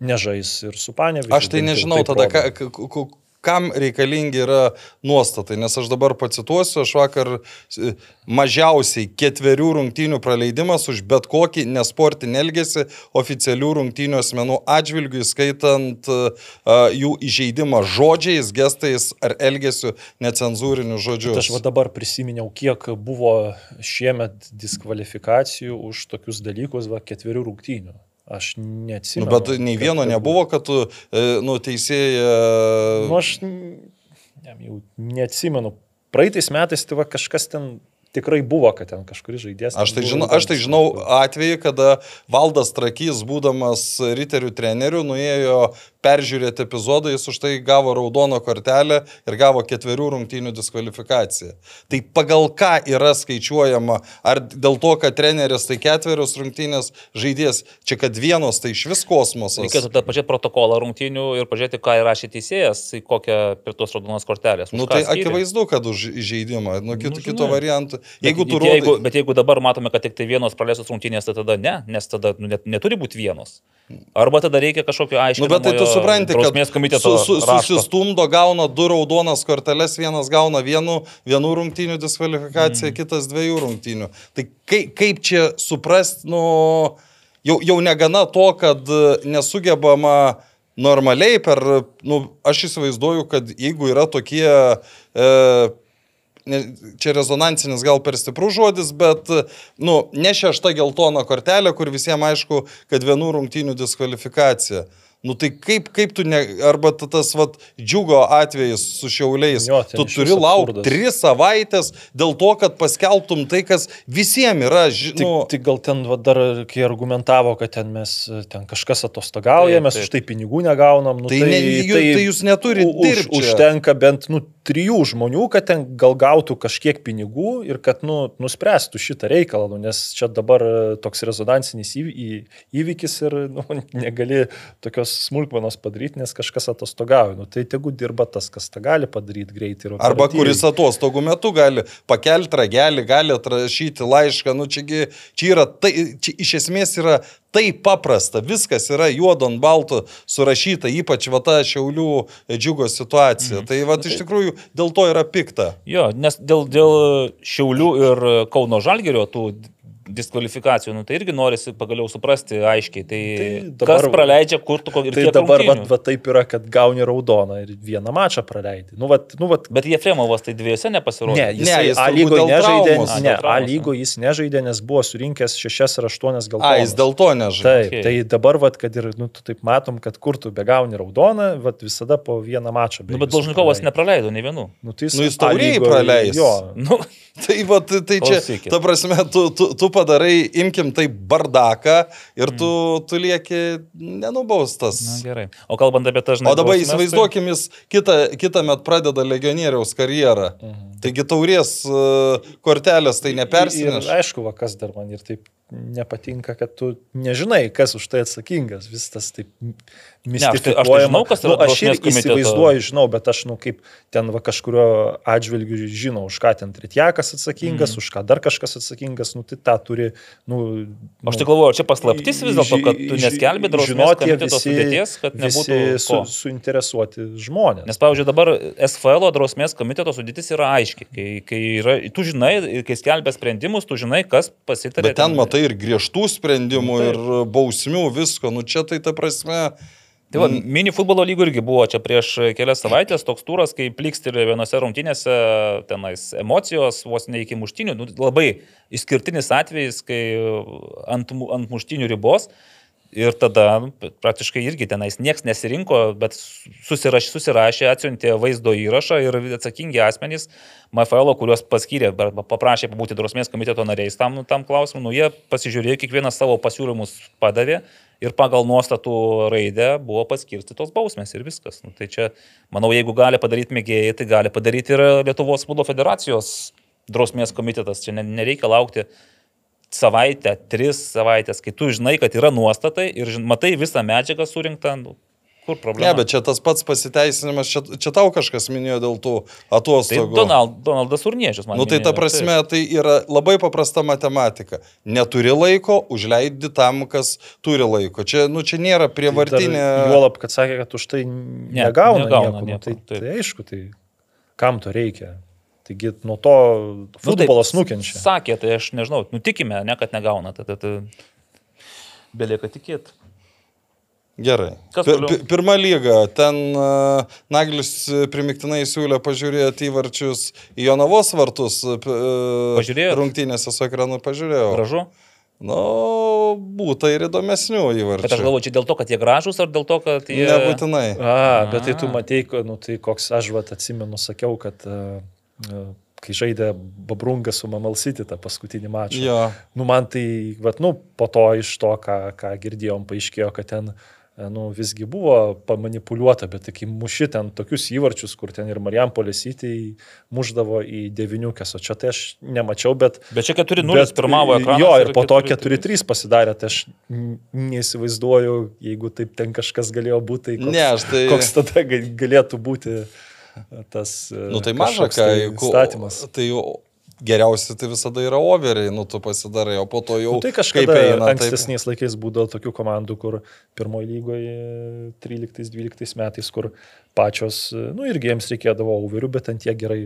nežais ir su panevežiu. Aš tai nežinau tada, ka, ka, ka, kam reikalingi yra nuostatai, nes aš dabar pacituosiu, aš vakar e, mažiausiai ketverių rungtynių praleidimas už bet kokį nesportinį elgesį oficialių rungtynių asmenų atžvilgių, įskaitant uh, jų įžeidimą žodžiais, gestais ar elgesiu necenzūriniu žodžiu. Aš va dabar prisiminiau, kiek buvo šiemet diskvalifikacijų už tokius dalykus, va ketverių rungtynių. Aš Nu, neatsimenu. bet nei kad vieno tai nebuvo, kad tu, e, nu, teisėja. Nu, aš n- jam jau neatsimenu. Praeitais metais tai va kažkas ten tikrai buvo, kad ten kažkuris žaidėjas. Aš tai, žinau, aš tai žinau atvejį, kada Valdas Trakys, būdamas riterių treneriu, nuėjo peržiūrėti epizodą, jis už tai gavo raudoną kortelę ir gavo ketverių rungtynių diskvalifikaciją. Tai pagal ką yra skaičiuojama, ar dėl to, kad treneris tai ketverios rungtynės žaidės, čia kad vienos tai iš vis kosmosas. Reikėtų tada pažiūrėti protokolą rungtynių ir pažiūrėti, ką įrašė teisėjas, kokią prie tos raudonos kortelės. Už Nu tai skyrė. akivaizdu, kad už įžeidimą, nu kito, Nu, kito žinai. Bet Jeigu bet jeigu, rodai... bet jeigu dabar matome, kad tik tai vienos praleistos rungtynės, tai tada ne, nes tada nu, net, neturi būti vienos. Arba tada reikia kažkokio Nu, aiškio. bet tai tu supranti, kad su, su, susistumdo, gauna du raudonas korteles, vienas gauna vienu, vienų rungtynių diskvalifikaciją, mm. kitas dviejų rungtynių. Tai kaip, kaip čia suprasti, nu, jau, jau negana to, kad e, nesugebama normaliai per, nu, aš įsivaizduoju, kad jeigu yra tokie, e, čia rezonansinis gal per stiprus žodis, bet, nu, ne šešta geltona kortelė, kur visiems aišku, kad vienų rungtynių diskvalifikacija. Nu tai kaip, kaip tu, ne, arba ta- tas vat, džiugo atvejis su šiauliais, Jo, tu turi laukti tris savaitės dėl to, kad paskelbtum tai, kas visiems yra, Tik, žinau. tik gal ten va, dar, kai argumentavo, kad ten mes ten kažkas atostogauja, Taip, mes už tai pinigų negaunam. Nu, Tai ne- jų- tai jūs neturit u- už. Užtenka bent nu, trijų žmonių, kad ten gal gautų kažkiek pinigų ir kad nu, nuspręstų šitą reikalą, nu, nes čia dabar e, toks rezonansinis įvykis ir *laughs* nu, negali tokios smulkmenos padaryti, nes kažkas atostogauja. Nu, tai tegu dirba tas, kas tą gali padaryti greitai. Arba kuris atostogų metu gali pakelti ragelį, gali atrašyti laišką, nu čiagi, čia yra, tai, čia iš esmės yra taip paprasta, viskas yra juodo ant balto surašyta, ypač va ta šiaulių džiugo situacija. Mm. Tai va iš tikrųjų dėl to yra pikta. Jo, nes dėl, dėl Šiaulių ir Kauno Žalgerio tų diskvalifikacijų, nu, tai irgi norisi pagaliau suprasti aiškiai. Tai, Tai dabar- kas praleidžia, kur tu ko ir Tai dabar va, va taip yra, kad gauni raudoną ir vieną mačą praleidai. Nu, va, nu, va, Bet Jefremovas tai dviejose nepasirodė. Ne, jis, Ne, jis A dėl nežaidė, traumos. A, ne, A lygoje jis nežaidė, nes buvo surinkęs 6 ar 8 gal. A, jis dėl to nežaidė. Taip, okay. tai dabar, vat, kad ir, nu, tu taip matom, kad kur tu begauni raudoną, vat, visada po vieną mačą. Nu, bet Dolžnikovas nepraleido nei vienų. Nu, tai jis Nu, jis lygoj- praleis. Jo, Nu, Tai, va, tai, čia, ta prasme, tu, tu, tu padarai, imkim tai bardaką ir tu, tu lieki nenubaustas. na, gerai. O kalbant apie tą žinai. O dabar tai- įsivaizduokim, jis kitą, kitą metą pradeda legionieriaus karjerą. Taigi taurės uh, kortelės tai Ir nepersineš. aišku, va, kas dar man ir taip nepatinka, kad tu nežinai, kas už tai atsakingas. Vis tas taip aš tai- aš tai mistifikuojama. žinau, kas yra nu, aš ir komiteto- įsivaizduoju, žinau, bet aš, nu, kaip ten va kažkurio atžvilgiu žinau, už ką ten Tritjakas atsakingas, mm. už ką dar kažkas atsakingas, nu, tai tą turi, nu... Aš nu, tik galvoju, čia paslaptis vis dėlto, kad tu neskelbi drausmės komiteto sudėties, kad nebūtų visi su, suinteresuoti žmonės. Nes, pavyzdžiui, dabar SFL drausmės komiteto sudėtis yra aiški. Kai, kai yra, tu žinai, kai skelbia sprendimus, tu žinai, kas pasitarė. Bet ten matai ir griežtų sprendimų, taip. ir bausmių, visko. Nu čia tai ta prasme. Tai va, mini futbolo lygų irgi buvo čia prieš kelias savaitės toks turas, kai pliksteli vienose rungtynėse tenais emocijos, vos ne iki muštinių. Nu, labai išskirtinis atvejis, kai ant, ant muštinių ribos. Ir tada nu, praktiškai irgi tenais niekas nesirinko, bet susirašė, susirašė atsiuntė vaizdo įrašą ir atsakingi asmenys MFL, kuriuos paskyrė, paprašė būti drausmės komiteto nariais tam, tam klausimui, nu, jie pasižiūrėjo, kiekvienas savo pasiūlymus padavė ir pagal nuostatų raidę buvo paskirstytos bausmės ir viskas. Nu, tai čia, manau, jeigu gali padaryti mėgėjai, tai gali padaryti ir Lietuvos futbolo federacijos drausmės komitetas. Čia ne- nereikia laukti savaitę, tris savaitės, kai tu žinai, kad yra nuostatai ir matai visą medžiagą surinktą, nu, kur problema. Ne, bet čia tas pats pasiteisinimas, čia, čia tau kažkas minėjo dėl tų Tai atostogų. Donald, Donaldas Urniežius, man Nu tai ta minėjo, prasme, tai yra labai paprasta matematika. Neturi laiko, užleidi tam, kas turi laiko. Čia, nu, čia nėra prievartinė. Juolab, kad sakė, kad už tai negauna, negauna nieko. Nu, nieko, tai, taip. tai aišku, tai kam to reikia. Taigi nuo to Nu, taip, futbolas nukenčia. Sakė, tai aš nežinau, nutikime, ne, kad negauna, tai, tai, tai belieka tikėti. Gerai. Pirma lyga. Ten uh, Naglis e, primiktinai siūlė pažiūrėti įvarčius į Jonavos vartus. Uh, Pažiūrėjot? Rungtynėse su ekranu pažiūrėjau. Gražu. Nu, būtų ir įdomesnių įvarčių. Bet aš galvoju, čia dėl to, kad jie gražus, ar dėl to, kad jie... Nebūtinai. A, bet tai tu matei, nu, tai koks aš vat atsimenu, sakiau, kad uh, kai žaidė Babrungas su Mamalsiti tą paskutinį mačą. Jo. Nu, man tai, vat, nu, po to iš to, ką, ką girdėjom, paaiškėjo, kad ten e, nu, visgi buvo pamanipuliuota, bet tik muši ten tokius įvarčius, kur ten ir Marijampolės įtai muždavo į deviniukas, o čia tai aš nemačiau, bet... Bet čia 4-0 bet- pirmavo ekranas. Jo, ir po to 4-3 pasidarė, tai aš neįsivaizduoju, jeigu taip ten kažkas galėjo būti, tai koks, Ne, tai- koks tada ga- galėtų būti tas... e, Nu tai maža, ką. tai jeigu- Statymas. Tai jau geriausia tai visada yra overiai, nu tu pasidarai, o po to jau... Nu, tai kaip kažkada eina, taip. ankstesniais laikais būdavo tokių komandų, kur pirmoji lygoje 13-12 metais, kur pačios, nu irgi jiems reikėdavo overių, bet ant jie gerai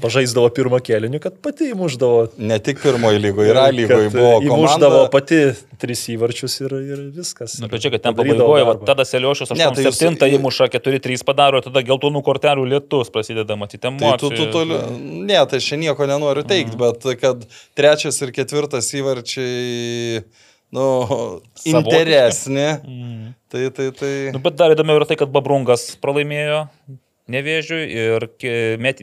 pažaisdavo pirmą kėlinį, kad pati įmuždavo. Ne tik pirmoji lygoje, yra lygoje buvo Įmuždavo komanda. pati tris įvarčius ir, ir viskas. Na, bet čia, kad ten pabaigoje, va, tada Seliošius Ne, tai jūs- 87 įmuša 4-3 padaro, tada geltonų kortelių lietus prasideda matyti Tai tu, tu toli... Ne, tai aš nieko nenoriu teikti, bet kad trečias ir ketvirtas įvarčiai, nu, interesni. Mm. Tai, tai, tai... Nu, bet dar įdomiau yra tai, kad Babrungas pralaimėjo nevėžiui ir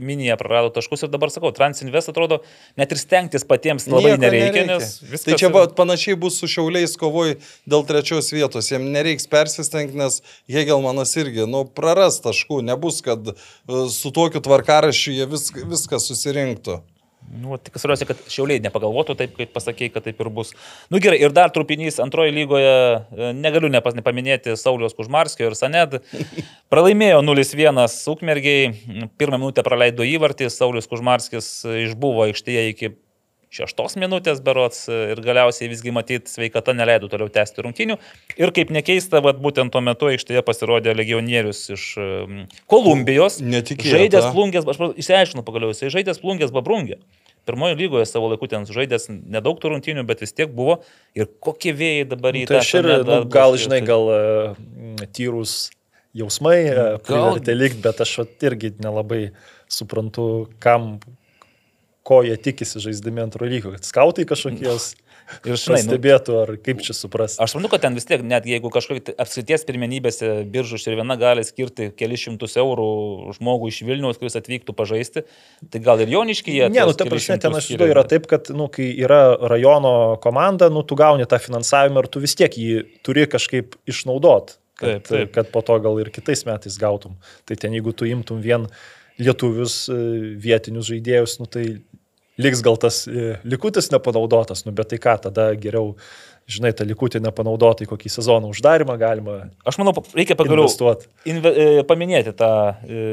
minėje prarado taškus ir dabar sakau, Transinvest atrodo net ir stengtis patiems labai Nieko nereikia, viskas... Tai čia yra- panašiai bus su šiauliais kovoj dėl trečios vietos. Jiems nereiks persistengti, nes Hegelmanas irgi, nu, praras taškų. Nebus, kad e, su tokiu tvarkarašiu jie vis, viską susirinktų. Nu, tik svarbiausia, kad šiauliai nepagalvotų taip, kaip pasakėjai, kad taip ir bus. Nu gerai, ir dar trupinys antroje lygoje, e, negaliu nepas, nepaminėti Saulius Kužmarskio ir Saned. *laughs* Pralaimėjo 0-1 Ukmergiai, pirmą minutę praleido įvartį, Saulius Kužmarskis išbuvo aikštėje iki šeštos minutės berots ir galiausiai visgi matyti sveikata neleido toliau tęsti rungtinių. Ir kaip nekeista, vat, būtent tuo metu aikštėje pasirodė legionierius iš Kolumbijos. Netikėta. Žaidęs plungės, aš išsiaiškinu pagaliau, jisai žaidęs plungės babrungė. pirmojo lygoje savo laiku ten žaidęs nedaug tų rungtynių, bet vis tiek buvo. Ir kokie vėjai dabar į Nu, tai aš ir, nu, dar gal, žinai, tai- gal e, tyrus jausmai e, Gal- privertė likti, bet aš vat irgi nelabai suprantu, kam, ko jie tikisi žaisdami antro lygo, kad skautai kažkokios *laughs* Ir nu, stebėtų, ar kaip čia suprasti. Aš manau, kad ten vis tiek, net jeigu kažkokia apskrities pirmenybėse biržų ir viena gali skirti kelius šimtus eurų žmogui iš Vilniaus, kuris atvyktų pažaisti, tai gal ir Joniški jie. Ne, nu, ta prasme, ten aš žinau, yra taip, kad, nu, kai yra rajono komanda, nu, tu gauni tą finansavimą ir tu vis tiek jį turi kažkaip išnaudot, kad, Taip, taip. kad po to gal ir kitais metais gautum. Tai ten, jeigu tu imtum vien lietuvius e, vietinius žaidėjus, nu, tai liks gal tas e, likutis nepanaudotas, nu, bet tai ką, tada geriau, žinai, tą likutį nepanaudotą į kokį sezoną uždarimą galima Aš manau, reikia pagaliau inve, e, paminėti tą e,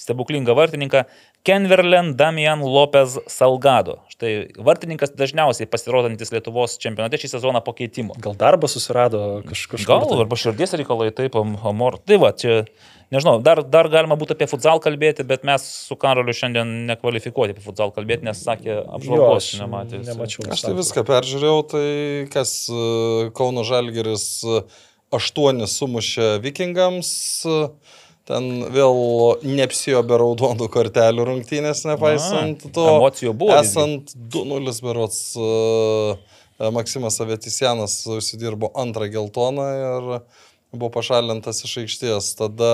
stebuklingą vartininką Kenverlen Damian Lopez Salgado. Štai vartininkas dažniausiai pasirodantis Lietuvos čempionate šį sezoną po keitimo. Gal darbą susirado kaž, kažkur. Gal, tai. arba širdies reikalai, taip, am- amor. Tai va, čia, nežinau, dar, dar galima būtų apie futsal kalbėti, bet mes su Karoliu šiandien nekvalifikuoti apie futsal kalbėti, nes sakė, apžvalgos nematė. Nemačiau. Aš tai viską peržiūrėjau, tai kas e, Kauno Žalgeris e, aštuonis sumušė vikingams, e, ten vėl neapsijo be raudonų kortelių rungtynės, nepaisant A, to. emocijų buvo. Esant 2-0 berots, e, Maksimas Avetisianas užsidirbo antrą geltoną ir buvo pašalintas iš aikštės. Tada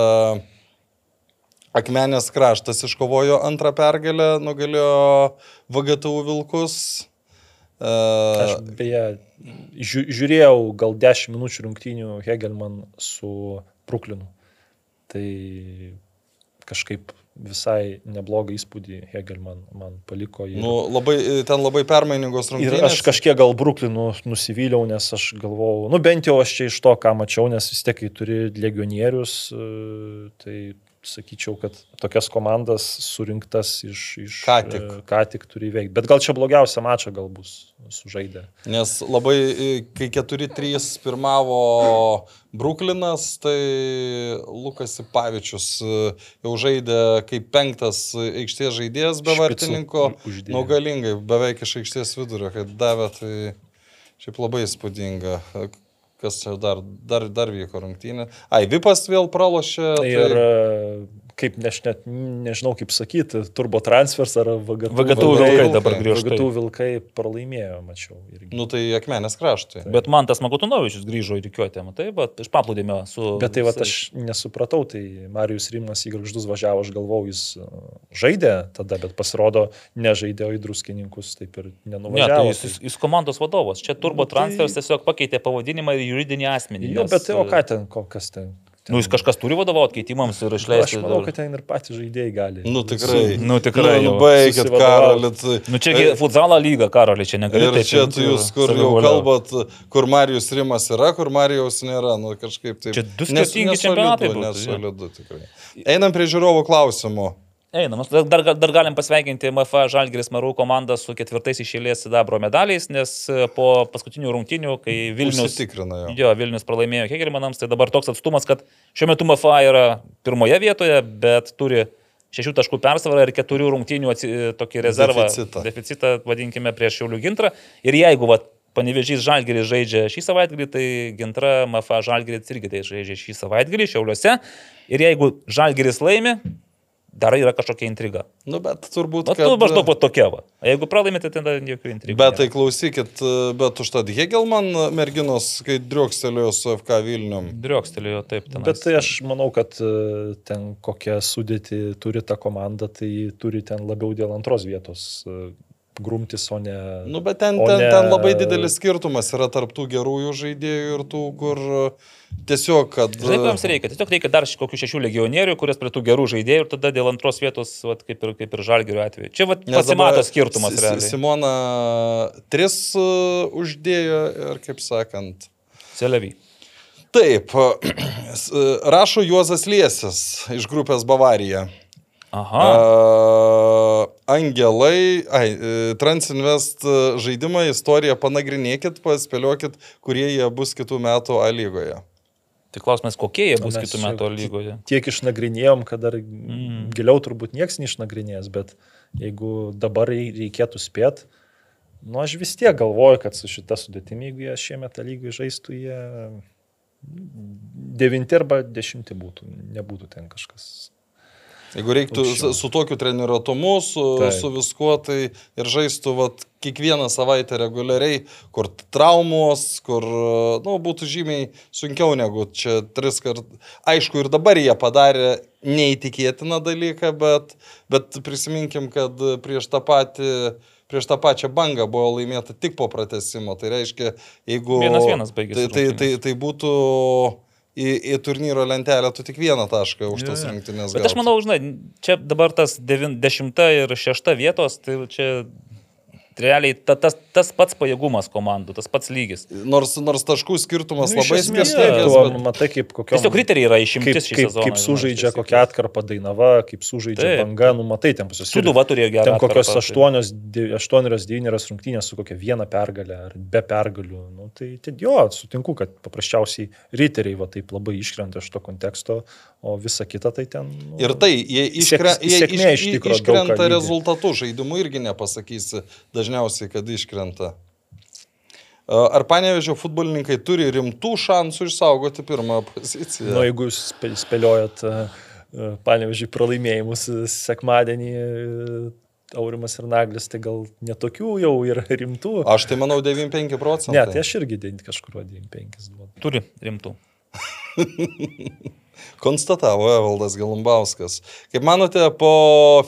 Akmenės kraštas iškovojo antrą pergalę, nugalėjo VGTU Vilkus. Aš Uh, beje žiū, žiūrėjau gal 10 minučių rungtynių Hegelman su Bruklinu. Tai kažkaip visai neblogą įspūdį Hegelman man paliko. Ir, nu, labai, ten labai permainingos ir rungtynės. aš kažkiek gal Bruklinu nusivyliau, nes aš galvojau, nu bent jau aš čia iš to, ką mačiau, nes vis tiek, kai turi legionierius, e, tai sakyčiau, kad tokias komandas surinktas iš... iš Ką tik. e, Ką tik turi veikti. Bet gal čia blogiausia mačą gal bus sužaidę. Nes labai, kai 4-3 pirmavo Bruklinas, tai Lukas Ipavičius jau žaidė kaip penktas aikštės žaidėjas be Špicu vartininko. uždėjo. Nu, galingai, beveik iš aikštės vidurio, kad davė, tai šiaip labai įspūdinga. Kas dar, dar, dar vyko rungtynė? Ai, Vipas vėl pralošė. Tai ir e, kaip, ne, aš net nežinau kaip sakyti, turbo transfers ar VGT. VGTU Vilkai vilkai dabar grįžta. VGT vilkai pralaimėjo, mačiau. Irgi. Nu tai Akmenės kraštui. Bet man tas Magutunovičius grįžo į rykiuotę, matai, bet iš paplūdėmio su... Bet tai va, aš nesupratau, tai Marijus Rimas į garždus važiavo, aš galvau, jis e, žaidė tada, bet pasirodo, nežaidė, o į druskininkus taip ir Ne, tai nenuvažiavo. jis, jis, jis komandos vadovas. Čia turbo Nu, tai- transfers tiesiog pakeitė pavadinimą ir juridinį asmenį. Jo, nes, bet tai o ką ten, kas ten? Ten Nu, jis kažkas turi vadovauti keitimams ir Aš išleisti. manau, dar- kad ten ir patys žaidėjai gali. Nu tikrai. Nu, tikrai Nu, jau. nu baigit, Susivadovaut. Karolit. Nu, čiagi futzalo lyga, Karolė, čia negali. Ir čia tu jūs, kur jau kalbat, kur Marijos Rimas yra, kur Marijos nėra, nu kažkaip taip. Čia du skirtingi čempionatai jo. Nesolidu tikrai. Einam prie žiūrovų klausimų. Einam, dar, dar, galim pasveikinti MFA Žalgiris Marų komandą su ketvirtais išėlės sidabro medaliais, nes e, po paskutinių rungtynių, kai Vilnius, jo. jo, Vilnius pralaimėjo Hegelmanams, tai dabar toks atstumas, kad šiuo metu MFA yra pirmoje vietoje, bet turi šešių taškų persvarą ir keturių rungtynių atsi, tokį rezervą, Deficitą. deficitą vadinkime, prieš Šiaulių gintrą. Ir jeigu va, Panevežys Žalgiris žaidžia šį savaitgalį, tai gintra MFA Žalgiris irgi tai žaidžia šį savaitgalį Šiauliuose. Ir jeigu Žalgiris laimi, dar yra kažkokia intriga. Nu, bet turbūt. O tu maždaug po tokia va. Jeigu pralaimėte, tai tada jokių intrigų. Bet tai klausykit, bet užtat Hegelman merginos, kai driukstelėjo su FK Vilnium. Driokstelėjo taip ten. Bet tai aš manau, kad e, ten kokią sudėtį turi ta komanda, tai turi ten labiau dėl antros vietos e, grumtis, o ne... Nu, bet ten, ten, ne- ten labai didelis skirtumas yra tarptų gerųjų žaidėjų ir tų, kur tiesiog, kad... Žinai, ko jums reikia? Tiesiog reikia dar kokių šešių legionierių, kurias prie tų gerų žaidėjų ir tada dėl antros vietos, vat, kaip, ir, kaip ir žalgerio atveju. Čia vat, pasimato dabar skirtumas realiai. Simona tris uh, uždėjo ir, kaip sakant, Selevi. Taip, *clears throat* rašo Juozas Liesis iš grupės Bavarija. Aha. A, angelai, ai, e, Transinvest žaidimą, istoriją panagrinėkit, paspėliokit, kurie jie bus kitų metų A lygoje. Tai klausimas, kokie jie bus Mes kitų metų lygoje. Tiek išnagrinėjom, kad dar Mm. giliau turbūt nieks neišnagrinės, bet jeigu dabar rei- reikėtų spėti, nu aš vis tiek galvoju, kad su šita sudėtimi, jeigu jie šiemet tą lygį žaistų, jie devinti arba dešimti būtų, nebūtų ten kažkas. Jeigu reiktų Aukščiau. su, su tokiu treniruotumu, su, Taip. su viskuo, tai ir žaistų vat, kiekvieną savaitę reguliariai, kur traumos, kur nu, būtų žymiai sunkiau negu čia tris kartus. Aišku, ir dabar jie padarė neįtikėtiną dalyką, bet, bet prisiminkim, kad prieš tą patį prieš tą pačią bangą buvo laimėta tik po pratesimo. Tai reiškia, jeigu... Vienas vienas baigėsi Tai, tai, tai, tai būtų į, į turnyro lentelę tu tik vieną tašką už tas rungtynės. Bet aš gautum. manau, žinai, čia dabar tas 10 ir 6 vietos, tai čia realiai ta, tas, tas pats pajėgumas komandų, tas pats lygis. Nors, nors taškų skirtumas Nu, labai tu bet- matai, kaip kokia... Tiesiog riteriai yra kaip, išimtis šį kaip, sezoną. kaip sužaidžia kokia atkarpa Dainava, kaip sužaidžia Taip. banga, nu matai, ten pas juos. Sūduva turėjo gerą Ten kokios atkarpą, tai- 8-9 rungtynės su kokia viena pergalė ar be pergalių. Nu, tai, tai jo, sutinku, kad paprasčiausiai riteriai va taip labai iškrenta iš to konteksto, o visa kita tai ten... Nu, Ir tai, jie, iškre, jie iš, iš iškrenta rezultatų, žaidimų irgi nepasakysi dažniausiai, kad iškrenta. Ar panevežio futbolininkai turi rimtų šansų išsaugoti pirmą poziciją? Nu, jeigu jūs spėliojat, panevežiai, pralaimėjimus e, sekmadienį e, Aurimas ir Naglis, tai gal netokių jau ir *laughs* rimtų. Aš tai manau 95 procentų. Ne, tai aš irgi kažkur 95 duodu. Turi rimtų. *laughs* Konstatavo Evaldas Galumbauskas. Kaip manote, po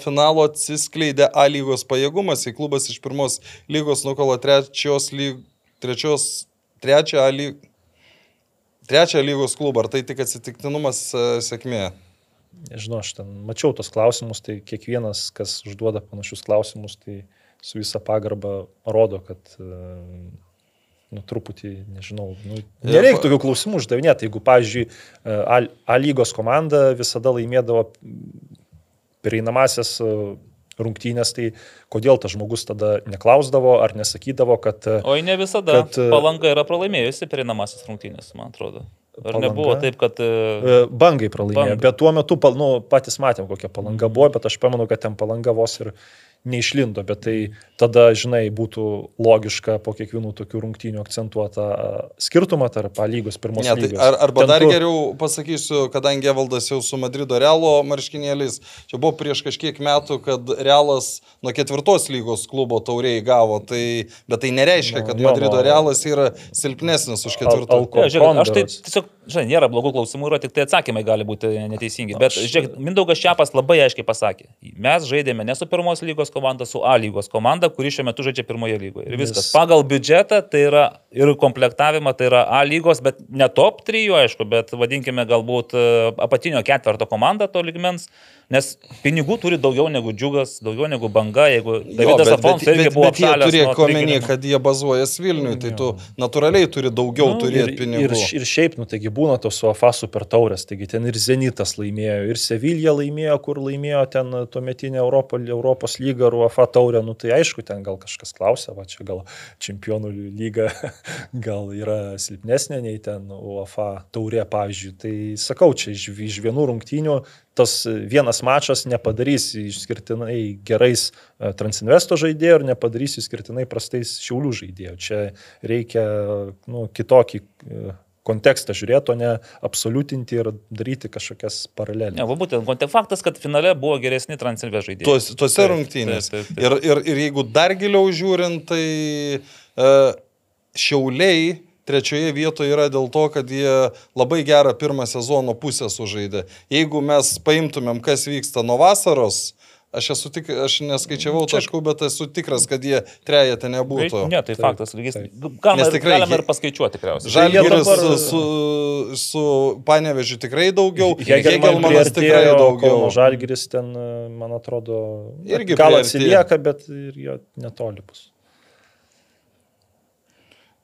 finalo atsiskleidė A lygos pajėgumas, į klubas iš pirmos lygos nukolo trečios lyg, trečios, trečią A lyg, trečią lygos klubą. Ar tai tik atsitiktinumas e, sėkmė? Nežinau, aš ten mačiau tos klausimus, tai kiekvienas, kas užduoda panašius klausimus, tai su visa pagarba rodo, kad e, nu, truputį, nežinau, nu, nereikia tokių klausimų uždavinėti. Jeigu, pavyzdžiui, e, A, lygos komanda visada laimėdavo pereinamasias e, rungtynės, tai kodėl tas žmogus tada neklausdavo ar nesakydavo, kad... e, O ne visada. Kad, Palanga yra pralaimėjusi perinamasis rungtynės, man atrodo. Ar Palanga? nebuvo taip, kad... Bangai pralaimėjo, Banga. bet tuo metu nu, patys matėm, kokia palanga buvo, bet aš pamenu, kad ten palanga vos ir neišlindo, bet tai tada, žinai, būtų logiška po kiekvienų tokių rungtynių akcentuota skirtumą tarp A lygos pirmos Ne, tai lygos. ar, arba Ten dar kur- geriau pasakysiu, kadangi Evaldas jau su Madrido Realo marškinėliais, čia buvo prieš kažkiek metų, kad Realas nuo ketvirtos lygos klubo tauriai gavo, tai, bet tai nereiškia, Nu, kad jo, Madrido nu, Realas yra silpnesnis už Al- ketvirtą. Alko- Ne, žiūrėk, aš tai tiesiog, žinai, nėra blogų klausimų, yra tik tai atsakymai gali būti neteisingi. Bet, žiūrėk, Mindaugas Čiapas labai aiškiai pasakė, mes žaidėme ne su pirmos lygos komanda, su A lygos komanda, kuri šiuo metu žaidžia pirmoje lygoje. Ir viskas. Nes- Pagal biudžetą tai yra ir komplektavimą tai yra A lygos, bet ne top 3, aišku, bet vadinkime galbūt e, apatinio ketverto komanda to ligmens, nes pinigų turi daugiau negu džiugas, daugiau negu banga, jeigu Davidas Afons irgi buvo bet jie apšalęs turėjo nuo omeny, kad jie bazuojas Vilniui, tai tu natūraliai turi daugiau Nu, turėti pinigų. ir, ir šiaip, nu, taigi būna tos UEFA super taurės, taigi ten ir Zenitas laimėjo, ir Sevilija laimėjo, kur laimėjo ten tuometinė Europo, Europos lyga, ar UEFA taurė, nu tai aišku, ten gal kažkas klausia, va čia gal čempionų lyga *laughs* gal yra silpnesnė nei ten UEFA taurė, pavyzdžiui. Tai sakau, čia iš, iš vienų rungtynių tas vienas mačas nepadarys išskirtinai gerais e, Transinvesto žaidėjų ir nepadarys išskirtinai prastais Šiaulių žaidėjų. Čia reikia nu, kitokį e, kontekstą žiūrėti, o ne absoliutinti ir daryti kažkokias paralelės. Ne, va būtent faktas, kad finale buvo geresni Transilvė žaidėjai. Tuos, tuose Taip, rungtynėse. taip, taip, taip. Ir, ir, ir jeigu dar giliau žiūrint, tai uh, šiauliai trečioje vietoje yra dėl to, kad jie labai gerą pirmą sezono pusę sužaidė. Jeigu mes paimtumėm, kas vyksta nuo vasaros, aš, esu tik, aš neskaičiavau Čia- taškų, bet esu tikras, kad jie trejate nebūtų. Ne, tai Taip, faktas. Lygis, galima, tikrai galima jie- ir paskaičiuoti tikriausiai. Žalgiris dabar- su, su Panevežiu tikrai daugiau, *laughs* Hegelman Hegelmanas tikrai daugiau. Žalgiris ten, man atrodo, Irgi gal atsilieka, bet ir jo netoli bus.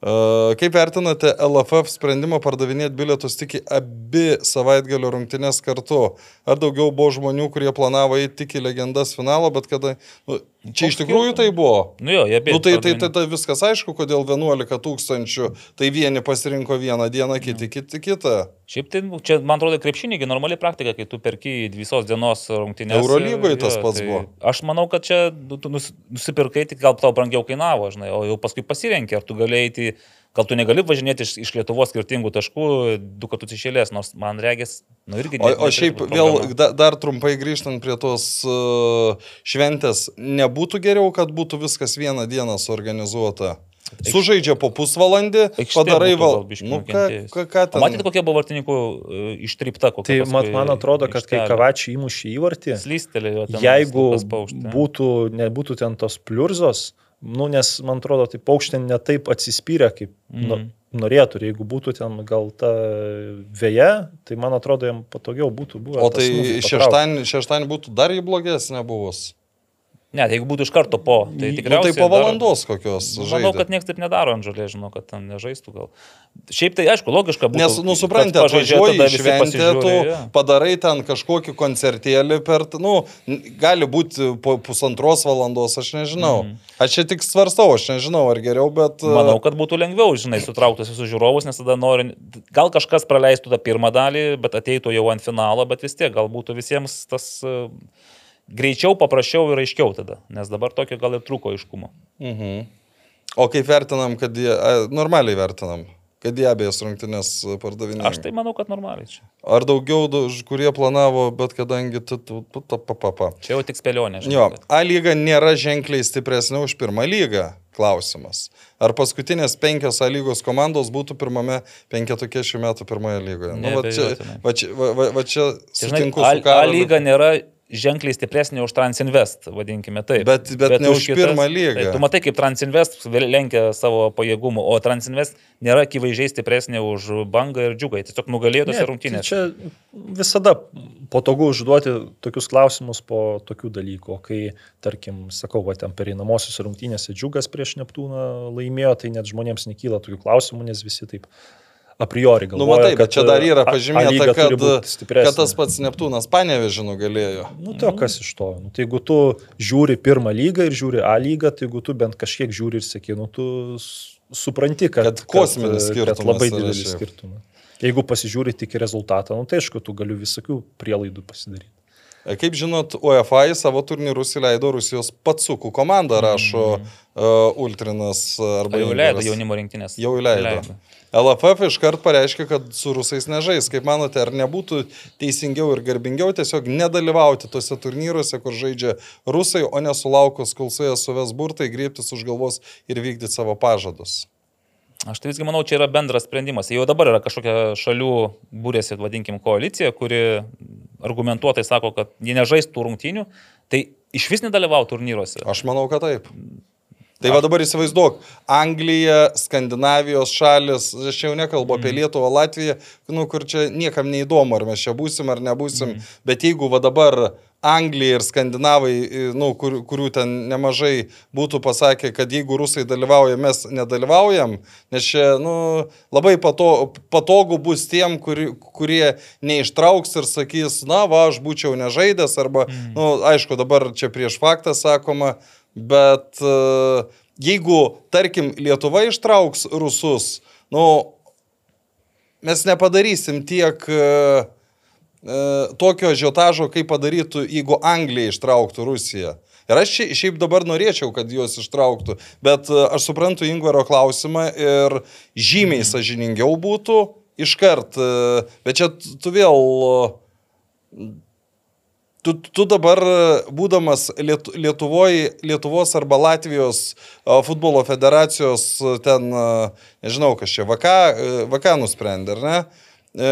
Uh, Kaip vertinate LFF sprendimą pardavinėti bilietus tik į abi savaitgalio rungtynės kartu? Ar daugiau buvo žmonių, kurie planavo eiti tik į legendas finalą, bet kada... Nu, Čia iš tikrųjų tai buvo. Nu jo, jie bėgo. Nu, tai, tai, tai, tai viskas aišku, kodėl 11 tūkstančių, tai vieni pasirinko vieną dieną, kiti, kiti kitą. Šiaip tai, nu, čia, man atrodo, krepšinėgi normali praktika, kai tu perki visos dienos rungtynės. Eurolygoje tas Jo, pats tai buvo. Aš manau, kad čia nu, tu nus- nusipirkai, tik gal tau brangiau kainavo, žinai, o jau paskui pasirenki, ar tu galėjai, tai, gal tu negali važinėti iš, iš Lietuvos skirtingų taškų du kartus išėlės, nors man regis, nu irgi... O, ne- o šiaip vėl da, dar trumpai grįžtant prie tos uh, šventės, nebūtų geriau, kad būtų viskas vieną dieną suorganizuota. Sužaidžia po pusvalandį, Aikštė padarai val... Nu, ką, ką, ką ten? matėte, kokia buvo vartininkų e, ištrypta, kokia Tai mat, man atrodo, kad kai aikštelė? Kavačiai įmušė įvartį, jeigu būtų, nebūtų ten tos pliurzos, nu, nes man atrodo, tai paukštė netaip atsispyrė, kaip mm. nu, norėtų. Ir jeigu būtų ten gal ta vėja, tai man atrodo, jam patogiau būtų buvę. O tai šeštadienį būtų dar į blogesnė buvus. Ne, tai jeigu būtų iš karto po, tai Nu, tikriausiai... tai po dar- valandos kokios. Manau, žaidė. kad niekas taip nedaro ant žolės, žinau, kad ten nežaistų gal. Šiaip tai aišku, logiška būtų. Nes, nu, suprantate, visi šventę, tu jo. padarai ten kažkokį koncertėlį per, nu, gali būti po pusantros valandos, aš nežinau. Mm. Aš čia tik svarstau, aš nežinau, ar geriau, bet... uh, Manau, kad būtų lengviau, žinai, sutrauktas visus žiūrovus, nes tada nori, gal kažkas praleistų tą pirmą dalį, bet ateitų jau ant finalo, bet vis tiek gal būtų visiems tas uh, greičiau, paprasčiau ir aiškiau tada, nes dabar tokio gal ir trūko aiškumo. Mhm. O kaip vertinam, kad jie... A, normaliai vertinam, kad jie abejas rungtynės pardavinėjo. Aš tai manau, kad normaliai čia. Ar daugiau, kurie planavo, bet kadangi... tu- tu- tu- ta- pa- pa- pa. Čia jau tik spėlionė, žinai. Jo, kad- A lyga nėra ženkliai stipresnė už pirmą lygą. Klausimas. Ar paskutinės penkios A lygos komandos būtų pirmame penketukė šių metų pirmoje lygoje? Nu, va, čia, va, čia, va, va, va čia Tai, žinai, sutinku A, su A Karoliu. lyga nėra ženkliai stipresnė už Transinvest, vadinkime taip. Bet- bet ne už pirmą lygą. Tai, tu matai, kaip Transinvest lenkia savo pajėgumų, o Transinvest nėra akivaizdžiai stipresnė už bangą ir džiugą. Tiesiog nugalėtose Ne, rungtynėse. tai Čia visada patogu užduoti tokius klausimus po tokių dalykų. O Kai, tarkim, sakau, va, ten pereinamosios rungtynėse džiugas prieš Neptūną laimėjo, tai net žmonėms nekyla tokių klausimų, nes visi taip a priori Nu, galvoja. matai, bet čia dar yra A- A pažymėta, kad, kad tas pats Neptūnas panevežį nugalėjo. Nu, tai o kas iš to? Nu, tai jeigu tu žiūri pirmą lygą ir žiūri A lygą, tai jeigu tu bent kažkiek žiūri ir sėki, nu, tu supranti, kad, Kad kosminis kad skirtumas labai yra didelis skirtumas. Jeigu pasižiūri tik į rezultatą, nu, tai aišku, tu gali visokių prielaidų pasidaryti. E, Kaip žinot, UEFA į savo turnyrus įleido Rusijos patsukų komandą, rašo uh, Ultrinas uh, arba Ar jau leido Ingaras. jaunimo rinktinės? Jau įleido. LFF iškart pareiškė, kad su rusais nežais. Kaip manote, ar nebūtų teisingiau ir garbingiau tiesiog nedalyvauti tose turnyruose, kur žaidžia rusai, o nesulaukus, kol su jie suves burtai, griebtis už galvos ir vykdyti savo pažadus? Aš tai visgi manau, čia yra bendras sprendimas. Jau dabar yra kažkokia šalių būrėsi, vadinkim, koalicija, kuri argumentuotai sako, kad jie nežais tų rungtynių, tai iš vis nedalyvautų turnyruose. Aš manau, kad taip. Tai va dabar įsivaizduok, Anglija, Skandinavijos šalis, aš jau nekalbu apie Lietuvą, Latviją, nu, kur čia niekam neįdomu, ar mes čia būsim ar nebūsim, mm. bet jeigu va dabar Anglija ir Skandinavai, nu, kur, kurių ten nemažai būtų pasakę, kad jeigu rusai dalyvauja, mes nedalyvaujam, nes čia nu, labai pato, patogu bus tiem, kuri, kurie neištrauks ir sakys, na va, aš būčiau nežaidęs, arba, mm. nu, aišku, dabar čia prieš faktą sakoma, bet uh, jeigu, tarkim, Lietuva ištrauks rusus, nu, mes nepadarysim tiek uh, uh, tokio žiotažo, kaip padarytų, jeigu Anglija ištrauktų Rusiją. Ir aš šia- šiaip dabar norėčiau, kad juos ištrauktų, bet uh, aš suprantu Ingvaro klausimą ir žymiai sažiningiau būtų iškart, bet čia tu vėl Tu, tu dabar, būdamas Liet, Lietuvoje, Lietuvos arba Latvijos a, futbolo federacijos a, ten, nežinau, kas čia, VK, VK nusprendė, ar ne? E,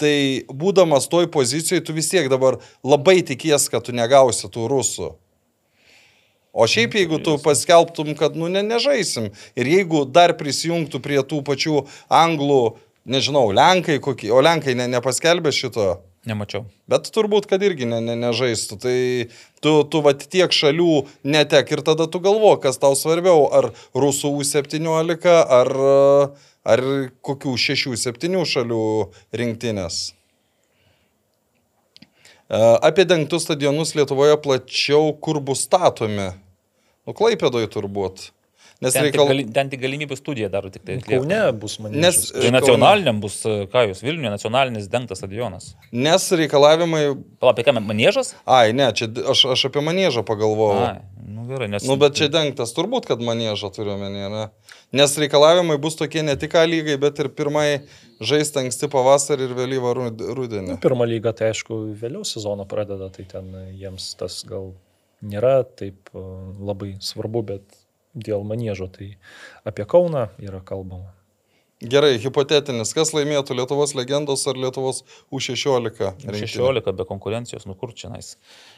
tai būdamas toj pozicijoje, tu vis tiek dabar labai tikies, kad tu negausi tų rusų. O šiaip jeigu tu paskelbtum, kad nu ne, nežaisim ir jeigu dar prisijungtų prie tų pačių anglų, nežinau, lenkai kokie, o lenkai ne, nepaskelbė šito. Nemačiau. Bet turbūt, kad irgi ne, ne, nežaistų. Tai tu, tu vat tiek šalių netek ir tada tu galvo, kas tau svarbiau, ar rusų U17, ar, ar kokių 6-7 šalių rinktinės. E, Apie dengtus stadionus Lietuvoje plačiau, kur bus statomi. Nu, Klaipėdoj turbūt. Nes Ten, reikal... tik, gali, ten tik galimybių studija dar tik tai. atlieka. Kaune bus Nes, manęs. Tai nacionaliniam bus, e, ką jūs, Vilniuje nacionalinis dengtas stadionas. nes reikalavimai... Palauk, apie ką, manėžas? Ai, ne, čia aš, aš apie manėžą pagalvojau. Ai, nu gerai, nes... Nu, bet čia dengtas turbūt, kad manėžą turiu omenyje, ne? Nes reikalavimai bus tokie ne tik A lygai, bet ir pirmai žaisti anksti pavasarį ir vėlyvą rud- rudenį. Pirmą lygą, tai aišku, vėliau sezoną pradeda, tai ten jiems tas gal nėra taip e, labai svarbu, bet dėl manėžo, tai apie Kauną yra kalbama. Gerai, hipotetinis, kas laimėtų Lietuvos legendos ar Lietuvos U16? rinktinė? 16 be konkurencijos, nu kur čia nais.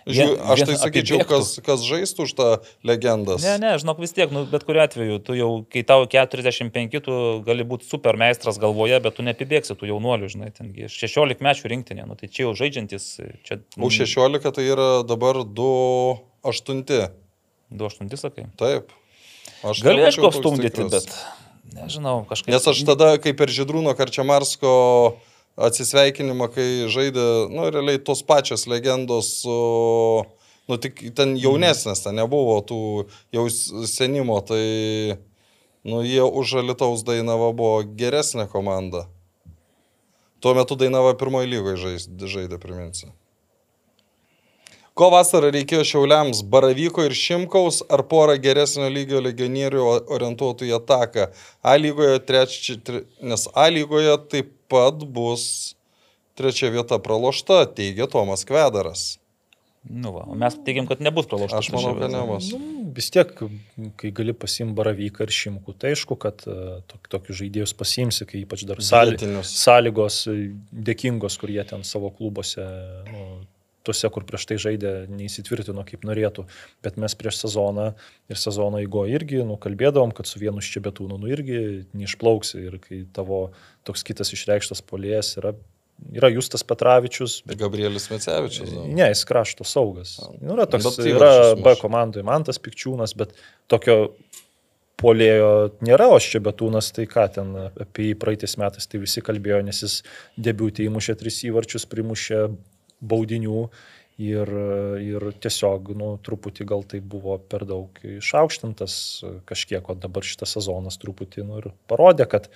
Žiū, aš tai sakyčiau, kas, kas žaistų už tą legendas. Ne, ne, žinok, vis tiek, nu, bet kuriu atveju, tu jau, kai tau 45, tu gali būti super meistras galvoje, bet tu nepibėgsi tų jaunuolių, žinai, tengi 16 mečių rinktinė, nu, tai čia jau žaidžiantis, čia... U16 tai yra dabar 2-8. 2-8, sakai. Taip. Aš Gali, aišku, apstumdyti, bet nežinau, kažkaip. Nes aš tada, kaip per Židrūno Karčiamarsko atsisveikinimą, kai žaidė, nu, realiai tos pačios legendos, su, nu, tik ten jaunesnės, ten nebuvo tų jau senimo, tai, nu, jie už Alitaus Dainava buvo geresnė komanda. Tuo metu Dainava pirmoji lygoje žaidė, priminsiu. Ko vasarą reikėjo Šiauliams - Baravyko ir Šimkaus ar porą geresnio lygio legionierių orientuotų į ataką? A lygoje trečia, tre, nes A lygoje taip pat bus trečia vieta pralošta, teigia Tomas Kvedaras. Nu, va, o mes teigiam, kad nebus pralošta. Aš manau, kad nebus. Nu, vis tiek, kai gali pasimti baravyką ir šimkų, tai aišku, kad e, tok, tokius žaidėjus pasimsi, kai ypač dar sąly, sąlygos e, dėkingos, kur jie ten savo klubuose, nu, tuose, kur prieš tai žaidė, neįsitvirtino kaip norėtų. Bet mes prieš sezoną ir sezono įgoje irgi nu, kalbėdavom, kad su vienu ščebetūnu nu, irgi neišplauksi. Ir kai tavo toks kitas išreikštas polėjas yra, yra Justas Petravičius, bet Gabrielis Mecevičius. gal. Ne, jis krašto saugas. Nu, yra toks, tai yra B komandoje Mantas Pikčiūnas, bet tokio polėjo nėra, o Ščebetūnas, tai ką ten apie jį praeitais metais, tai visi kalbėjo, nes jis debiutį įmušė tris įvarčius, primušė baudinių ir, ir tiesiog, nu, truputį gal tai buvo per daug išaukštintas kažkiek, o dabar šitas sezonas truputį, nu, ir parodė, kad,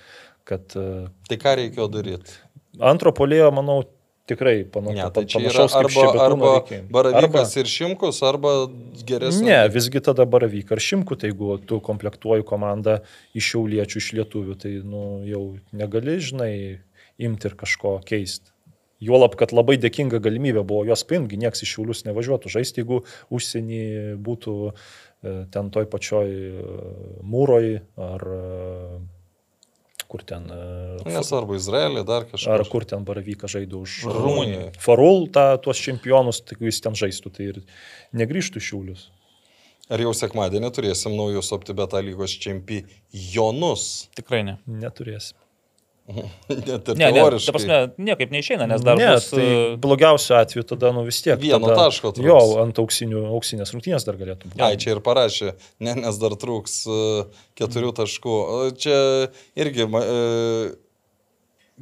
kad Tai ką reikėjo daryti? antro polėjo, manau, tikrai panu, Ne, tai panašaus arba, Ščebetūno arba. Baravykas ir Šimkus, arba geresnis. Ne, visgi tada baravyk ar šimku, tai jeigu tu komplektuoji komandą iš šiauliečių, iš lietuvių, tai nu, jau negali, žinai, imti ir kažko keisti. Juolab, kad labai dėkinga galimybė buvo juos paimti, nieks iš šiaulius nevažiuotų žaisti, jeigu užsienį būtų e, ten toj pačioj e, mūroj ar e, kur ten. e, Nesvarbu, Izraelį, dar kažką. Ar kur ten baravyka žaidė už Rumunijoje. Farul, tą, tuos čempionus, tai jis ten žaistų, tai ir negrįžtų šiaulius. Ar jau sekmadienį turėsim naujus OptiBeta lygos čempionus? Tikrai ne. Neturėsim. *laughs* Net Ne, ne, ta prasme, niekaip neišeina, nes dar ne, bus... tai e, blogiausiu atveju tada, nu vis tiek. Vieno tada, taško trūks. Jo, ant auksinių, auksinės rungtynės dar galėtų būti. Ai, čia ir parašė, ne, nes dar trūks e, keturių taškų. Čia irgi e,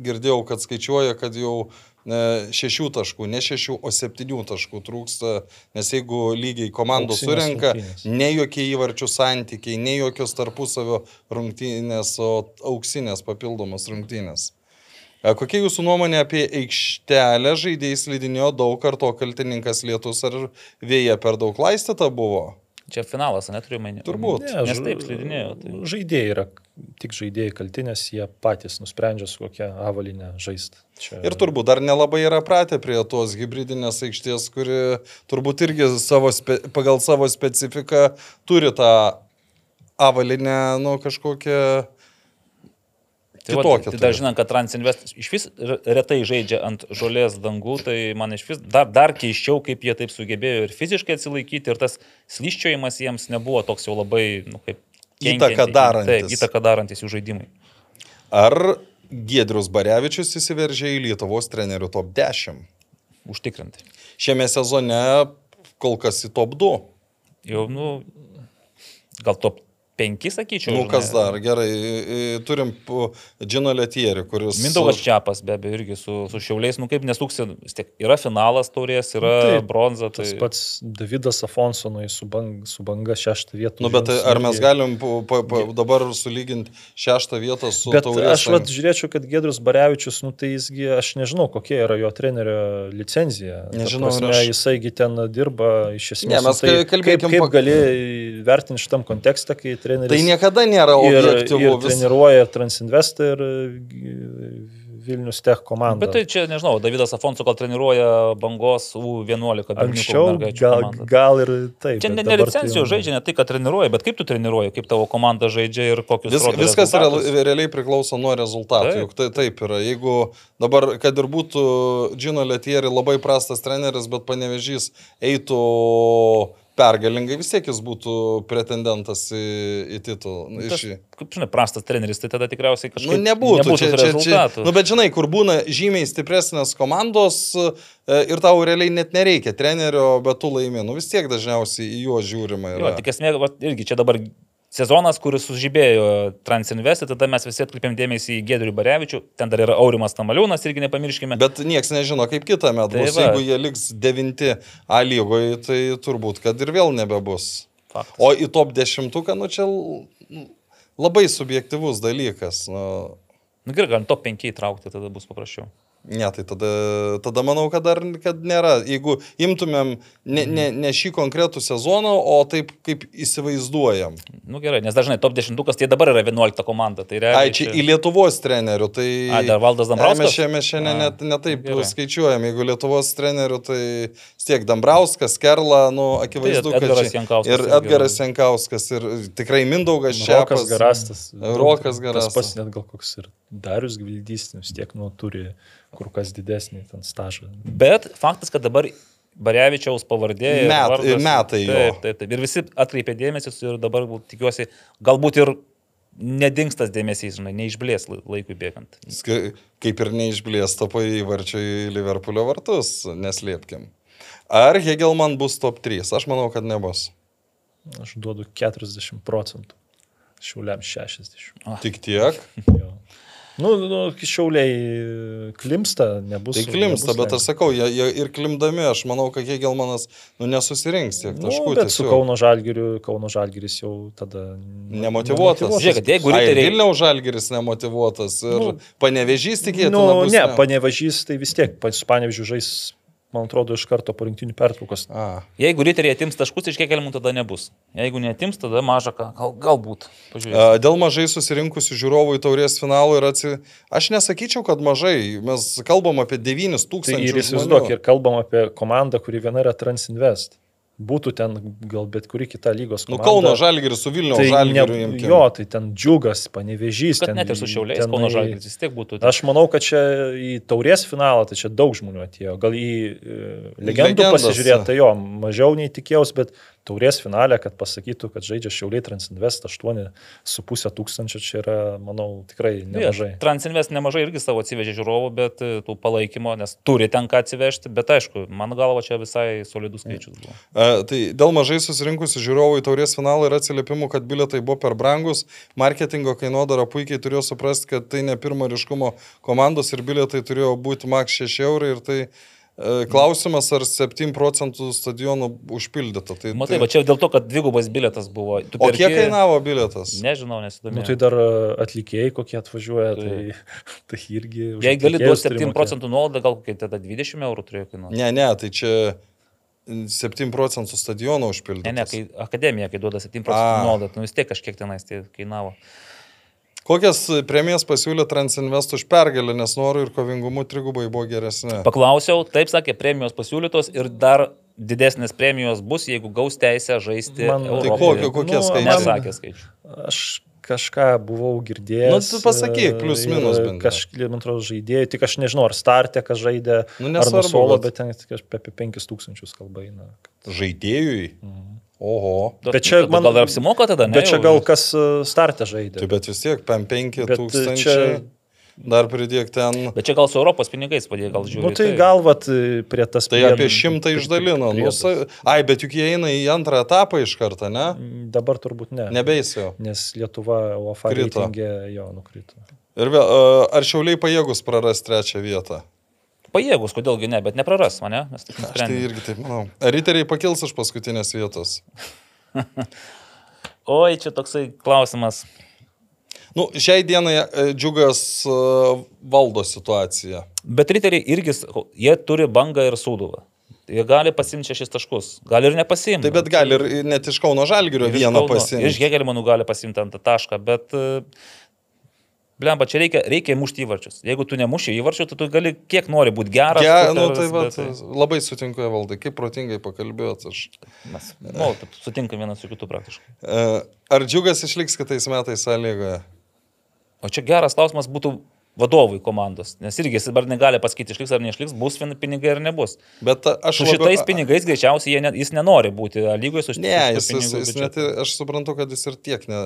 girdėjau, kad skaičiuoja, kad jau e, šešių taškų, ne šešių, o septynių taškų trūksta, nes jeigu lygiai komandos surenka, ne jokie įvarčių santykiai, ne jokios tarpusavio rungtynės, o auksinės papildomos rungtynės. E, Kokia jūsų nuomonė apie aikštelę žaidėjai slidinėjo daug karto kaltininkas lietus ar vėja per daug laistyta buvo? Čia finalas, neturiu mane. Turbūt. Ne, Nes taip slidinėjo. Tai... Žaidėjai yra, tik žaidėjai kaltinės, jie patys nusprendžia su kokia avalinė žaisti. Čia... Ir turbūt dar nelabai yra pratę prie tos hybridinės aikštės, kuri turbūt irgi savo spe, pagal savo specifiką turi tą avalinę, nu, kažkokią Tai, va, kitokią. tai dar žinant, kad Transinvest iš vis re- retai žaidžia ant žolės dangų, tai man iš vis dar, dar keiščiau, kaip jie taip sugebėjo ir fiziškai atsilaikyti, ir tas slyščiojimas jiems nebuvo toks jau labai, nu, kaip... Kenkiantis. darantis. Taip, įtaką darantis jų žaidimai. Ar Giedrius Barevičius įsiveržė į Lietuvos trenerių top 10? Užtikrinti. Šiame sezone kol kas į top 2. Jau, nu, gal top penki, sakyčiau. Nu, kas dar? Gerai, turim Džino Letierį, kuris... Mindaugas Čiapas, be abejo, irgi su, su šiauliais, nu kaip nesuksi, yra finalas taurės, yra Nu, taip, bronza. Tai... Tas pats Davidas Afonsonui su, bang, su banga šeštą vietą. Nu, bet tai užims ar mes galim pa, pa, pa, dabar sulyginti šeštą vietą su Bet taurės? aš vat, žiūrėčiau, kad Gedrus Barevičius, nu tai jisgi, aš nežinau, kokia yra jo trenerio licenzija. Nežinau, prasme, aš- Jisaigi ten dirba iš esmės. Ne, nu, mes tai ka- kalbėkim Kaip, kaip pak- gali vertinti šitam kontekste, kai treneris... Tai niekada nėra ir, objektyvu. ir vis- treniruoja ir Transinvestą, ir Vilnius Tech komandą. Bet tai čia, nežinau, Davidas Afonso gal treniruoja bangos U11 berniukų Anksčiau gal, komandą. gal ir taip. Čia ne, ne tai licencijų jau- žaidžia, ne tai, kad treniruoja, bet kaip tu treniruoji, kaip tavo komanda žaidžia ir kokius Vis, viskas rezultatus. real, realiai priklauso nuo rezultatų. Taip. Juk tai taip yra. Jeigu dabar, kad ir būtų Džino Letieri labai prastas treneris, bet panevežys eitų pergalingai, vis tiek jis būtų pretendentas į, į titulą. Nu, Iš, Tas, kaip žinai, prastas treneris, tai tada tikriausiai kažkaip Nu, nebūtų, nebūtų čia, čia, čia, rezultatų. nu, bet žinai, kur būna žymiai stipresnės komandos e, ir tau realiai net nereikia trenerio, bet tu laimi. Nu vis tiek dažniausiai į juos žiūrima. Jo, Yra. tik esmė, va, irgi čia dabar sezonas, kuris sužibėjo Transinvestį, tada mes visi atkreipėm dėmesį į Gedrių Barevičių, ten dar yra Aurimas Tamaliūnas, irgi nepamirškime. Bet niekas nežino, kaip kitą metą Tai bus. va. Jeigu jie liks devinti A lygoje, tai turbūt, kad ir vėl nebebus. Faktas. O į top dešimtuką, nu čia nu, labai subjektivus dalykas. Nu, Nu, gerai, galim top 5 įtraukti, tada bus paprasčiau. Ne, tai tada, tada manau, kad dar kad nėra. Jeigu imtumėm ne, ne, ne šį konkretų sezoną, o taip kaip įsivaizduojam. Nu gerai, nes dažnai top 10, tai dabar yra 11 komanda. Tai Ai, čia į Lietuvos trenerių, tai... Ai, dar Valdas Dambrauskas? Mes šiandien šiandien A, net netaip gerai. skaičiuojam. Jeigu Lietuvos trenerių, tai tiek Dambrauskas, Kerla, nu, akivaizdu, Tai Edgaras kad... Jankauskas Ir Edgaras. Jankauskas, ir tikrai Mindaugas Rokas Čiapas. Garastas. Rokas Tas Garastas. pats net gal koks ir Darius Gvildys, vis tiek nu, turi kur kas didesnį ten stažą. Bet faktas, kad dabar Barevičiaus pavardė. Met- vardas- metai. Taip, taip, taip. Ir visi atkreipė dėmesį ir dabar tikiuosi, galbūt ir nedingstas dėmesys, žinai, neišblės lai- laikui bėgant. Kaip ir neišblės tapo įvarčio į Liverpoolio vartus, neslėpkim. Ar Hegelman bus top 3? Aš manau, kad nebus. Aš duodu 40 procentų. Šiauliam 60. Tik tiek. Jo. Nu, nu, šiauliai klimsta, nebus. Tai klimsta, nebus bet aš sakau, jie, jie ir klimdami, aš manau, kad Hegelmanas nu, nesusirinks tiek Nu, taškų. bet su tiesiog. Kauno Žalgiriu, Kauno Žalgiris jau tada... Nemotyvuotas. Žiūrėk, kad jeigu Ai, riteriai- Vilniaus žalgeris nemotyvuotas ir Nu, nu, panevežys tikėtina. Nu, bus, ne, panevažys, tai vis tiek, su panevežiu žais, man atrodo, iš karto po rinktinių pertraukos. A, Jeigu riteriai atims taškus iš kiek kelmų, tada nebus. Jeigu neatims, tada maža ką. Gal, galbūt. A, Dėl mažai susirinkusių žiūrovų į taurės finalą ir atsi... Aš nesakyčiau, kad mažai. Mes kalbam apie 9 Tai tūkstančių. ir įsivaizduok, ir kalbam apie komandą, kuri viena yra Transinvest. Būtų ten gal bet kuri kita lygos Nu, komanda. Kauno žalgeris su Vilniaus tai žalgeriu. ne, imkim. jo, tai ten džiugas, panevežys. Ten, net ir su šiauliais, tenai- Kauno Žalgiris vis tiek būtų. Aš manau, kad čia į taurės finalą, tai čia daug žmonių atėjo. Gal į e, legendų Legendas. pasižiūrėti, tai jo, mažiau nei tikėjausi, bet taurės finalę, kad pasakytų, kad žaidžia Šiauliai Transinvest 8,5 tūkstančio, čia yra, manau, tikrai nemažai. Transinvest nemažai irgi savo atsivežė žiūrovų, bet e, tų palaikymo, nes turi ten ką atsivežti, bet aišku, mano galva čia visai solidus skaičius buvo. E, Tai dėl mažai susirinkusių žiūrovų į taurės finalą yra atsiliepimų, kad biletai buvo per brangus, marketingo kainodara puikiai turėjo suprasti, kad tai ne pirmo ryškumo komandos ir biletai turėjo būti maks 6 eurai ir tai klausimas, ar 7 procentų stadionų užpildyta. Tai, Matai, tai... va čia dėl to, kad dvigubas biletas buvo. Tu O perki- kiek kainavo biletas? Nežinau, Nu, nesidomėjau. tai dar e, atlikėjai kokie atvažiuoja, tai, tai *laughs* irgi... už Jei gali duoti turi 7 mokėt. procentų nuolaidą, gal kokie tada 20 eurų turėjo kainuoti. Ne, ne, tai čia 7 procentų stadiono užpildyta. Ne, ne, kai akademija, kai duoda 7 A. procentų nuolaidą, nu vis tiek kažkiek tenais tai kainavo. Kokias premijas pasiūlė Transinvest už pergalę, nes norų ir kovingumu trigubai buvo geresni. Paklausiau, taip sakė, premijos pasiūlytos ir dar didesnės premijos bus, jeigu gaus teisę žaisti. Man- Tai Europoje. kokio- kokie Nu, skaičiai? Nesakė skaičių. Aš kažką buvau girdėjęs. Nu, tu pasakyk, e, plius ir minus bent. Kažkaip, man atrodo, žaidėjai, tik aš nežinau, ar startė, kas žaidė, Nu, ar nesvarbu, nuo solo, bet- ten tik apie 5000 kalba eina. Žaidėjui? Mhm. Oho. Bet čia man- Gal ir apsimoka tada, ne? Bet čia gal kas e, startė žaidė. Tai bet vis tiek 5 Bet, e, tūkstančiai. čia Dar pridėk ten. Bet čia gal su Europos pinigais padėjo, gal žiūri. Nu, tai gal vat, prie tas... Tai priedų- apie šimtą išdalino. Nu, ai, bet juk jie eina į antrą etapą iš karto, ne? Dabar turbūt ne. Nebeisiu. Nes Lietuva UEFA reitingė jo nukrito. Ir vėl, ar šiauliai pajėgus praras trečią vietą? Pajėgus, kodėlgi ne, bet nepraras mane. Taip Aš tai irgi taip manau. Ar riteriai pakils iš paskutinės vietos? *laughs* Oi, čia toksai klausimas. Nu, šiai dienai e, džiugas e, valdo situaciją. Bet riteriai irgi, jie turi bangą ir sūduvą. Jie gali pasimti šešis taškus. Gali ir nepasimti. Tai bet gali ir net iš Kauno Žalgirio vieną Ir iš pasimti. Hegelmanų gali pasimti ant tašką, bet... e, Blemba, čia reikia, reikia mušti įvarčius. Jeigu tu nemuši įvarčių, tai tu gali kiek nori būti geras. Ja, super, nu, tai va, bet- labai sutinku, valdai, kaip protingai pakalbėjot. Aš. Mes, nu, sutinkam vienas su kitu praktiškai. E, Ar džiugas išliks kitais metais sąlygoje? O čia geras klausimas būtų vadovui komandos, nes irgi jis dabar negali pasakyti, išliks ar neišliks, bus pinigai ar nebus. Bet aš Su šitais pinigais greičiausiai ne, jis nenori būti lygoje su Ne, šitais jis, jis, jis net, aš suprantu, kad jis ir tiek ne,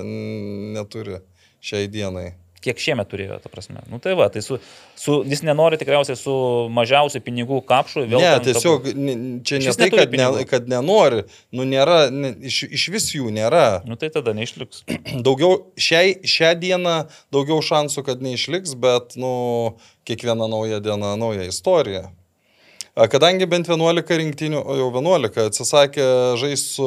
neturi šiai dienai. Kiek šiemet turėjo, ta prasme. Nu tai va, tai su, su, jis nenori tikriausiai su mažiausiu pinigų kapšu vėl. Ne, tiesiog ne- čia ne tai, kad, ne, pinigų. kad nenori, nu nėra, ne, iš, iš vis jų nėra. Nu tai tada neišliks. *clears throat* Daugiau, šiai, šią dieną daugiau šansų, kad neišliks, bet, nu, kiekviena nauja diena, nauja istorija. Kadangi bent 11 rinktinių, o jau 11 atsisakė žaisti su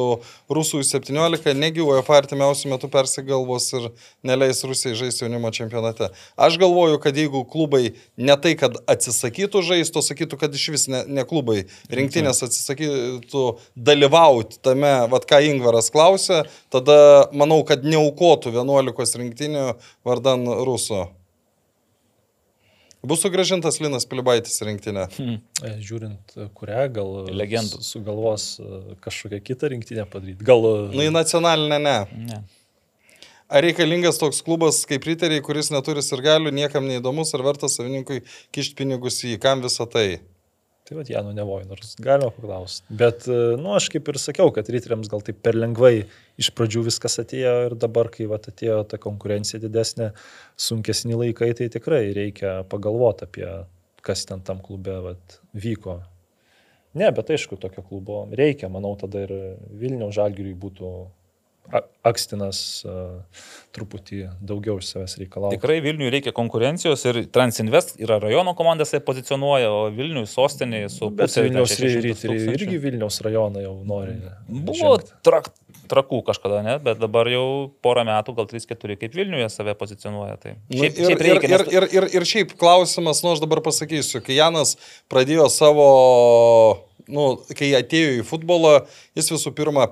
Rusų 17, negi UEFA artimiausių metų persigalvos ir neleis Rusijai žaisti jaunimo čempionate. Aš galvoju, kad jeigu klubai ne tai, kad atsisakytų žaisti, o sakytų, kad iš vis ne, ne klubai rinktinės atsisakytų dalyvauti tame, vad ką Ingvaras klausė, tada manau, kad neaukotų 11 rinktinių vardan Rusų. Bus sugražintas Linas Pilibaitis į rinktinę. E, Žiūrint, e, kurią gal Legendų. su- sugalvos e, kažkokią kitą rinktinę padaryti. Gal... e, Nu, į nacionalinę ne. Ne. Ar reikalingas toks klubas kaip riteriai, kuris neturi sirgalių, niekam neįdomus, ar verta savininkui kišti pinigus į jį, kam visą tai? Tai vad, Janu nevoju, nors galima paklausti. Bet, e, nu, aš kaip ir sakiau, kad ryteriams gal taip per lengvai iš pradžių viskas atėjo ir dabar, kai vat, atėjo ta konkurencija didesnė, sunkesni laikai, tai tikrai reikia pagalvoti apie, kas ten tam klube vat, vyko. Ne, bet aišku, tokio klubo reikia. Manau, tada ir Vilniaus žalgiriui būtų Akstinas uh, truputį daugiau iš savęs reikalauja. Tikrai Vilniui reikia konkurencijos ir Transinvest yra rajono komandas, jie pozicionuoja, o Vilniui sostinė su Bet Vilniaus ten 600 ryteriai tūkstančių. irgi Vilniaus rajoną jau nori. Buvo žengt. Trak, trakų kažkada, ne? bet dabar jau porą metų, gal 3-4 kaip Vilniuje save pozicionuoja. Tai Nu, šiaip, ir, šiaip ir, reikia, ir, nes- ir, ir, ir šiaip klausimas, nu aš dabar pasakysiu, kai Janas pradėjo savo, nu, kai atėjo į futbolą, jis visų pirma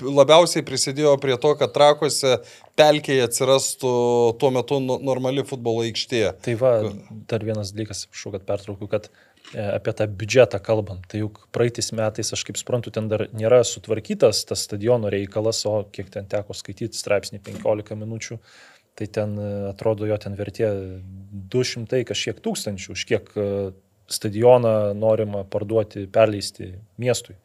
labiausiai prisidėjo prie to, kad trakose pelkėje atsirastų tuo metu nu- normali futbolo aikštė. Tai va, dar vienas dalykas, prašau, kad pertraukiu, kad e, apie tą biudžetą kalbant, tai juk praeitais metais, aš kaip suprantu, ten dar nėra sutvarkytas tas stadiono reikalas, o kiek ten teko skaityti straipsnį 15 minučių, tai ten e, atrodo jo ten vertė 200 kažkiek tūkstančių, už kiek e, stadioną norima parduoti, perleisti miestui.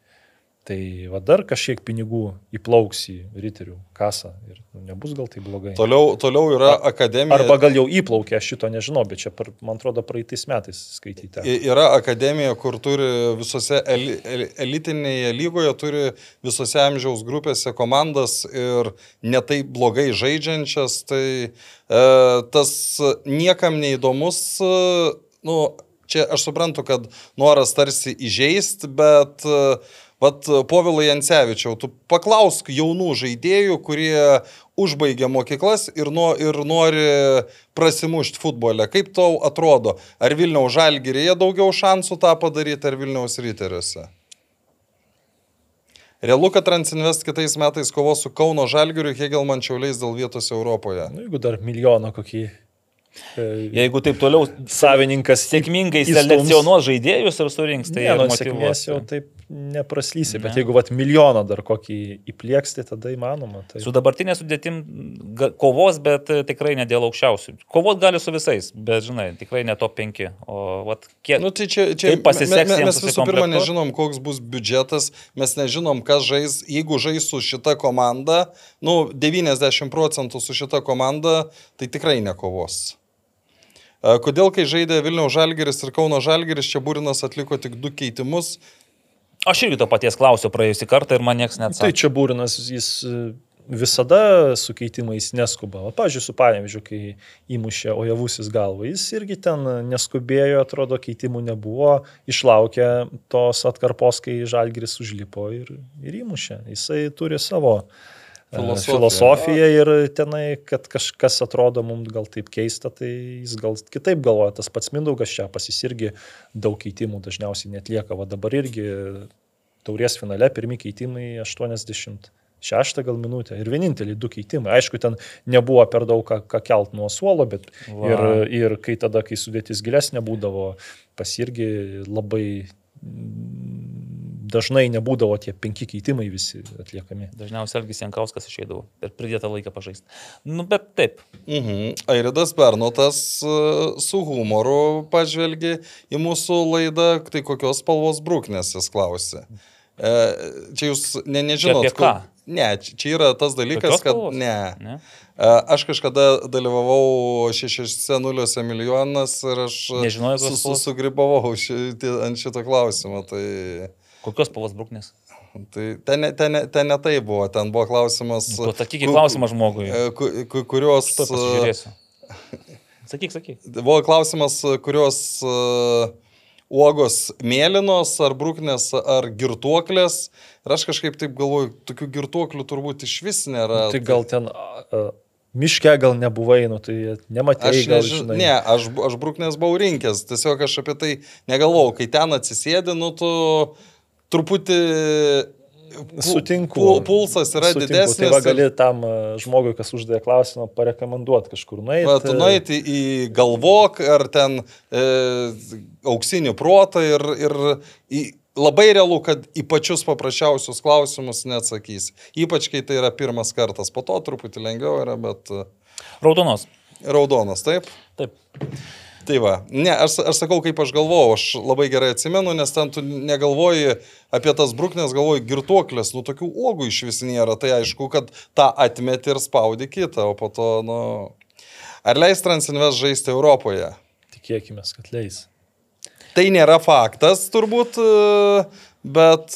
Tai va dar kažkiek pinigų įplauks į riterių kasą ir nu, nebus gal tai blogai. Toliau, toliau yra akademija. Arba gal jau įplaukė, aš šito nežinau, bet čia, per, man atrodo, praeitais metais skaityti. Yra akademija, kur turi visose eli, eli, elitinėje lygoje, turi visose amžiaus grupėse komandas ir netai blogai žaidžiančias, tai e, tas niekam neįdomus, e, nu, čia aš suprantu, kad noras tarsi įžeisti, bet e, Vat Povilai Jansevičiau, tu paklausk jaunų žaidėjų, kurie užbaigia mokyklas ir, nuo, ir nori prasimušti futbole. Kaip tau atrodo, ar Vilniaus žalgyrėje daugiau šansų tą padaryti, ar Vilniaus ryteriuose? Realu, kad Transinvest kitais metais kovos su Kauno žalgyriu Hegelman Čiauliais dėl vietos Europoje. Nu, jeigu dar milijoną kokį e, Jeigu taip toliau savininkas sėkmingai selekcionuos žaidėjus ir surinks, tai ne, ir nu, motyvuos. sėkmės jau taip nepraslysi, bet Ne. jeigu vat, milijoną dar kokį įplieks, tai tada įmanoma. Tai... Su dabartinė sudėtim kovos, bet tikrai ne dėl aukščiausių. Kovot gali su visais, bet žinai, tikrai ne top 5. O vat, kiek... Nu, tai čia, čia Kaip pasiseks me- me- mes visų pirma nežinom, koks bus biudžetas, mes nežinom, kas žais, jeigu žais su šita komanda, nu, 90 procentų su šita komanda, tai tikrai nekovos. E, Kodėl, kai žaidė Vilniaus Žalgeris ir Kauno Žalgeris, čia Būrinas atliko tik du keitimus? Aš irgi to paties klausiau praėjusį kartą ir man niekas Tai neatsakė. čia Būrinas, jis e, visada su keitimais neskuba. O, pažiūrėjau, su Panevižiu, kai įmušė Ojavusis galvą, jis irgi ten neskubėjo, atrodo, keitimų nebuvo, išlaukė tos atkarpos, kai Žalgiris užlipo ir, ir įmušė. Jisai turi savo e, Filosofiją. filosofiją ir tenai, kad kažkas atrodo mums gal taip keista, tai jis gal kitaip galvoja. Tas pats Mindaugas čia pasisirgi daug keitimų dažniausiai netlieka. Va dabar irgi taurės finale pirmi keitimai 86 gal minutę ir vieninteliai du keitimai. Aišku, ten nebuvo per daug ką, ką kelt nuo suolo, bet Va. ir, ir kai tada, kai sudėtis gilesnė būdavo, pasirgi labai mm, dažnai nebūdavo tie penki keitimai visi atliekami. Dažniausiai Elgis Jankauskas išeidavo per pridėtą laiką pažaisti. Nu, bet taip. Mhm. Airidas Bernotas e, su humoru pažvelgė į mūsų laidą, tai kokios spalvos brūknės jis klausė. E, Čia jūs ne, nežinot. Čia ką? Ne, čia yra tas dalykas, kad... Ne. Ne? E, Aš kažkada dalyvavau 6-0 milijonas ir aš Nežinojau, su, su, sugribavau šitį, ant šito klausimo. Tai, Kokios spalvos brūknės? tai ten, ne- ten, ne- ten ne tai buvo, ten buvo klausimas. Pasakyk ku- klausimą žmogui. e, ku- ku- Kurios... Pasižiūrėsiu. Sakyk, sakyk. Buvo klausimas, kurios uh, uogos mėlynos, ar brūknės, ar girtuoklės. Ir aš kažkaip taip galvoju, tokių girtuoklių turbūt iš vis nėra. Tai gal ten a, miške gal nebuvai, nu tai nematėjai, Aš gal nežinau, žinai. ne, aš, aš brūknės buvau rinkęs, tiesiog aš apie tai negalvojau, kai ten atsisėdi, nu tu truputį pu- Sutinku. pu- Pulsas yra Sutinku. didesnis. Tai va gali tam a, žmogui, kas uždavė klausimą, parekomenduoti kažkur nueiti. Va, tu nueiti į galvok ar ten e, auksinį protą ir, ir į, labai realu, kad į pačius paprasčiausius klausimus neatsakys. Ypač, kai tai yra pirmas kartas. Po to truputį lengviau yra, bet e, Raudonos. raudonas, taip? Taip. Tai va, ne, aš, aš sakau, kaip aš galvojau, aš labai gerai atsimenu, nes ten tu negalvoji apie tas brūknės, galvoji girtuoklės, nu tokių uogų iš vis nėra, tai aišku, kad tą atmeti ir spaudi kitą, o po to, nu... Ar leis Transinvest žaisti Europoje? Tikėkime, kad leis. Tai nėra faktas turbūt, bet,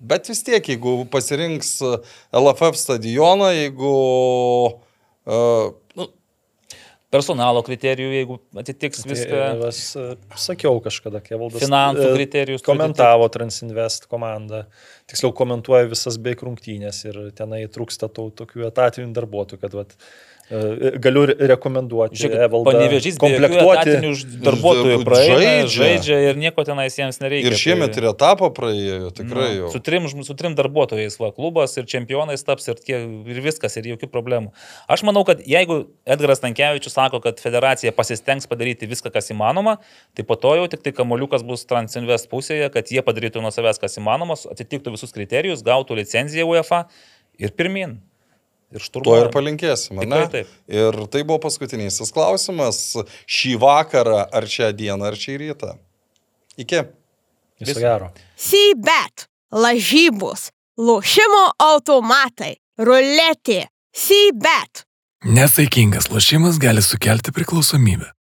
bet vis tiek, jeigu pasirinks LFF stadioną, jeigu... Nu, Personalo kriterijų, jeigu atitiks viską. Tai, vas, a, sakiau kažkada, Kevaldas. Finansų e, kriterijus Komentavo Transinvest komandą. Tiksliau komentuoja visas beveik rungtynės ir tenai trūksta tų tokių etatinių darbuotojų, kad vat, e, galiu re- rekomenduoti. Žiūrėk, panevežys komplektuoti. darbuotojų praeina, Žaidžia. žaidžia. ir nieko tenais jiems nereikia. ir šiemet Tai- ir etapą praėjo, tikrai Nu, jau. Su trim, su trim darbuotojais, va, klubas ir čempionais taps ir, tie, ir viskas, ir jokių problemų. Aš manau, kad jeigu Edgaras Tankievičius sako, kad federacija pasistengs padaryti viską, kas įmanoma, tai po to jau tik tai kamoliukas bus Transinvest pusėje, kad jie padarytų nuo savęs, kas įmanoma, atitiktų visus kriterijus, gautų licenciją UEFA ir pirmin. Ir To šturmuoja. ir palinkėsim, Tikrai taip. Ir tai buvo paskutinysis klausimas. Šį vakarą, ar šią dieną, ar šį rytą. Iki. Viso gero. Sybet, lažybos, lošimo automatai, ruletė, Sybet. Nesaikingas lošimas gali sukelti priklausomybę.